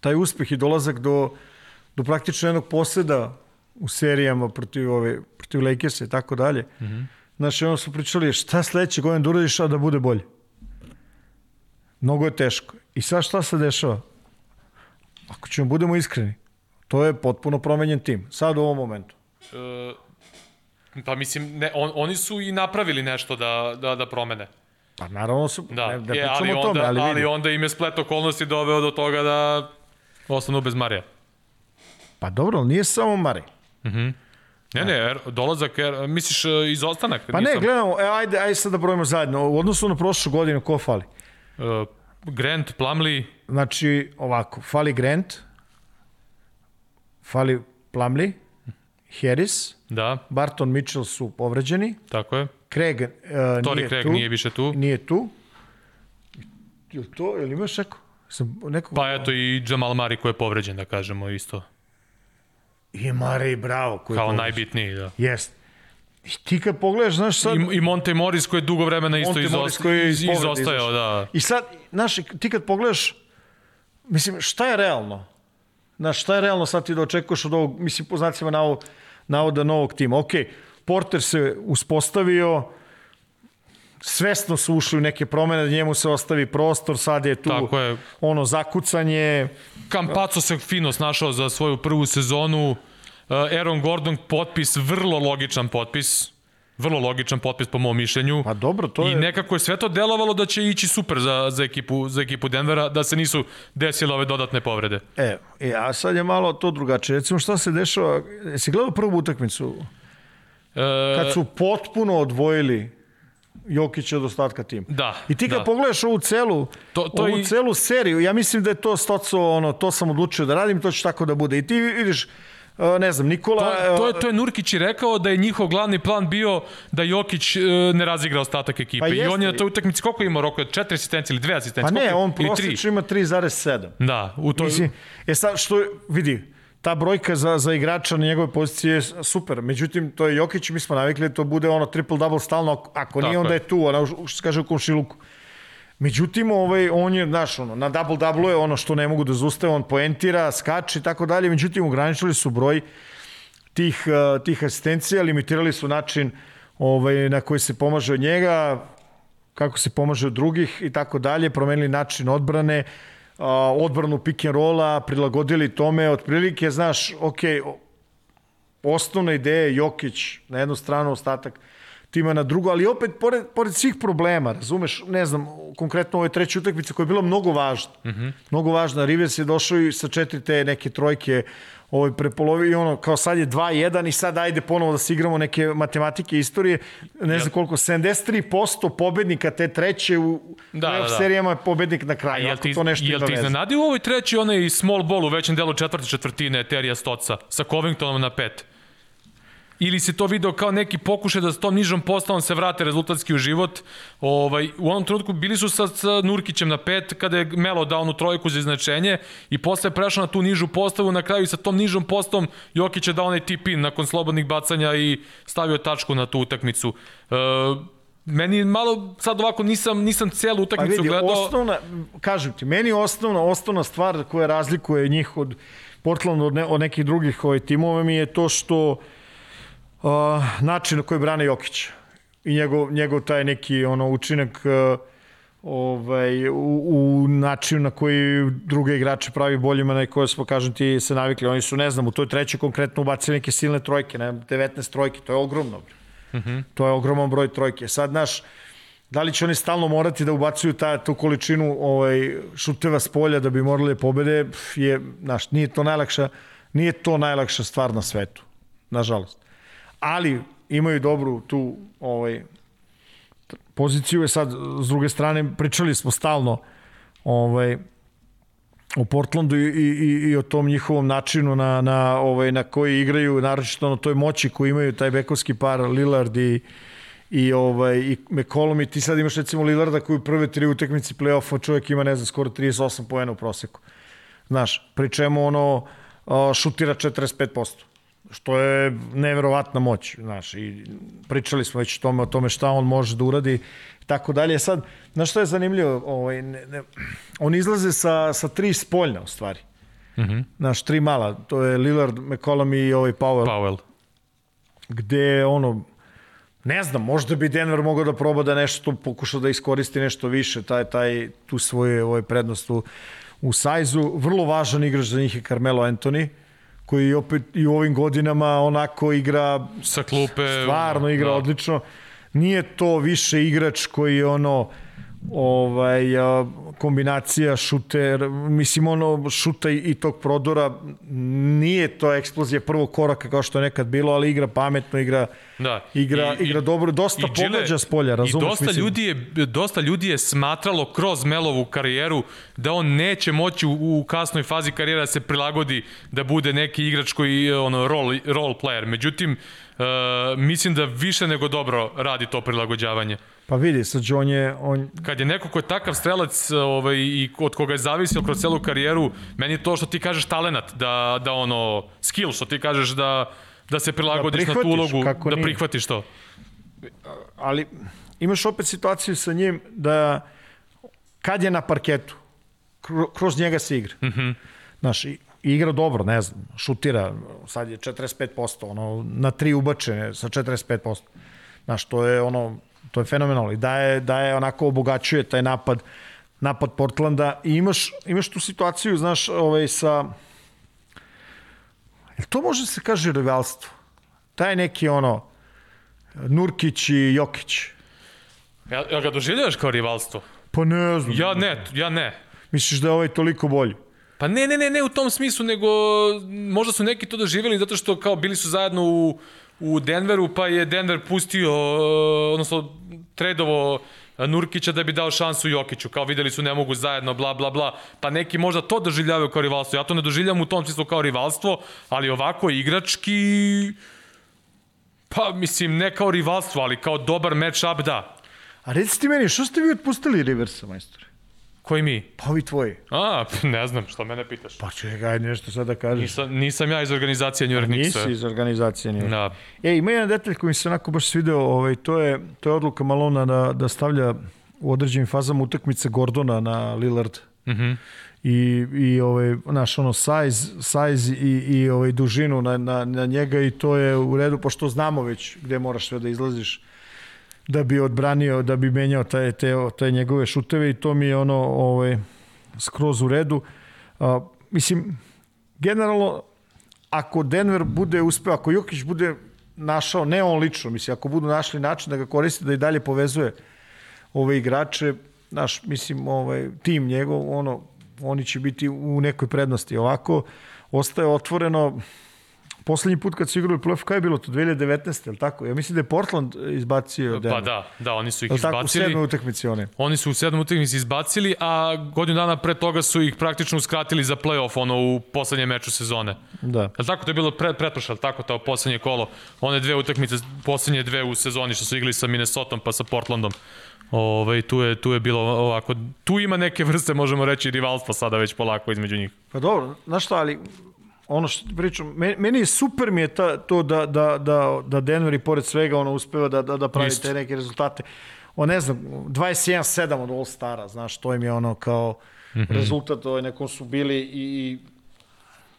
taj uspeh i dolazak do, do praktično jednog poseda u serijama protiv, ove, protiv Lakersa i tako dalje. Znaš, ono su pričali, šta sledeće godine da uradiš, a da bude bolje? Mnogo je teško. I sad šta se dešava? Ako ćemo budemo iskreni, to je potpuno promenjen tim. Sad u ovom momentu. E, pa mislim, ne, on, oni su i napravili nešto da, da, da promene. Pa naravno su, Da, ne, ne je, pričamo ali, o tome, onda, ali, ali, onda im je splet okolnosti doveo do toga da ostanu bez Marija. Pa dobro, ali nije samo Mari. Ne, ne, er, dolazak, er, misliš e, izostanak? Pa ne, gledamo, e, ajde, ajde sad da brojimo zajedno. U odnosu na prošlu godinu, ko fali? Uh, Grant, Plumlee, Znači, ovako, fali Grant, fali Plumlee, Harris, da, Barton Mitchell su povređeni, tako je. Craig uh, Tori nije Craig tu. nije više tu. Nije tu. Je li to, je li imaš neko? Sam neko... Pa eto i Jamal Mari koji je povređen, da kažemo isto. I Mare Bravo. Koji je Kao povređen. najbitniji, da. Jest. I ti kad pogledaš, znaš sad... I, I Monte Morris koji je dugo vremena isto izosta, koji je iz, izostajao, da. I sad, znaš, ti kad pogledaš, mislim, šta je realno? Znaš, šta je realno sad ti da očekuješ od ovog, mislim, po znacima navod, navoda novog tima? Ok, Porter se uspostavio, svesno su ušli u neke promene, njemu se ostavi prostor, sad je tu Tako je. ono zakucanje, Campazzo se fino snašao za svoju prvu sezonu. Uh, Aaron Gordon potpis, vrlo logičan potpis. Vrlo logičan potpis po mom mišljenju. pa dobro, to I je... nekako je sve to delovalo da će ići super za, za, ekipu, za ekipu Denvera, da se nisu desile ove dodatne povrede. E, e, a sad je malo to drugačije. Recimo šta se dešava, jesi gledao prvu utakmicu? E, Kad su potpuno odvojili Jokića od ostatka tima. Da, I ti kad da. pogledaš ovu celu, To- to ovu i- celu seriju, ja mislim da je to stoco, ono, to sam odlučio da radim, to će tako da bude. I ti vidiš, ne znam, Nikola... To, to, je, to je Nurkić i rekao da je njihov glavni plan bio da Jokić e, ne razigra ostatak ekipe. Pa I on je jeste. na toj utakmici koliko ima roko? Četiri asistencije ili dve Pa asistencije? ne, Koliko? on prosječno ima 3,7. Da, u toj... Mislim, e sad, što, je- vidi, ta brojka za, za igrača na njegove pozicije je super. Međutim, to je Jokić, mi smo navikli da to bude ono triple-double stalno, ako- nije, Tako onda je. je tu, ona, što se kaže u komšiluku. Međutim, ovaj, on je, znaš, ono, na double-double je ono što ne mogu da zustave, on poentira, skače i tako dalje, međutim, ograničili su broj tih, uh, tih asistencija, limitirali su način ovaj, na koji se pomaže od njega, kako se pomaže od drugih i tako dalje, promenili način odbrane, uh, odbranu pick and rolla, prilagodili tome, otprilike, znaš, ok, osnovna ideja je Jokić na jednu stranu, ostatak tima na drugu, ali opet, pored, pored svih problema, razumeš, ne znam, konkretno ove treće utakmice koja je bila mnogo važna, mm -hmm. mnogo važna, Rivers je došao i sa četiri te neke trojke ovaj, prepolovi i ono, kao sad je 2-1 i sad ajde ponovo da se igramo neke matematike istorije, ne znam koliko, 73% pobednika te treće u Da, da, da, serijama je pobednik na kraju, Jel ti, to nešto jel ti iznenadio u ovoj treći onaj small ball u većem delu četvrte četvrtine Terija Stoca sa Covingtonom na pet? Ili si to video kao neki pokušaj da s tom nižom postavom se vrate rezultatski u život? Ovaj, u onom trenutku bili su sa, sa Nurkićem na pet kada je Melo dao onu trojku za iznačenje i posle je prešao na tu nižu postavu na kraju i sa tom nižom postavom Jokić je dao onaj tip-in nakon slobodnih bacanja i stavio tačku na tu utakmicu. E, meni malo sad ovako nisam nisam celu Pa utakmicu vidi, gledao. osnovna, kažem ti, meni osnovna, osnovna stvar koja razlikuje njih od Portlanda od, ne, od nekih drugih ovaj, timova mi je to što uh, način na koji brane Jokić i njegov, njegov taj neki ono učinak uh, ovaj, u, u načinu na koji druge igrače pravi boljima na koje smo, kažem ti, se navikli. Oni su, ne znam, u toj trećoj konkretno ubacili neke silne trojke, ne, 19 trojke, to je ogromno. Mm -hmm. To je ogroman broj trojke. Sad, naš, da li će oni stalno morati da ubacuju ta, tu količinu ovaj, šuteva s polja da bi morali da pobede, je, znaš, nije to najlakša, nije to najlakša stvar na svetu, nažalost. Ali imaju dobru tu ovaj, poziciju je sad s druge strane pričali smo stalno ovaj o Portlandu i, i, i o tom njihovom načinu na, na, ovaj, na koji igraju, naročito na toj moći koju imaju taj bekovski par Lillard i, i, ovaj, i McCollum i ti sad imaš recimo Lillarda koji u prve tri utakmice play-offa čovjek ima ne znam skoro 38 poena u proseku. Znaš, pri čemu ono šutira 45% što je neverovatna moć, znaš, i pričali smo već o tome, o tome šta on može da uradi, tako dalje. Sad, znaš šta je zanimljivo? Ovaj, ne, ne, oni izlaze sa, sa tri spoljna, u stvari. Mm -hmm. Znaš, tri mala, to je Lillard, McCollum i ovaj Powell, Powell. gde ono, ne znam, možda bi Denver mogao da proba da nešto pokuša da iskoristi nešto više, taj, taj, tu svoju ovaj, prednost u, u sajzu. Vrlo važan igrač za njih je Carmelo Anthony, koji opet i u ovim godinama onako igra Sa klupe. stvarno igra da. da. odlično. Nije to više igrač koji je ono ovaj kombinacija šuter mislim ono šuta i, i tog prodora nije to eksplozija prvog koraka kao što je nekad bilo ali igra pametno igra Da. igra igra dobro dosta i pogađa s polja razumeš I dosta mislim, ljudi je dosta ljudi je smatralo kroz Melovu karijeru da on neće moći u, u kasnoj fazi karijere da se prilagodi da bude neki igrač koji je ono role, role player. Međutim uh, mislim da više nego dobro radi to prilagođavanje. Pa vidi sad on je on Kad je neko ko je takav strelac ovaj, i od koga je zavisio kroz celu karijeru, meni je to što ti kažeš talenat, da, da ono, skill, što ti kažeš da, da se prilagodiš na tu ulogu, da nije. prihvatiš to. ali imaš opet situaciju sa njim da kad je na parketu, kro- kroz njega se igra. Mm -hmm. Znaš, igra dobro, ne znam, šutira, sad je 45%, ono, na tri ubačene sa 45%. Znaš, to je ono, to je fenomenalno i daje, daje onako obogaćuje taj napad napad Portlanda i imaš, imaš tu situaciju, znaš, ovaj, sa Jel to može se kaže rivalstvo? Taj neki ono Nurkić i Jokić. Ja, ja ga doživljavaš kao rivalstvo? Pa ne znam. Ja ne, ja ne. Misliš da je ovaj toliko bolji? Pa ne, ne, ne, ne u tom smislu, nego možda su neki to doživjeli zato što kao bili su zajedno u, u Denveru, pa je Denver pustio, odnosno tredovo Nurkića da bi dao šansu Jokiću, kao videli su ne mogu zajedno, bla, bla, bla, pa neki možda to doživljavaju kao rivalstvo. Ja to ne doživljam u tom smislu kao rivalstvo, ali ovako igrački, pa mislim ne kao rivalstvo, ali kao dobar match-up da. A reci ti meni, što ste vi otpustili Riversa, majstore? Koji mi? Pa ovi tvoji. A, ne znam, što mene pitaš. Pa čekaj, nešto sad da kažeš. Nisam, nisam ja iz organizacije New York Knicks. Nisi iz organizacije New York. Da. E, ima jedan detalj koji mi se onako baš svideo, ovaj, to, je, to je odluka Malona da, da stavlja u određenim fazama utakmice Gordona na Lillard. Mhm. Mm i, i ovaj, naš ono size, size i, i ovaj dužinu na, na, na njega i to je u redu, pošto znamo već gde moraš sve da izlaziš da bi odbranio, da bi menjao taj, te, te njegove šuteve i to mi je ono ovaj, skroz u redu. A, mislim, generalno, ako Denver bude uspeo, ako Jokić bude našao, ne on lično, mislim, ako budu našli način da ga koriste, da i dalje povezuje ove igrače, naš, mislim, ovaj, tim njegov, ono, oni će biti u nekoj prednosti. Ovako, ostaje otvoreno, Poslednji put kad su igrali playoff, kada je bilo to? 2019, je li tako? Ja mislim da je Portland izbacio Denver. Pa da, da, oni su ih Je li tako? U izbacili. sedmoj utakmici one. Oni su u sedmom utakmici izbacili, a godinu dana pre toga su ih praktično uskratili za play-off ono u poslednjem meču sezone. Da. Je li tako? To je bilo pre, li tako, to poslednje kolo. One dve utakmice, poslednje dve u sezoni što su igrali sa Minnesotom pa sa Portlandom. Ove, tu, je, tu je bilo ovako, tu ima neke vrste, možemo reći, rivalstva sada već polako između njih. Pa dobro, znaš šta, ali ono što pričam, meni, je super mi je ta, to da, da, da, da Denver i pored svega ono uspeva da, da, da pravi Isto. te neke rezultate. O ne znam, 21-7 od All Stara, znaš, to im je ono kao mm -hmm. rezultat, ovaj, nekom su bili i, i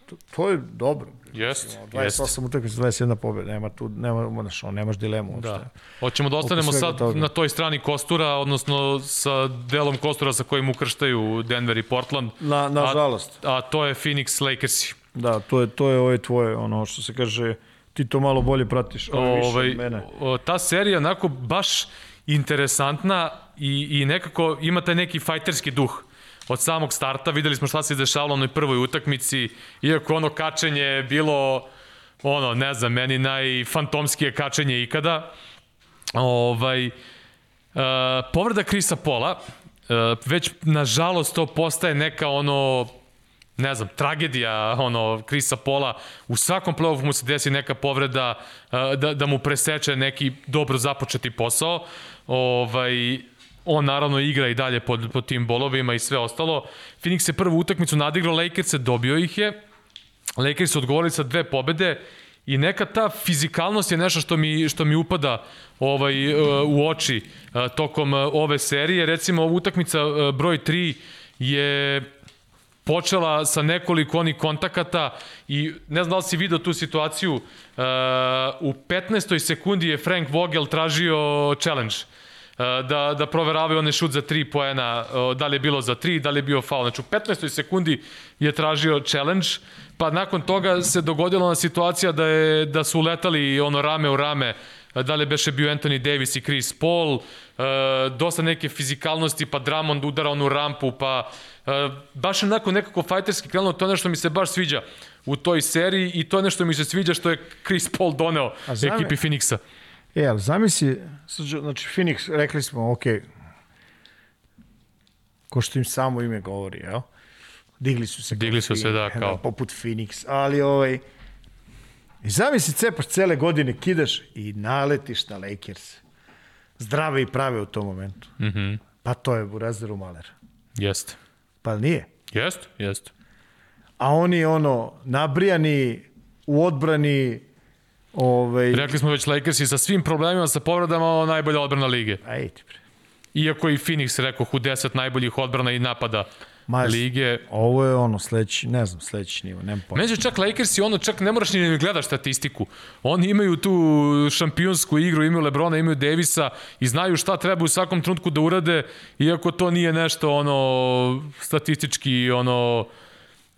to, to je dobro. Jest, 28 jest. utakmica, 21 pobjeda, nema tu, nema, znaš, ono, nemaš dilemu. uopšte. Da. Hoćemo da ostanemo sad toga. na toj strani Kostura, odnosno sa delom Kostura sa kojim ukrštaju Denver i Portland. Na, nažalost. A, a to je Phoenix Lakersi. Da, to je, to je ovo tvoje, ono što se kaže, ti to malo bolje pratiš, ovo više ovaj, od mene. o, ta serija onako baš interesantna i, i nekako ima taj neki fajterski duh od samog starta. Videli smo šta se dešavalo na onoj prvoj utakmici, iako ono kačenje je bilo ono, ne znam, meni najfantomskije kačenje ikada. Ovaj, uh, povreda Krisa Pola, uh, već nažalost to postaje neka ono ne znam, tragedija ono Krisa Pola, u svakom play-offu mu se desi neka povreda uh, da, da mu preseče neki dobro započeti posao. Ovaj, on naravno igra i dalje pod, pod tim bolovima i sve ostalo. Phoenix je prvu utakmicu nadigrao Lakers-e, dobio ih je. Lakers su odgovorili sa dve pobede i neka ta fizikalnost je nešto što mi, što mi upada ovaj, uh, u oči uh, tokom ove serije. Recimo, utakmica broj 3 je počela sa nekoliko onih kontakata i ne znam da li si video tu situaciju, uh, u 15. sekundi je Frank Vogel tražio challenge uh, da, da proveravaju onaj šut za 3 poena, uh, da li je bilo za 3, da li je bio faul. Znači u 15. sekundi je tražio challenge, pa nakon toga se dogodila ona situacija da, je, da su uletali ono rame u rame da li beše bio Anthony Davis i Chris Paul, e, dosta neke fizikalnosti, pa Drummond udara onu rampu, pa e, baš onako nekako fajterski krenulo, to je nešto mi se baš sviđa u toj seriji i to je nešto mi se sviđa što je Chris Paul doneo zame- ekipi Phoenixa. E, ali zamisli, znači Phoenix, rekli smo, ok, ko što im samo ime govori, jel? Digli su se. Digli su se, da, kao. poput Phoenix, ali ovaj, i zamisli cepaš cele godine, kidaš i naletiš na Lakers. Zdrave i prave u tom momentu. Mm. -hmm. Pa to je Burazeru Maler. Jeste. Pa nije. Jeste, jeste. A oni ono, nabrijani, u odbrani, ovaj, Rekli smo već Lakersi sa svim problemima, sa povredama, ovo najbolja odbrana lige. aj ti bre. Iako i Phoenix, rekao, u 10 najboljih odbrana i napada Ma, lige. Ovo je ono sledeći, ne znam, sledeći nivo, nemam pojma. Se čak Lakersi, ono, čak ne moraš ni da gledaš statistiku. Oni imaju tu šampionsku igru, imaju Lebrona, imaju Davisa i znaju šta treba u svakom trenutku da urade, iako to nije nešto, ono, statistički, ono,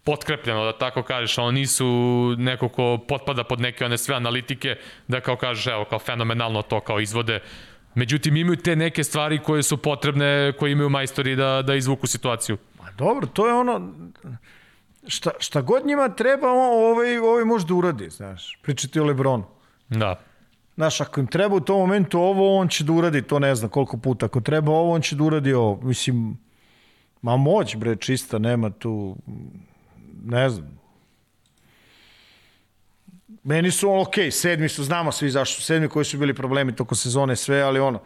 potkrepljeno, da tako kažeš, ono nisu neko ko potpada pod neke one sve analitike, da kao kažeš, evo, kao fenomenalno to kao izvode. Međutim, imaju te neke stvari koje su potrebne, koje imaju majstori da, da izvuku situaciju. Ma dobro, to je ono, šta, šta god njima treba, ovaj, ovaj može da uradi, znaš. Pričati o Lebronu. Da. Znaš, ako im treba u tom momentu ovo, on će da uradi to ne znam koliko puta. Ako treba ovo, on će da uradi ovo. Mislim, ma moć bre, čista, nema tu, ne znam. Meni su, ok, sedmi su, znamo svi zašto su sedmi, koji su bili problemi toko sezone, sve, ali ono,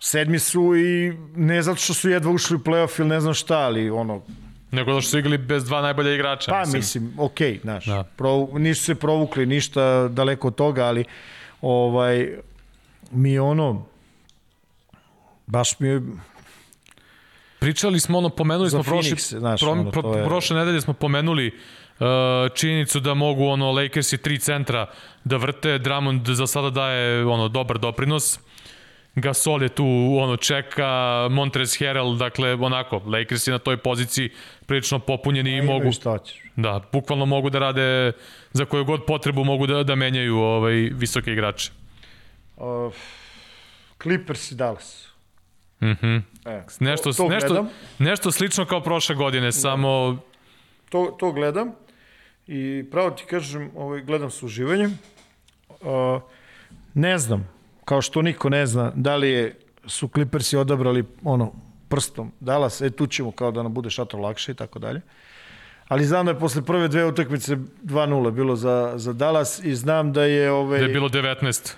sedmi su i ne zato što su jedva ušli u playoff ili ne znam šta, ali ono, Nego da što su igrali bez dva najbolja igrača. Pa mislim, mislim ok, znaš, da. Pro, nisu se provukli ništa daleko od toga, ali ovaj, mi ono, baš mi je, Pričali smo ono, pomenuli smo prošle, znaš, pro, ono, pro, je... prošle nedelje smo pomenuli uh, činjenicu da mogu ono Lakers i tri centra da vrte, Drummond za sada daje ono dobar doprinos. Gasol je tu ono čeka, Montrez Harrell, dakle onako, Lakers je na toj poziciji prilično popunjeni i mogu Da, bukvalno mogu da rade za koju god potrebu mogu da da menjaju ovaj visoke igrače. Uh, Clippers i Dallas. Mhm. Mm e, nešto to, to nešto gledam. nešto slično kao prošle godine, da. samo to to gledam. I pravo ti kažem, ovaj gledam sa uživanjem. Uh, ne znam, kao što niko ne zna da li je, su Clippersi odabrali ono prstom Dallas, e tu ćemo kao da nam bude šator lakše i tako dalje. Ali znam da je posle prve dve utakmice 2-0 bilo za, za Dallas i znam da je... Ovaj, da je bilo 19.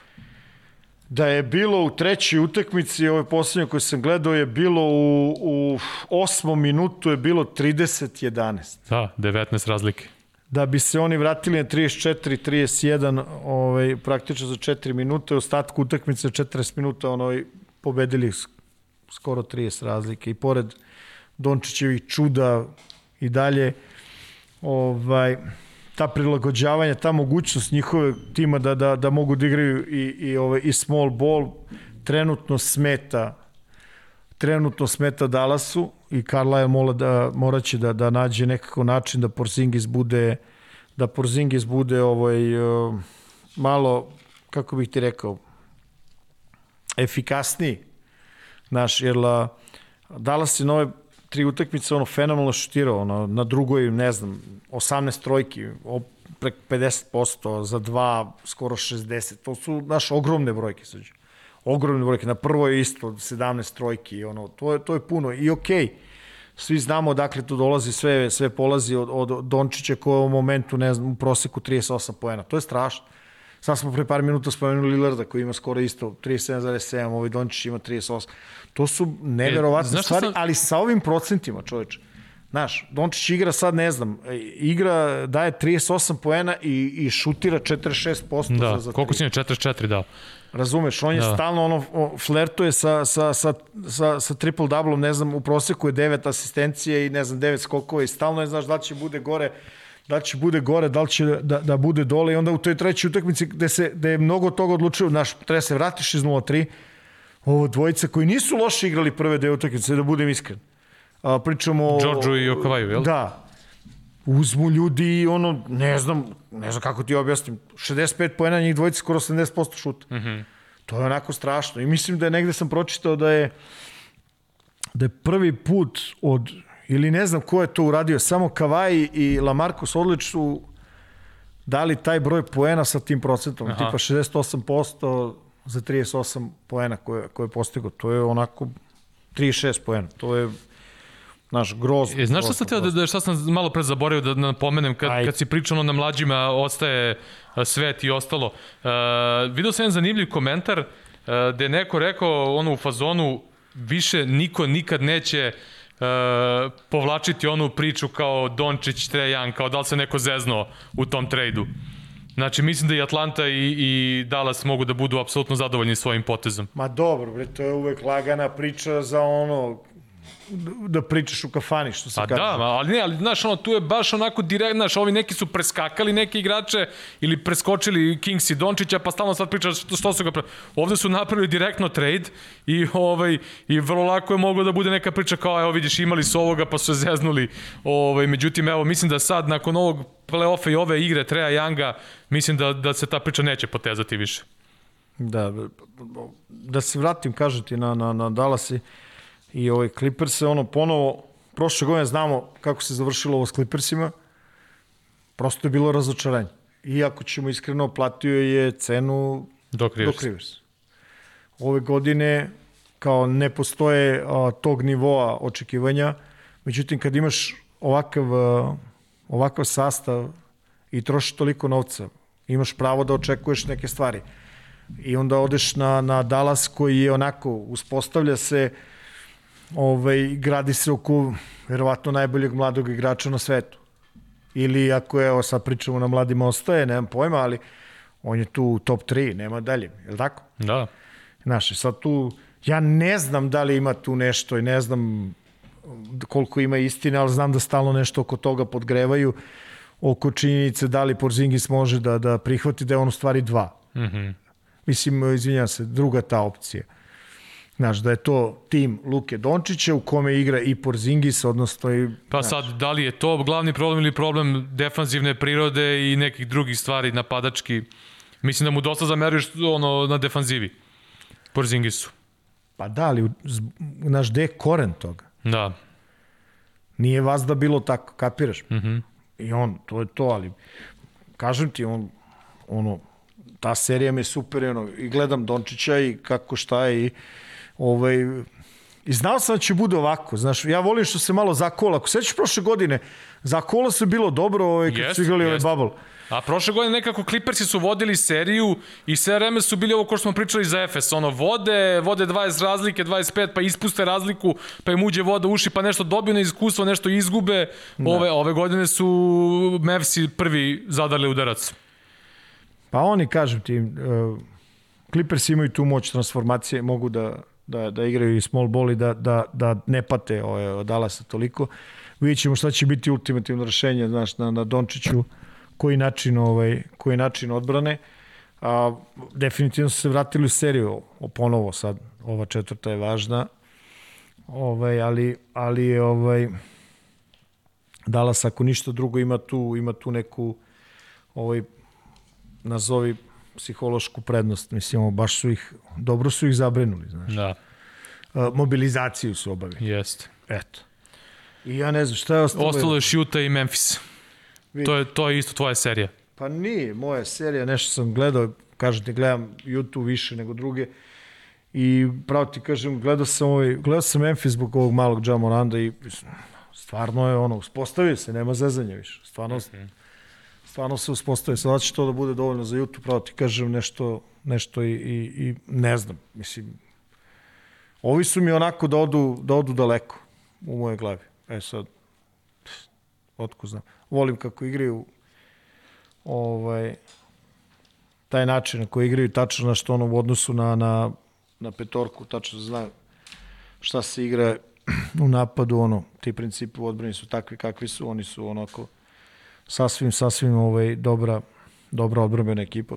Da je bilo u trećoj utakmici, ove poslednje koje sam gledao, je bilo u, u osmom minutu je bilo 30-11. Da, 19 razlike da bi se oni vratili na 34-31 ovaj, praktično za 4 minute, ostatku utakmice 40 minuta onoj, pobedili skoro 30 razlike. I pored Dončićevih čuda i dalje ovaj, ta prilagođavanja, ta mogućnost njihove tima da, da, da mogu da igraju i, i, ovaj, i small ball trenutno smeta trenutno smeta Dallasu i Carlisle mora da, moraće da, da nađe nekako način da Porzingis bude da Porzingis bude ovaj, malo, kako bih ti rekao, efikasniji. Naš, jer la, Dallas je nove tri utakmice ono fenomenalno šutirao, ono, na drugoj, ne znam, 18 trojki, prek 50%, za dva skoro 60. To su naš ogromne brojke suđe ogromne brojke. Na prvoj je isto 17 trojki, ono, to je, to je puno. I okej, okay, svi znamo dakle to dolazi, sve, sve polazi od, od Dončića koja u momentu, ne znam, u proseku 38 poena. To je strašno. Sad smo pre par minuta spomenuli Lillarda koji ima skoro isto 37,7, ovaj Dončić ima 38. To su neverovatne e, stvari, sam... ali sa ovim procentima, čoveče. Znaš, Dončić igra sad, ne znam, igra, daje 38 poena i, i šutira 46% da, za, za koliko si ne 44 dao? Razumeš, on je da. stalno ono, flertuje sa, sa, sa, sa, sa triple double ne znam, u proseku je 9 asistencije i ne znam, 9 skokova i stalno je, znaš, da će bude gore, da će bude gore, da li će da, da bude dole i onda u toj trećoj utakmici gde, se, gde je mnogo toga odlučio, naš, treba se vratiš iz 0-3, ovo dvojica koji nisu loše igrali prve dve utakmice, da budem iskren. A, pričamo o... Đorđu i Okavaju, jel? Da, uzmu ljudi ono, ne znam, ne znam kako ti objasnim, 65 poena njih dvojica, skoro 70% šuta. Mm -hmm. To je onako strašno. I mislim da je negde sam pročitao da je da je prvi put od, ili ne znam ko je to uradio, samo Kavaj i Lamarcus Odlič su dali taj broj poena sa tim procentom, Aha. tipa 68% za 38 poena koje, koje je postigo. To je onako 36 poena. To je Znaš, groz. E, znaš šta sam teo da, da, šta sam malo pre zaboravio da napomenem, kad, Aj. kad si pričano na mlađima ostaje svet i ostalo. Uh, video sam jedan zanimljiv komentar uh, gde je neko rekao ono u fazonu više niko nikad neće uh, povlačiti onu priču kao Dončić, Trejan, kao da li se neko zezno u tom trejdu. Znači, mislim da i Atlanta i, i Dallas mogu da budu apsolutno zadovoljni svojim potezom. Ma dobro, bre, to je uvek lagana priča za ono da pričaš u kafani, što se kaže. A da, ali ne, ali znaš, ono, tu je baš onako direkt, znaš, ovi neki su preskakali neke igrače ili preskočili Kings i Dončića, pa stalno sad pričaš što, što su ga pre... Ovde su napravili direktno trade i, ovaj, i vrlo lako je moglo da bude neka priča kao, evo vidiš, imali su ovoga pa su se zeznuli. Ovaj, međutim, evo, mislim da sad, nakon ovog play-offa i ove igre Treja Younga, mislim da, da se ta priča neće potezati više. Da, da se vratim, kažete, na, na, na Dallas i i ovaj Clippers se ono ponovo, prošle godine znamo kako se završilo ovo s Clippersima, prosto je bilo razočaranje. Iako ćemo iskreno, platio je cenu Dok Rivers. Doc Rivers. Ove godine kao ne postoje a, tog nivoa očekivanja, međutim kad imaš ovakav, a, ovakav sastav i trošiš toliko novca, imaš pravo da očekuješ neke stvari. I onda odeš na, na Dallas koji je onako, uspostavlja se, ovaj, gradi se oko verovatno najboljeg mladog igrača na svetu. Ili ako je, evo sad pričamo na mladima ostaje, nemam pojma, ali on je tu u top 3, nema dalje, je li tako? Da. Znaš, sad tu, ja ne znam da li ima tu nešto i ne znam koliko ima istine, ali znam da stalno nešto oko toga podgrevaju, oko činjenice da li Porzingis može da, da prihvati da je on u stvari dva. Mm -hmm. Mislim, izvinjam se, druga ta opcija. Znaš, da je to tim Luke Dončića u kome igra i Porzingis, odnosno i... Pa sad, da li je to glavni problem ili problem defanzivne prirode i nekih drugih stvari napadački? Mislim da mu dosta zameriš ono na defanzivi. Porzingisu. Pa da, ali, znaš, gde je koren toga? Da. Nije vas da bilo tako, kapiraš? Mm -hmm. I on, to je to, ali kažem ti, on, ono, ta serija me super, ono, i gledam Dončića i kako šta je i ovaj, I znao sam da će bude ovako, znaš, ja volim što se malo zakola. Ako sećaš prošle godine, zakola se bilo dobro ovaj, kad Jest, su igrali ovaj jest. bubble. A prošle godine nekako Clippersi su vodili seriju i sve vreme su bili ovo ko što smo pričali za Efes, ono vode, vode 20 razlike, 25, pa ispuste razliku, pa im uđe voda uši, pa nešto dobiju na iskustvo, nešto izgube. Da. Ove, ove godine su Mavsi prvi zadali udarac. Pa oni, kažem ti, uh, Clippers imaju tu moć transformacije, mogu da, da, da igraju i small ball i da, da, da ne pate ovaj, od Dalasa toliko. Vidjet ćemo šta će biti ultimativno rešenje znaš, na, na Dončiću, koji način, ovaj, koji način odbrane. A, definitivno su se vratili u seriju o, ponovo sad, ova četvrta je važna, ovaj, ali, ali ovaj, Dallas ako ništa drugo ima tu, ima tu neku ovaj, nazovi psihološku prednost. Mislim, baš su ih, dobro su ih zabrinuli, znaš. Da, mobilizaciju su obavili. jeste. Eto. I ja ne znam šta je ostalo. Ostalo je Utah i Memphis. Vidi. To je, to je isto tvoja serija. Pa nije, moja serija, nešto sam gledao, kažem ti, gledam YouTube više nego druge. I pravo ti kažem, gledao sam, ovaj, gledao sam Memphis zbog ovog malog Ja Moranda i stvarno je ono, uspostavio se, nema zezanja više. Stvarno, mm -hmm. Stvarno se uspostavio. Sada će to da bude dovoljno za YouTube, pravo ti kažem nešto, nešto i, i, i ne znam, mislim, ovi su mi onako da odu, da odu daleko u moje glavi. E sad, otko znam. Volim kako igraju ovaj, taj način na koji igraju tačno na što ono u odnosu na, na, na petorku, tačno da znaju šta se igra u napadu, ono, ti principi u odbrani su takvi kakvi su, oni su onako sasvim, sasvim ovaj, dobra, dobra odbrambena ekipa.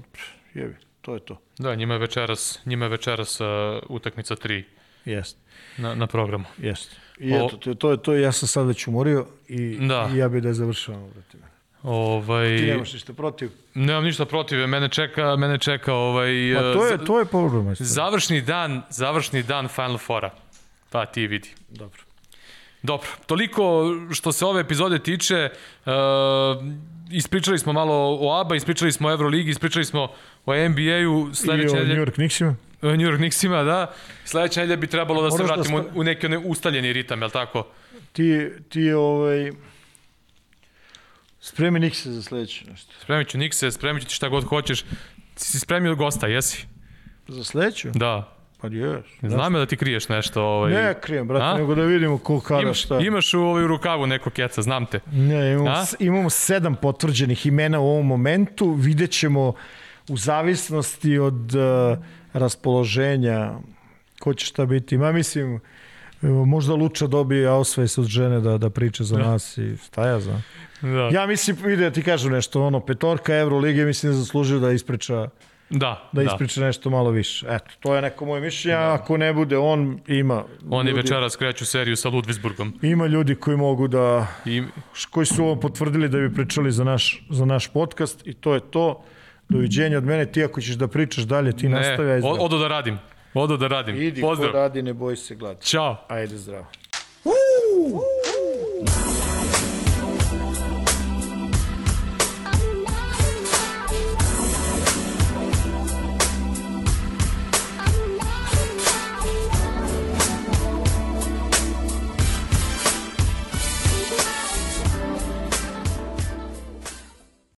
Jevi, to je to. Da, njima je večeras, njima je večeras uh, utakmica 3 Jest, na, na programu. jest. I O- eto, to, je- to je to, ja sam sad već umorio i, Da. i ja bih da je završavamo, brate. Ovaj, Ti nemaš ništa protiv? Nemam ništa protiv, mene čeka, mene čeka ovaj, Pa to je, to je problem. završni dan, završni dan Final Fora. Pa ti vidi. Dobro. Dobro, toliko što se ove epizode tiče, uh, ispričali smo malo o ABA, ispričali smo o Euroligi, ispričali smo o NBA-u, I sledeće o New York Knicksima? o New York Knicksima, da, sledeće nedelje bi trebalo da se da vratimo sta- u neki onaj ustaljeni ritam, je li tako? Ti, ti ovaj... Spremi Nikse za sledeće nešto. Spremit ću Nikse, spremit ću ti šta god hoćeš. Ti si spremio gosta, jesi? Za sledeću? Da. Pa jes. Znam ja da ti kriješ nešto. Ovaj. Ne krijem, brate, A? nego da vidimo ko kada imaš, šta. imaš u, ovaj, u rukavu neko keca, znam te. Ne, imamo, A? s- imamo sedam potvrđenih imena u ovom momentu. Vidjet ćemo u zavisnosti od uh, raspoloženja ko će šta biti. Ma mislim, evo, možda Luča dobije Ausweis od žene da, da priča za nas i šta ja znam. Da. Ja mislim, vidi da ti kažem nešto, ono, petorka Evrolige mislim da zaslužio da ispriča Da, da da. ispriča nešto malo više. Eto, to je neko moje mišljenje, a ako ne bude on, ima Oni ljudi, večeras kreću seriju sa Ludwigsburgom. ima ljudi koji mogu da, I, koji su ovo potvrdili da bi pričali za naš, za naš podcast i to je to. Doviđenja od mene, ti ako ćeš da pričaš dalje, ti ne, nastavi, zdravo. odo da radim. Odo da radim. Idi, Pozdrav. ko radi, ne boj se gladi. Ćao. Ajde zdravo. Woo!